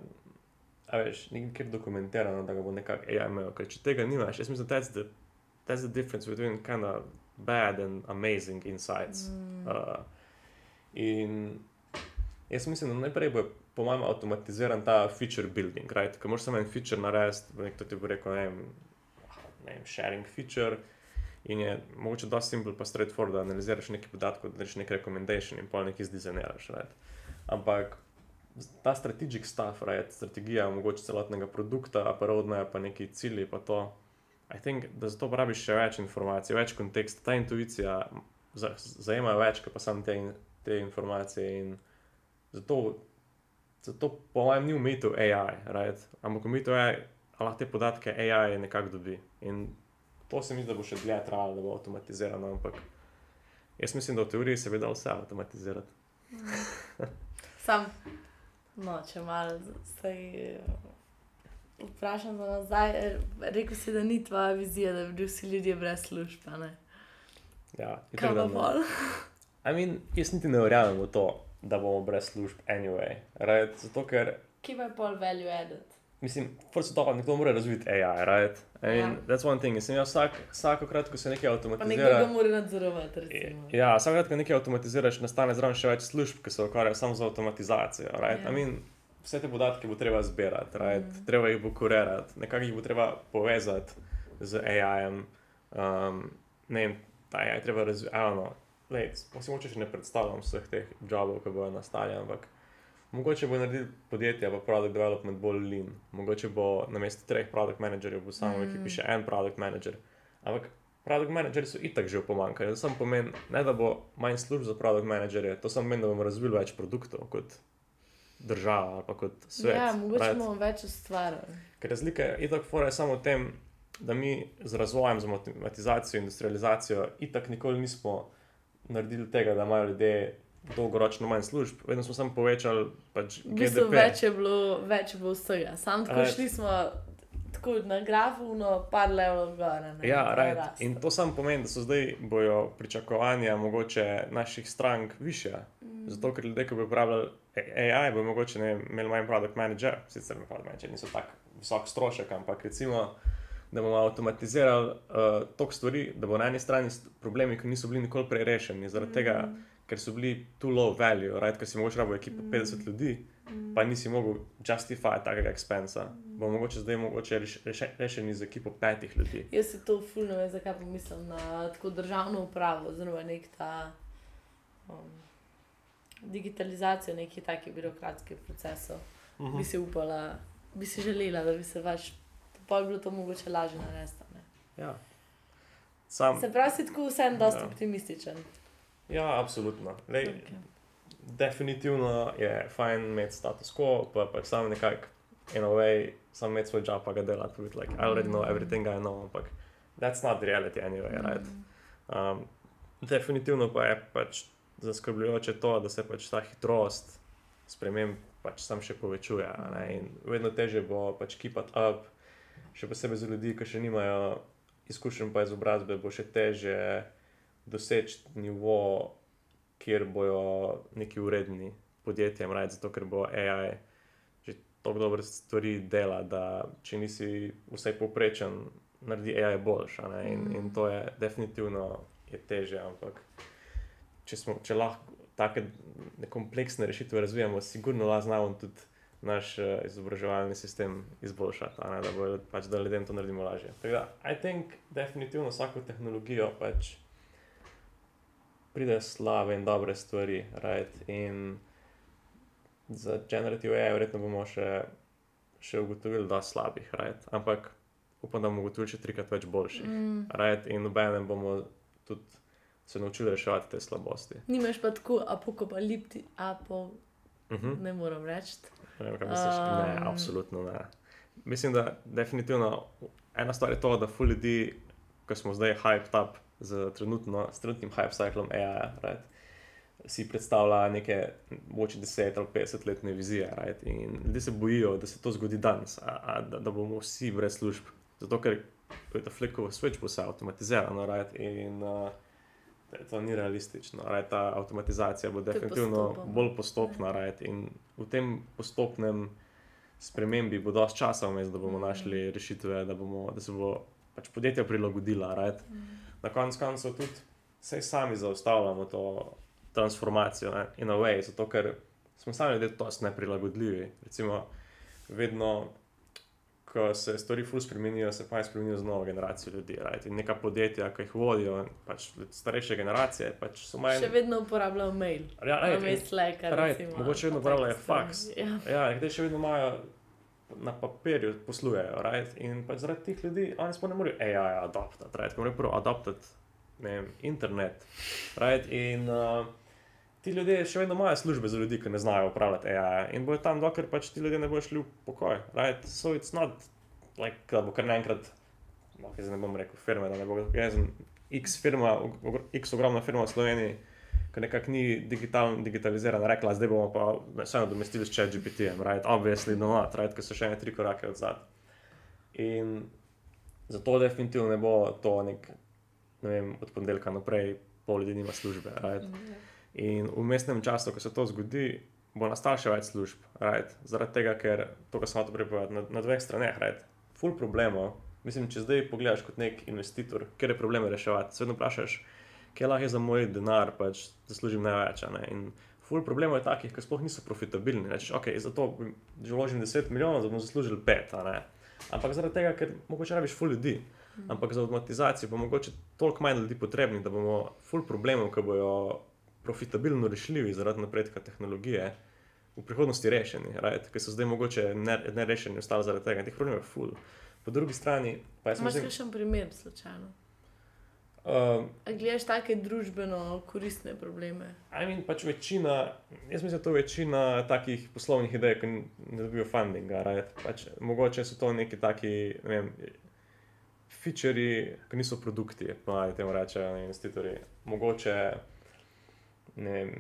a veš, nikjer dokumentirano, da ga bo nekako AI imel. Ker če tega nimaš, jaz mislim, da that's the, that's the difference between kind of bad and amazing insights. Mm. Uh, in jaz mislim, da najprej bo, po mojem, avtomatiziran ta feature building, right? Ker moraš samo en feature narediti, nekdo ti bo rekel, ne vem, ne vem, sharing feature. In je mogoče dosti simpel, pa straightforward, da analiziraš nekaj podatkov, da narediš neki recommendation in pol nekaj zdizajniraš. Right? Ampak ta strategic stuff, right? strategija mogoče celotnega produkta, pa roadmap, pa neki cilji, pa to. I think, da za to porabiš še več informacij, več konteksta. Ta intuicija za- zajema več, kot pa samo te, te informacije. In zato, zato po mojem, ni umitev AI, right? ampak umitev je, lahko te podatke AI nekako dobi. In to se mi zdi, da bo še dlje trajalo, da bo avtomatizirano. Ampak jaz mislim, da v teoriji se bi dal vse avtomatizirati. Sam, no, če malo zdaj vprašam za nazaj. eh, Rekel si, da ni tvoja vizija, da bi bili vsi ljudje brez služb? Ja, da pa ne. pol? I mean, jaz niti ne verjamem v to, da bomo brez služb anyway. Right? Zato, ker Kje pa je pol value added? Mislim, prvo to, nekdo mora razviti AI, right? I mean, Ja. yeah. that's one thing. Mislim, ja, vsak, vsakokrat, ko se nekaj Pa nekdo ga avtomatizira. mora nadzorovati, recimo. Ja, vsakokrat, ko nekaj avtomatiziraš, nastane zraven še več služb, ki se ukvarjajo samo z avtomatizacijo. Right? Ja. I mean, vse te podatke bo treba zbirati, right? Mhm. mm. treba jih bo kurirati, nekako jih bo treba povezati z AI-jem. Um, ne vem, ta AI treba razvijati. Vsi moče še ne predstavljam vseh teh jobov, ki bodo nastali, ampak mogoče bo naredil podjetje, pa product development bolj lean. Mogoče bo na mestu treh product managerjev, bo samo Mm. ekipi še en product manager. Ampak produkt menedžerji so itak že v pomankanju. To samo pomeni, ne da bo manj služb za produkt menedžerje, to samo pomeni, da bomo razvili več produktov kot država ali kot svet. Ja, mogoče right? bomo več ustvarjali. Ker razlika je itak fora je samo v tem, da mi z razvojem, z avtomatizacijo, industrializacijo, itak nikoli nismo naredili tega, da imajo ljudje dolgoročno manj služb. Vedno smo samo povečali pač V bistvu GDP. več je bilo, več je bilo vsega. Sam tako Right. šli smo tako na grafu, no, par levelov gor. ne, Ja, right. raslo. In to samo pomeni, da so zdaj bojo pričakovanja mogoče naših strank više. Mm. Zato, ker ljudje, ki bodo uporabljali AI, bodo mogoče ne, imeli manj produkt manager, sicer ne produkt manager, niso tako visok strošek, ampak recimo, da bomo avtomatizirali uh, toliko stvari, da bo na eni strani st- problemi, ki niso bili nikoli prej rešeni, zaradi tega, Mm. ker so bili too low value, right? ker si mogoče rabo ekipo 50 ljudi, Mm. pa nisi mogel justify takega expensa. Bo mogoče zdaj mogoče reš, reše, rešeni z ekipo petih ljudi. Jaz si to fulno vem, zakaj pomislim na tako državno upravo, oziroma nek ta um, digitalizacijo nekih takih birokratskih procesov. Mhm. Uh -huh. Bi si upala, bi si želela, da bi se vaš, pa bi bilo to mogoče lažje narediti. ne. Ja. Sam, Se pravi, si tako vsem dosti Ja. optimističen. ja, absolutno. Lej, Okay. definitivno je fajn imeti status quo, pa pač sam nekako, in a way, sam imeti svoj job, pa ga delati, pa biti like, I already know everything I know, ampak that's not the reality anyway, right? Um, definitivno pa je pač zaskrbljujoče to, da se pač ta hitrost sprememb pač sam še povečuje. a Ne? In vedno teže bo pač keep it up, še posebej za ljudi, ki še nimajo izkušenj pa izobrazbe, bo še teže doseči nivo, kjer bojo neki uredni podjetjem, right? zato ker bo AI že tako dobre stvari dela, da če nisi vsaj povprečen, naredi AI boljša. In, in to je definitivno je teže, ampak če, smo, če lahko take kompleksne rešitve razvijamo, sigurno lahko znamo tudi naš uh, izobraževalni sistem izboljšati, ne, da bo pač, da ljudem to naredimo lažje. Tako da, I think, definitivno vsako tehnologijo pač pride slave in dobre stvari, right? In za generative AI verjetno bomo še, še ugotovili, da slabih, right? Ampak upam, da bomo ugotovili še trikrat več boljših. Mm. Right? In obenem bomo tudi se naučili reševati te slabosti. Nimaš pa tako apokalipti, apo, Uh -huh. ne morem reči. Ne, misliš? ne, Um. absolutno ne. Mislim, da definitivno ena stvar je to, da ful ljudi, ko smo zdaj hyped up z, trenutno, s trenutnim hype cyclom AI, right? si predstavlja neke moče 10 ali 50 letne vizije. Right? In ljudje se bojijo, da se to zgodi danes, a, a, da, da bomo vsi brez služb. Zato, ker je ta flickov switch bo vse avtomatizirano right? in uh, to ni realistično. Right? Ta avtomatizacija bo definitivno postopoma. bolj postopna. Right? In v tem postopnem spremembi bo dosti časa vmes, da bomo Mm. našli rešitve, da, bomo, da se bo pač podjetja prilagodila. Right? Na koncu koncev tudi vse sami zaustavljamo to transformacijo ne, in a way, zato ker smo sami ljudje dosti neprilagodljivi. Recimo, vedno, ko se stvari ful spremenijo, se pa spremenijo z novo generacijo ljudi. Right? In neka podjetja, ki jih vodijo, pač starejše generacije, pač so manj. Še vedno uporabljajo mail. Ja, right, in- Slacker, right, recimo, mogoče vedno pa uporabljajo faks. Ja. Ja, nekateri še vedno imajo na papirju, poslujejo. Right? In pač zaradi teh ljudi oni sploh ne morejo AI adaptati, right? morajo prvo vem, internet. Right? In uh, ti ljudje še vedno imajo službe za ljudi, ki ne znajo upravljati AI. In bojo tam, dokler pač ti ljudje ne bodo šli v pokoj. Right? So it's not like, da bo kar naenkrat, no, jaz ne bom rekel firme, da ne bo jaz sem X firma, X ogromna firma v Sloveniji. Ki nekako ni digital, digitalizirana, rekla, zdaj bomo pa vseeno domestili s ChatGPT-jem, right? obvisli not, right? ker so še ene tri korake od zadaj. In zato definitivno ne bo to nek, ne vem, od ponedeljka naprej, pol ljudi nima službe. Right? In v mestnem času, ko se to zgodi, bo nastalo še več služb. Right? Zaradi tega, ker to, kar sem hotel prepovedati, na, na dveh straneh, right? full problemov. Mislim, če zdaj pogledaš kot nek investitor, kje je probleme reševati, se vedno vprašaš, kje lahko je za moj denar, pač zaslužim največ. a ne. In full problemov je takih, ki sploh niso profitabilni. Rečeš, ok, zato že vložim 10 milijonov, da bom zaslužil 5. a ne. Ampak zaradi tega, ker mogoče rabiš full ljudi. Ampak za avtomatizacijo bo mogoče toliko manj ljudi potrebni, da bomo full problemov, ki bojo profitabilno rešljivi zaradi napredka tehnologije, v prihodnosti rešeni, right? ker so zdaj mogoče ne- nerešeni, ostali zaradi tega. Teh problemov je full. Po drugi strani pa jaz Imaš mislim, kakšen primer, slučajno? Uh, gledaš take družbeno koristne probleme? I mean, pač večina, jaz mislim, da to je večina takih poslovnih idej, ki ne dobijo fundinga. Right? Pač, mogoče so to neki taki, ne vem, featuri, ki niso produkti, pa temu rečejo ne, investitorji. Mogoče, ne vem,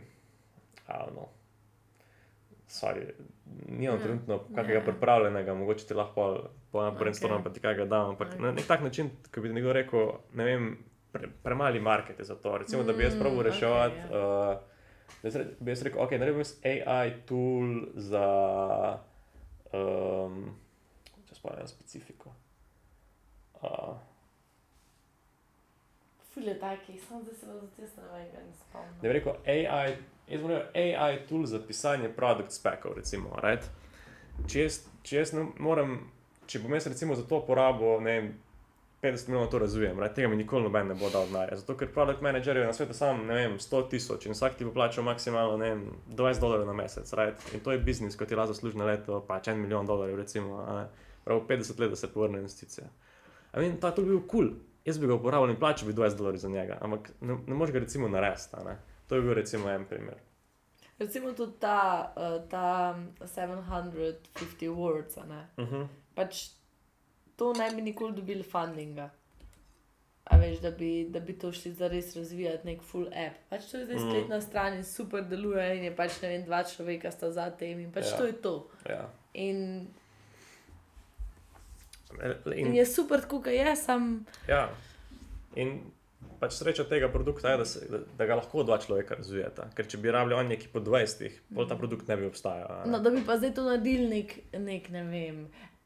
avno. Sorry, nimam Ja, trenutno kakega ja. pripravljenega, mogoče ti lahko po enem brainstormu pa ti kaj dam, ampak Ok. na nek tak način, ki bi nekdo rekel, ne vem, pre, premali market je za to. Recimo, da bi jaz Mm, probal ok, reševati. ja. uh, da jaz re- bi jaz rekel, ok, naredim jaz AI tool za. Um, če spomnim specifiko. Uh, Fule taki, samo da se vas zatesna ne vem, ne spomnim. da bi rekel AI, jaz bom rekel AI tool za pisanje product spekov, recimo. Right? Če, jaz, če jaz ne morem, če bom jaz recimo za to porabil, ne vem. 50 milijonov to razvijem, right? tega mi nikoli noben ne bo dal denarja. Zato, ker produkt menedžerjev na svetu sam, ne vem, 100 tisoč in vsak ti bo plačal maksimalno, ne vem, 20 dolarjev na mesec, right? In to je biznis, kot ti lahko zasluži na leto, pač 1 milijon dolarjev, recimo, ne? prav 50 let, da se povrne investicija. A vem, ta to bi bil kul, cool. Jaz bi ga uporabil in plačal bi 20 dolarjev za njega, ampak ne, ne moreš ga recimo narediti. To je bil recimo en primer. Recimo tudi ta, uh, ta 750 words. Uh -huh. Pač to ne bi nikoli dobili fundinga. A veš, da bi, da bi to šli zares razvijati, nek full app. Pač to je zdaj Mm. spletna stran in super deluje, in je pač ne vem, dva človeka sta za tem in pač ja. to je to. Ja. In, in In, je super, tako kot je, sam. ja. in pač sreča tega produkta je, da, se, da, da ga lahko dva človeka razvijata. Ker če bi rabljali oni neki po 20, pol ta produkt ne bi obstajal. ne. No, da bi pa zdaj to naredili nek, nek ne vem,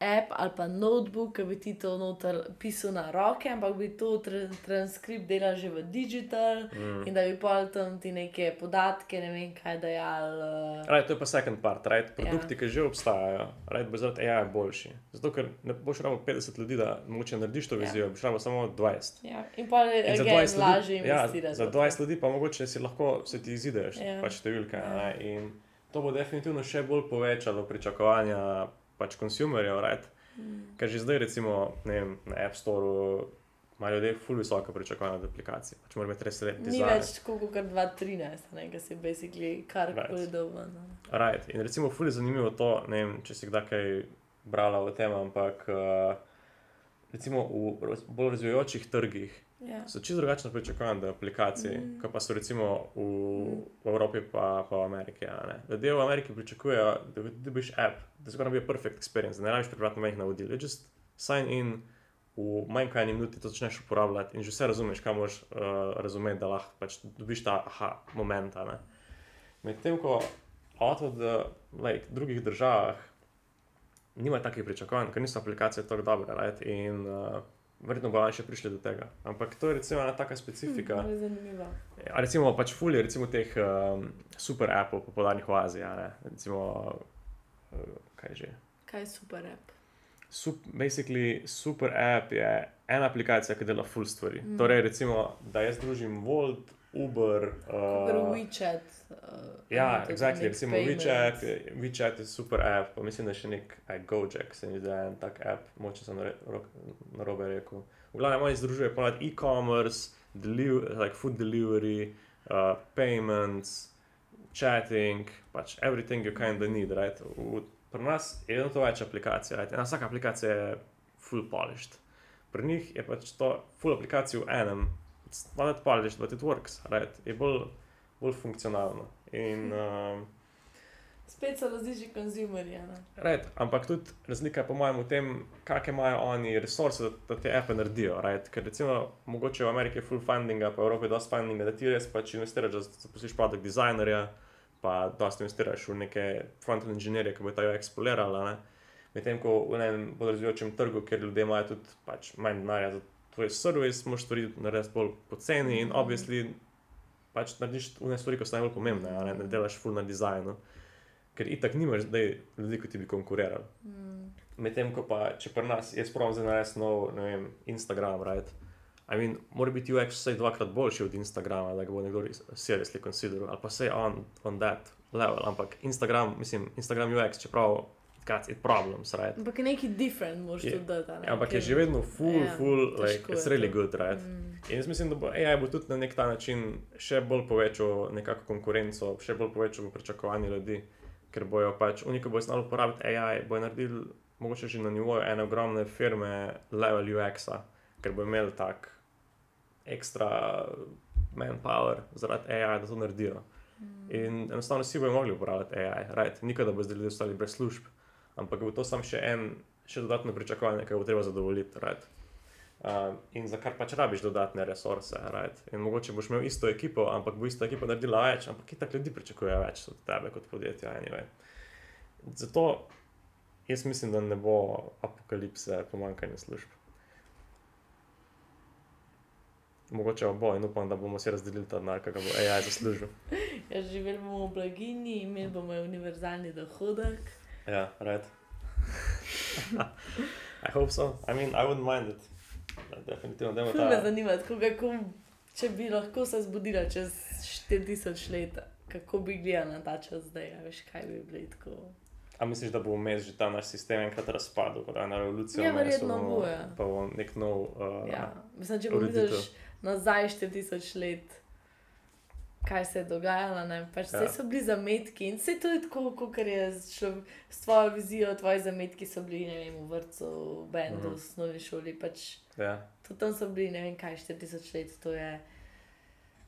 app ali pa notebook, ki bi ti to noter pisal na roke, ampak bi to tra transkript delal že v digital Mm. in da bi pol tam ti neke podatke, ne vem kaj dajal. Uh, Right, to je pa second part, right? produkti, ja. ki že obstajajo, right, bo zaradi AI boljši. Zato, ker ne boš rabil 50 ljudi, da mogoče narediš to Ja. vizijo, boš rabil samo 20. ja. In pa je za again, 20 lažje ljudi, ja, investirati. za v to. 20 ljudi pa mogoče si lahko se ti izideš, Ja. ja. pač številke. Ja. Ja. In to bo definitivno še bolj povečalo pričakovanja pač konsumerjev, right? Mm. ker že zdaj recimo vem, na App Store imajo ljudje ful visoka pričakovanja od aplikacij. Pač imeti res red Ni več tako kot 2013, ne, ki si basically karkoli Right. ven. ne. Right. In recimo ful je zanimivo to, ne vem, če si kdaj kaj brala o tem, ampak uh, recimo v bolj razvijajočih trgih Ja. So čisto drugačne pričakovanja do aplikacij, Mm. mm. kot pa so recimo v, v Evropi pa, pa v Ameriki. Ljudje v Ameriki pričakujejo, da dobiš app, da se bi perfect experience, da ne rabiš prebrati nobenih navodil. You Just sign in, v manj kot eni minuti to začneš uporabljati in že vse razumeš, kam moraš uh, razumeti, da lahko pač dobiš ta aha moment. Medtem ko of the like, drugih državah nima takih pričakovanj, ker niso aplikacije tako dobre. Right? In uh, verjetno bomo še prišli do tega. Ampak to je recimo ena taka specifika. Hm, zanimivo. A recimo pač fulje recimo teh um, super appov, popularnih v Aziji. Recimo, uh, kaj že. Kaj je super app? Sup, basically, super app je ena aplikacija, ki dela full stvari. Mm. Mm. Torej, recimo, da jaz združim Volt, Uber. Uh, WeChat. Uh, Ja, exactly. Recimo. WeChat, WeChat je super app, pa mislim, da je še nek aj, Gojek, se mi zdi, en tak app, moče sem na robe rekel. V glavnem, oni združujejo ponovadi e-commerce, like food delivery, uh, payments, chatting, pač everything you kind of need, right? V, pri nas je eno to več aplikacij, right? Ena vsaka aplikacija je full polished. Pri njih je pač to full aplikacij v enem, it's not that polished, but it works, right? Je bolj, bolj funkcionalno. In, um, Spet so različni konzumerji. right, ampak tudi razlika je po mojem v tem, kakšne imajo oni resurse, da, da te appe naredijo. Right? Ker recimo mogoče v Ameriki je full fundinga, pa v Evropi je dosti fundinga, da ti res pač investiraš, da zaposliš produkt dizajnerja, pa dosti investiraš v neke front-end inženirje, ki bo ta eksplodirala. ne. Medtem ko v enem bolj razvijajočem trgu, kjer ljudje imajo tudi pač manj denarja za tvoj servis, moš stvari narediti bolj poceni in Mhm. obvisli pač narediš une stvari, ki so najbolj pomembne, ne, ne delaš full na dizajnu. Ker itak nimaš zdaj ljudi, ki ti bi konkurirali. Mm. Medtem ko pa, če pri nas, jaz pravim zdaj narediti nov, ne vem, Instagram, right? I mean, mora biti UX vsaj dvakrat boljši od Instagrama, da ga bo nekdo res- seriously consideral, ali pa vsaj on, on that level. Ampak Instagram, mislim, Instagram UX, čeprav cuts, it problems, right? Ampak neki different moraš Je- tudi dati. Ja, ampak je že vedno full, Ja, full, like, it's really to. good, right? Mm. In jaz mislim, da bo AI bo tudi na nek ta način še bolj povečal nekako konkurenco, še bolj povečal pričakovanje ljudi, ker bojo pač, oni, ki bojo znali uporabiti AI, bojo naredili mogoče že na nivoju ene ogromne firme level UX-a, ker bojo imeli tak ekstra manpower zaradi AI, da to naredijo. In enostavno vsi bojo mogli uporabljati AI, right? nikaj, da bo zdaj ljudje ostali brez služb, ampak bo to samo še en, še dodatno pričakovanje, ki ga bo treba zadovoljiti. Right? Uh, in za kar pač rabiš dodatne resurse. Right? In mogoče boš imel isto ekipo, ampak bo ista ekipa naredila več, ampak kitak ljudi pričakuje več od tebe kot podjetja. Anyway. Zato jaz mislim, da ne bo apokalipse pomankanja služb. Mogoče bo in upam, da bomo si razdelili ta denar, ki ga bo AI zaslužil. Ja, živeli bomo v blaginji, imeli bomo univerzalni dohodek. Ja, right. I hope so. I mean, I wouldn't mind it. Definitivno, da ima me ta. zanima, tako kako, če bi lahko se zbudila čez 4000 let, kako bi gledala na ta čas zdaj, a veš, kaj bi bilo tako. A misliš, da bo vmes že ta naš sistem enkrat razpadel, kot ena revolucija? Ja, verjetno bo, ja. Pa bo nek nov. Uh, Ja, mislim, če pogledaš nazaj 4000 let, kaj se je dogajalo, ne? pač Ja. so bili zametki in vse to je tako, kot je člov- s tvojo vizijo, tvoji zametki so bili, vem, v vrtu, v bendu, Mhm. v osnovni šoli, pač ja. tudi tam so bili, ne vem, kaj 4000 let, to je.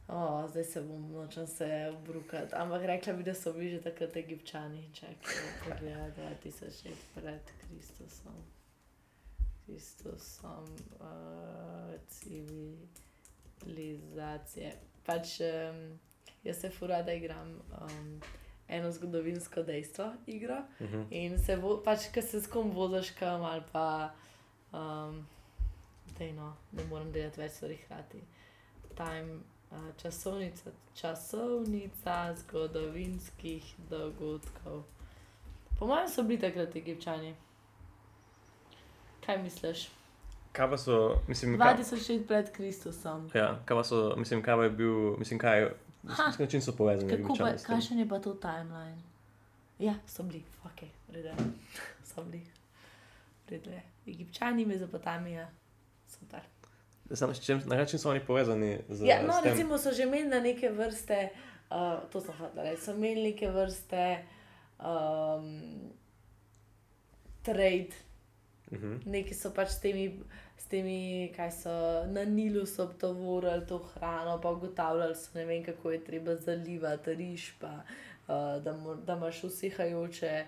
O, zdaj se bom nočem se obrukati. Ampak rekla bi, da so bili že takrat egipčani, čakaj, pogleda 2000 let pred Kristusom. Kristusom, uh, civilizacije. Pač um, jaz se fura, da igram um, eno zgodovinsko dejstvo igro. Uh -huh. In se bo, pač, ki se s kom voziš, kam ali pa. Um, dej no, ne morem delati več stvari hkrati. Time, uh, časovnica, časovnica zgodovinskih dogodkov. Po mojem so bili takrat egipčani. Kaj misliš? Kaj pa so, mislim, kaj, 2000 let pred Kristusom. ja, kaj pa so, mislim, kaj je bil, mislim, kaj, Ha. na kakšen način so povezani? Kako pa, kakšen je pa to timeline? Ja, so bili, ok, rede. So bili, rede. Egipčani, Mezopotamija, super. Samo, s čim, na kakšen so oni povezani z, Ja, no, s tem? recimo so že imeli na neke vrste, uh, to sem hotel reči, so imeli neke vrste um, trade, Uh -huh. neki so pač s temi, s temi, kaj so na Nilu so tovorili to hrano, pa ugotavljali so, ne vem, kako je treba zalivati riž, pa uh, da, da imaš usihajoče.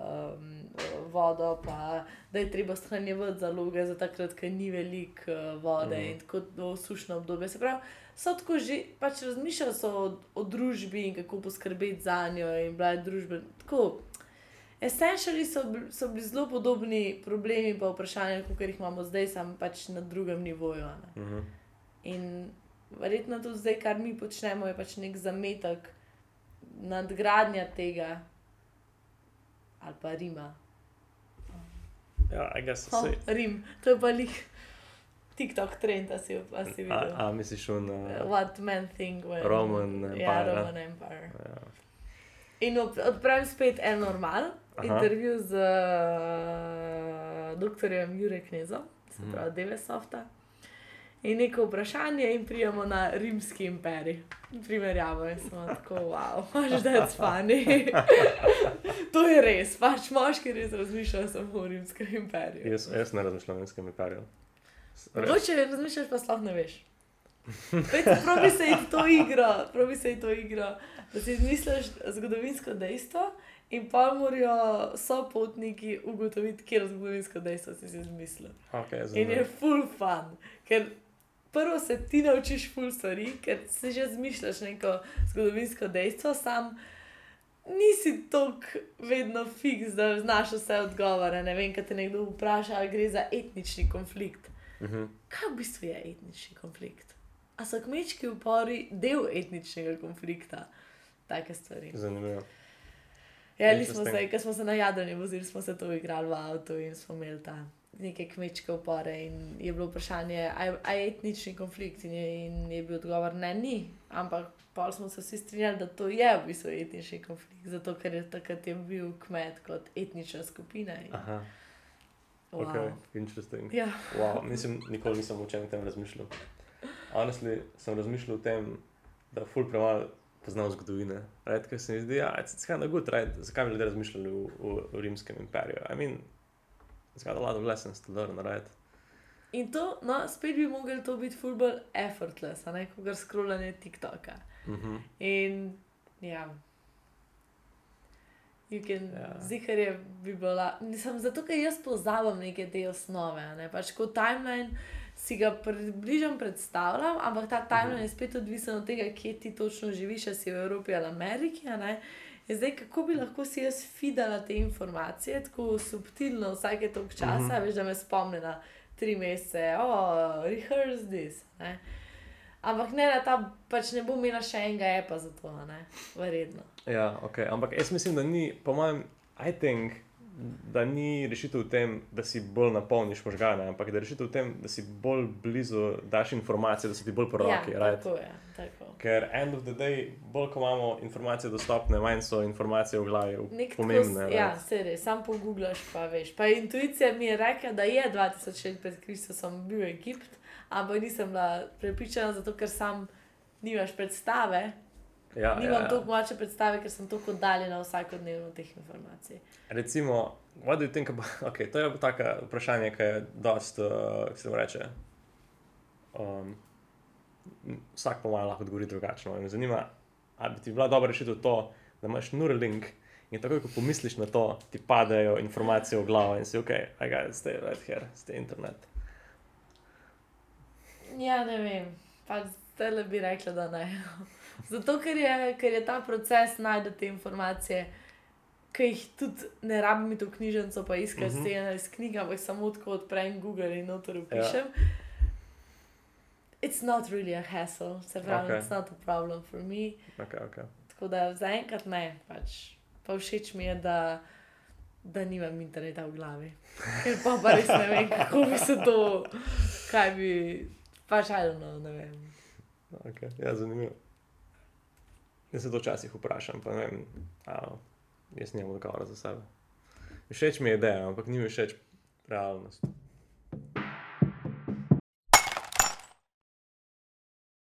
Um, vodo, pa da je treba shranjevati zaloge za takrat, ker ni veliko uh, vode mm. in tako v sušno obdobje. Se pravi, so tako že pač razmišljali o, o družbi in kako poskrbeti za njo, in bila je družba tako. Essentially so, so bili zelo podobni problemi in vprašanja, kot jih imamo zdaj, samo pač na drugem nivoju. Uh -huh. In verjetno tudi zdaj, kar mi počnemo, je pač nek zametek, nadgradnja tega ali pa Rima. Ja, I guess, Oh, sej. Rim, to je pa lih TikTok trend, a si, a si videl. A, a misliš, un, uh, What men think when Roman Ja, Empire, Roman Empire. ja. In ob- odpravim spet en normal. Intervju z uh, dr. Jurek Knezom, se Mhm. pravi Devesofta. In neko vprašanje, in prijemo na rimski imperij. Primerjavo in smo tako, wow, pač da je spani. to je res, pač moški res razmišljajo samo o rimskem imperiju. Jaz, jaz ne razmišljam o enskem imperiju. Mogoče razmišljaš, pa sploh ne veš. Probi se iti to igro, probi se iti to igro, da si izmisliš zgodovinsko dejstvo in pa morajo sopotniki ugotoviti, kje zgodovinsko dejstvo si si izmislil. Okay, In je full fun, ker prvo se ti naučiš full stvari, ker si že izmišljaš neko zgodovinsko dejstvo, sam nisi tako vedno fiks, da znaš vse odgovore. Ne vem, kaj te nekdo vpraša, ali gre za etnični konflikt. uh -huh. Kaj v bistvu je etnični konflikt? A so kmečki upori del etničnega konflikta? Take stvari. Zanimivo. Ja, ali smo se, ko smo se na Jadranu vozili, smo se to igrali v avtu in smo imeli ta neke kmečke upore in je bilo vprašanje, ali je etnični konflikt in je, in je bil odgovor, ne, ni. Ampak pa smo se vsi strinjali, da to je v bistvu etnični konflikt, zato ker je takrat je bil kmet kot etnična skupina. In, Aha, wow. ok, interesting. Ja, Wow, nisem, nikoli nisem o čem tem razmišljal. Honestly, sem razmišljal o tem, da ful premalo poznam zgodovine. Right? Ker se mi zdi, da je kind of good, right? zakaj bi ljudje razmišljali v, v, v rimskem imperiju. I mean, it's got a lot of lessons to learn, right? In to, no, spet bi mogel to biti full bolj effortless, a ne kot scrollanje TikToka. Mm -hmm. In ja. You Can, Ja. yeah. Zihar je bi bila, nisem zato, ker jaz pozabim neke te osnove. Ne? Pač kot timeline si ga približno predstavljam, ampak ta timeline je spet odvisen od tega, kje ti točno živiš, ali si v Evropi ali Ameriki. In zdaj, kako bi lahko si jaz fidala te informacije tako subtilno, vsake toliko časa, mm Mhm. -hmm. veš, da me spomni na tri mesece, oh, rehearse this. Ne? Ampak ne, da ta pač ne bo imela še enega epa za to, ne, verjetno. Ja, ok, ampak jaz mislim, da ni, po mojem, I think, da ni rešitev v tem, da si bolj napolniš možgane, ampak da je rešitev v tem, da si bolj blizu, daš informacije, da so ti bolj po roki. ja, right? tako je. Tako. Ker end of the day, bolj ko imamo informacije dostopne, manj so informacije v glavi Nek pomembne. Tako, ja, se res, sam pogublaš, pa veš. Pa intuicija mi je rekla, da je 2000 let pred Kristusom bil Egipt, ampak nisem bila prepričana, zato ker sam nimaš predstave. Ja, Nimam ja, ja. toliko moče predstave, ker sem toliko oddaljena vsakodnevno od teh informacij. Recimo, what do you think about, okay, to je tako vprašanje, ki je dost, uh, kako se reče. Um, vsak po malem lahko odgovori drugačno. In me zanima, ali bi ti bila dobra rešitev to, da imaš Neuralink in takoj, ko pomisliš na to, ti padejo informacije v glavo in si ok, I gotta stay right here, stay internet. Ja, ne vem, pač zdaj bi rekla, da ne. Zato, ker je, ker je ta proces najti te informacije, ki jih tudi ne rabim v knjižnico, pa iskati Mhm. scene iz knjige, ampak samo tako odprem Google in noter upišem. It's not really a hassle, se pravi, okay. it's not a problem for me. Okay, okay. Tako da zaenkrat ne, pač. Pa všeč mi je, da, da nimam interneta v glavi. Ker pa, pa res ne vem, kako bi se to, kaj bi, pač ajno, ne vem. Okay. Ja, zanimivo. Jaz se to včasih vprašam, pa ne vem, a, jaz nimam odgovora za sebe. Všeč mi je ideja, ampak ni mi všeč realnost.